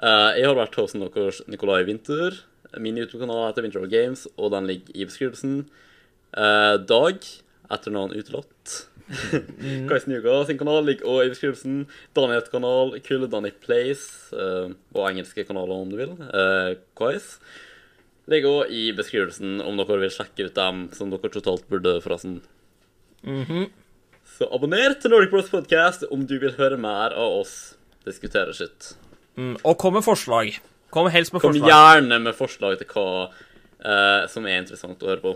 A: Eh, jeg har vært hosten deres Nikolai Winther. Min YouTube-kanal heter Winter of Games, og den ligger i beskrivelsen. Eh, Dag, etternavn utelatt. Kais Nuga sin kanal ligger også i beskrivelsen. Daniels kanal, Kule Danny Plays, eh, og engelske kanaler om du vil. Kais. Ligger også i beskrivelsen om dere vil sjekke ut dem som dere totalt burde, forresten. Så abonner til Nordic Bros Podcast om du vil høre mer av oss diskutere skitt.
B: Mm, og kom med forslag. Kom helst med
A: Kom
B: forslag.
A: gjerne med forslag til hva uh, som er interessant å høre på.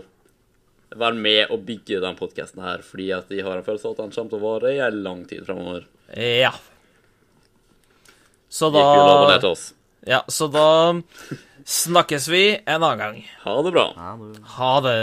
A: Vær med og bygge den podkasten her, fordi at de har en følelse av at den kommer til å vare i en lang tid fremover.
B: Ja. Så da
A: til oss.
B: Ja, så da snakkes vi en annen gang.
A: Ha det bra.
B: Ha det.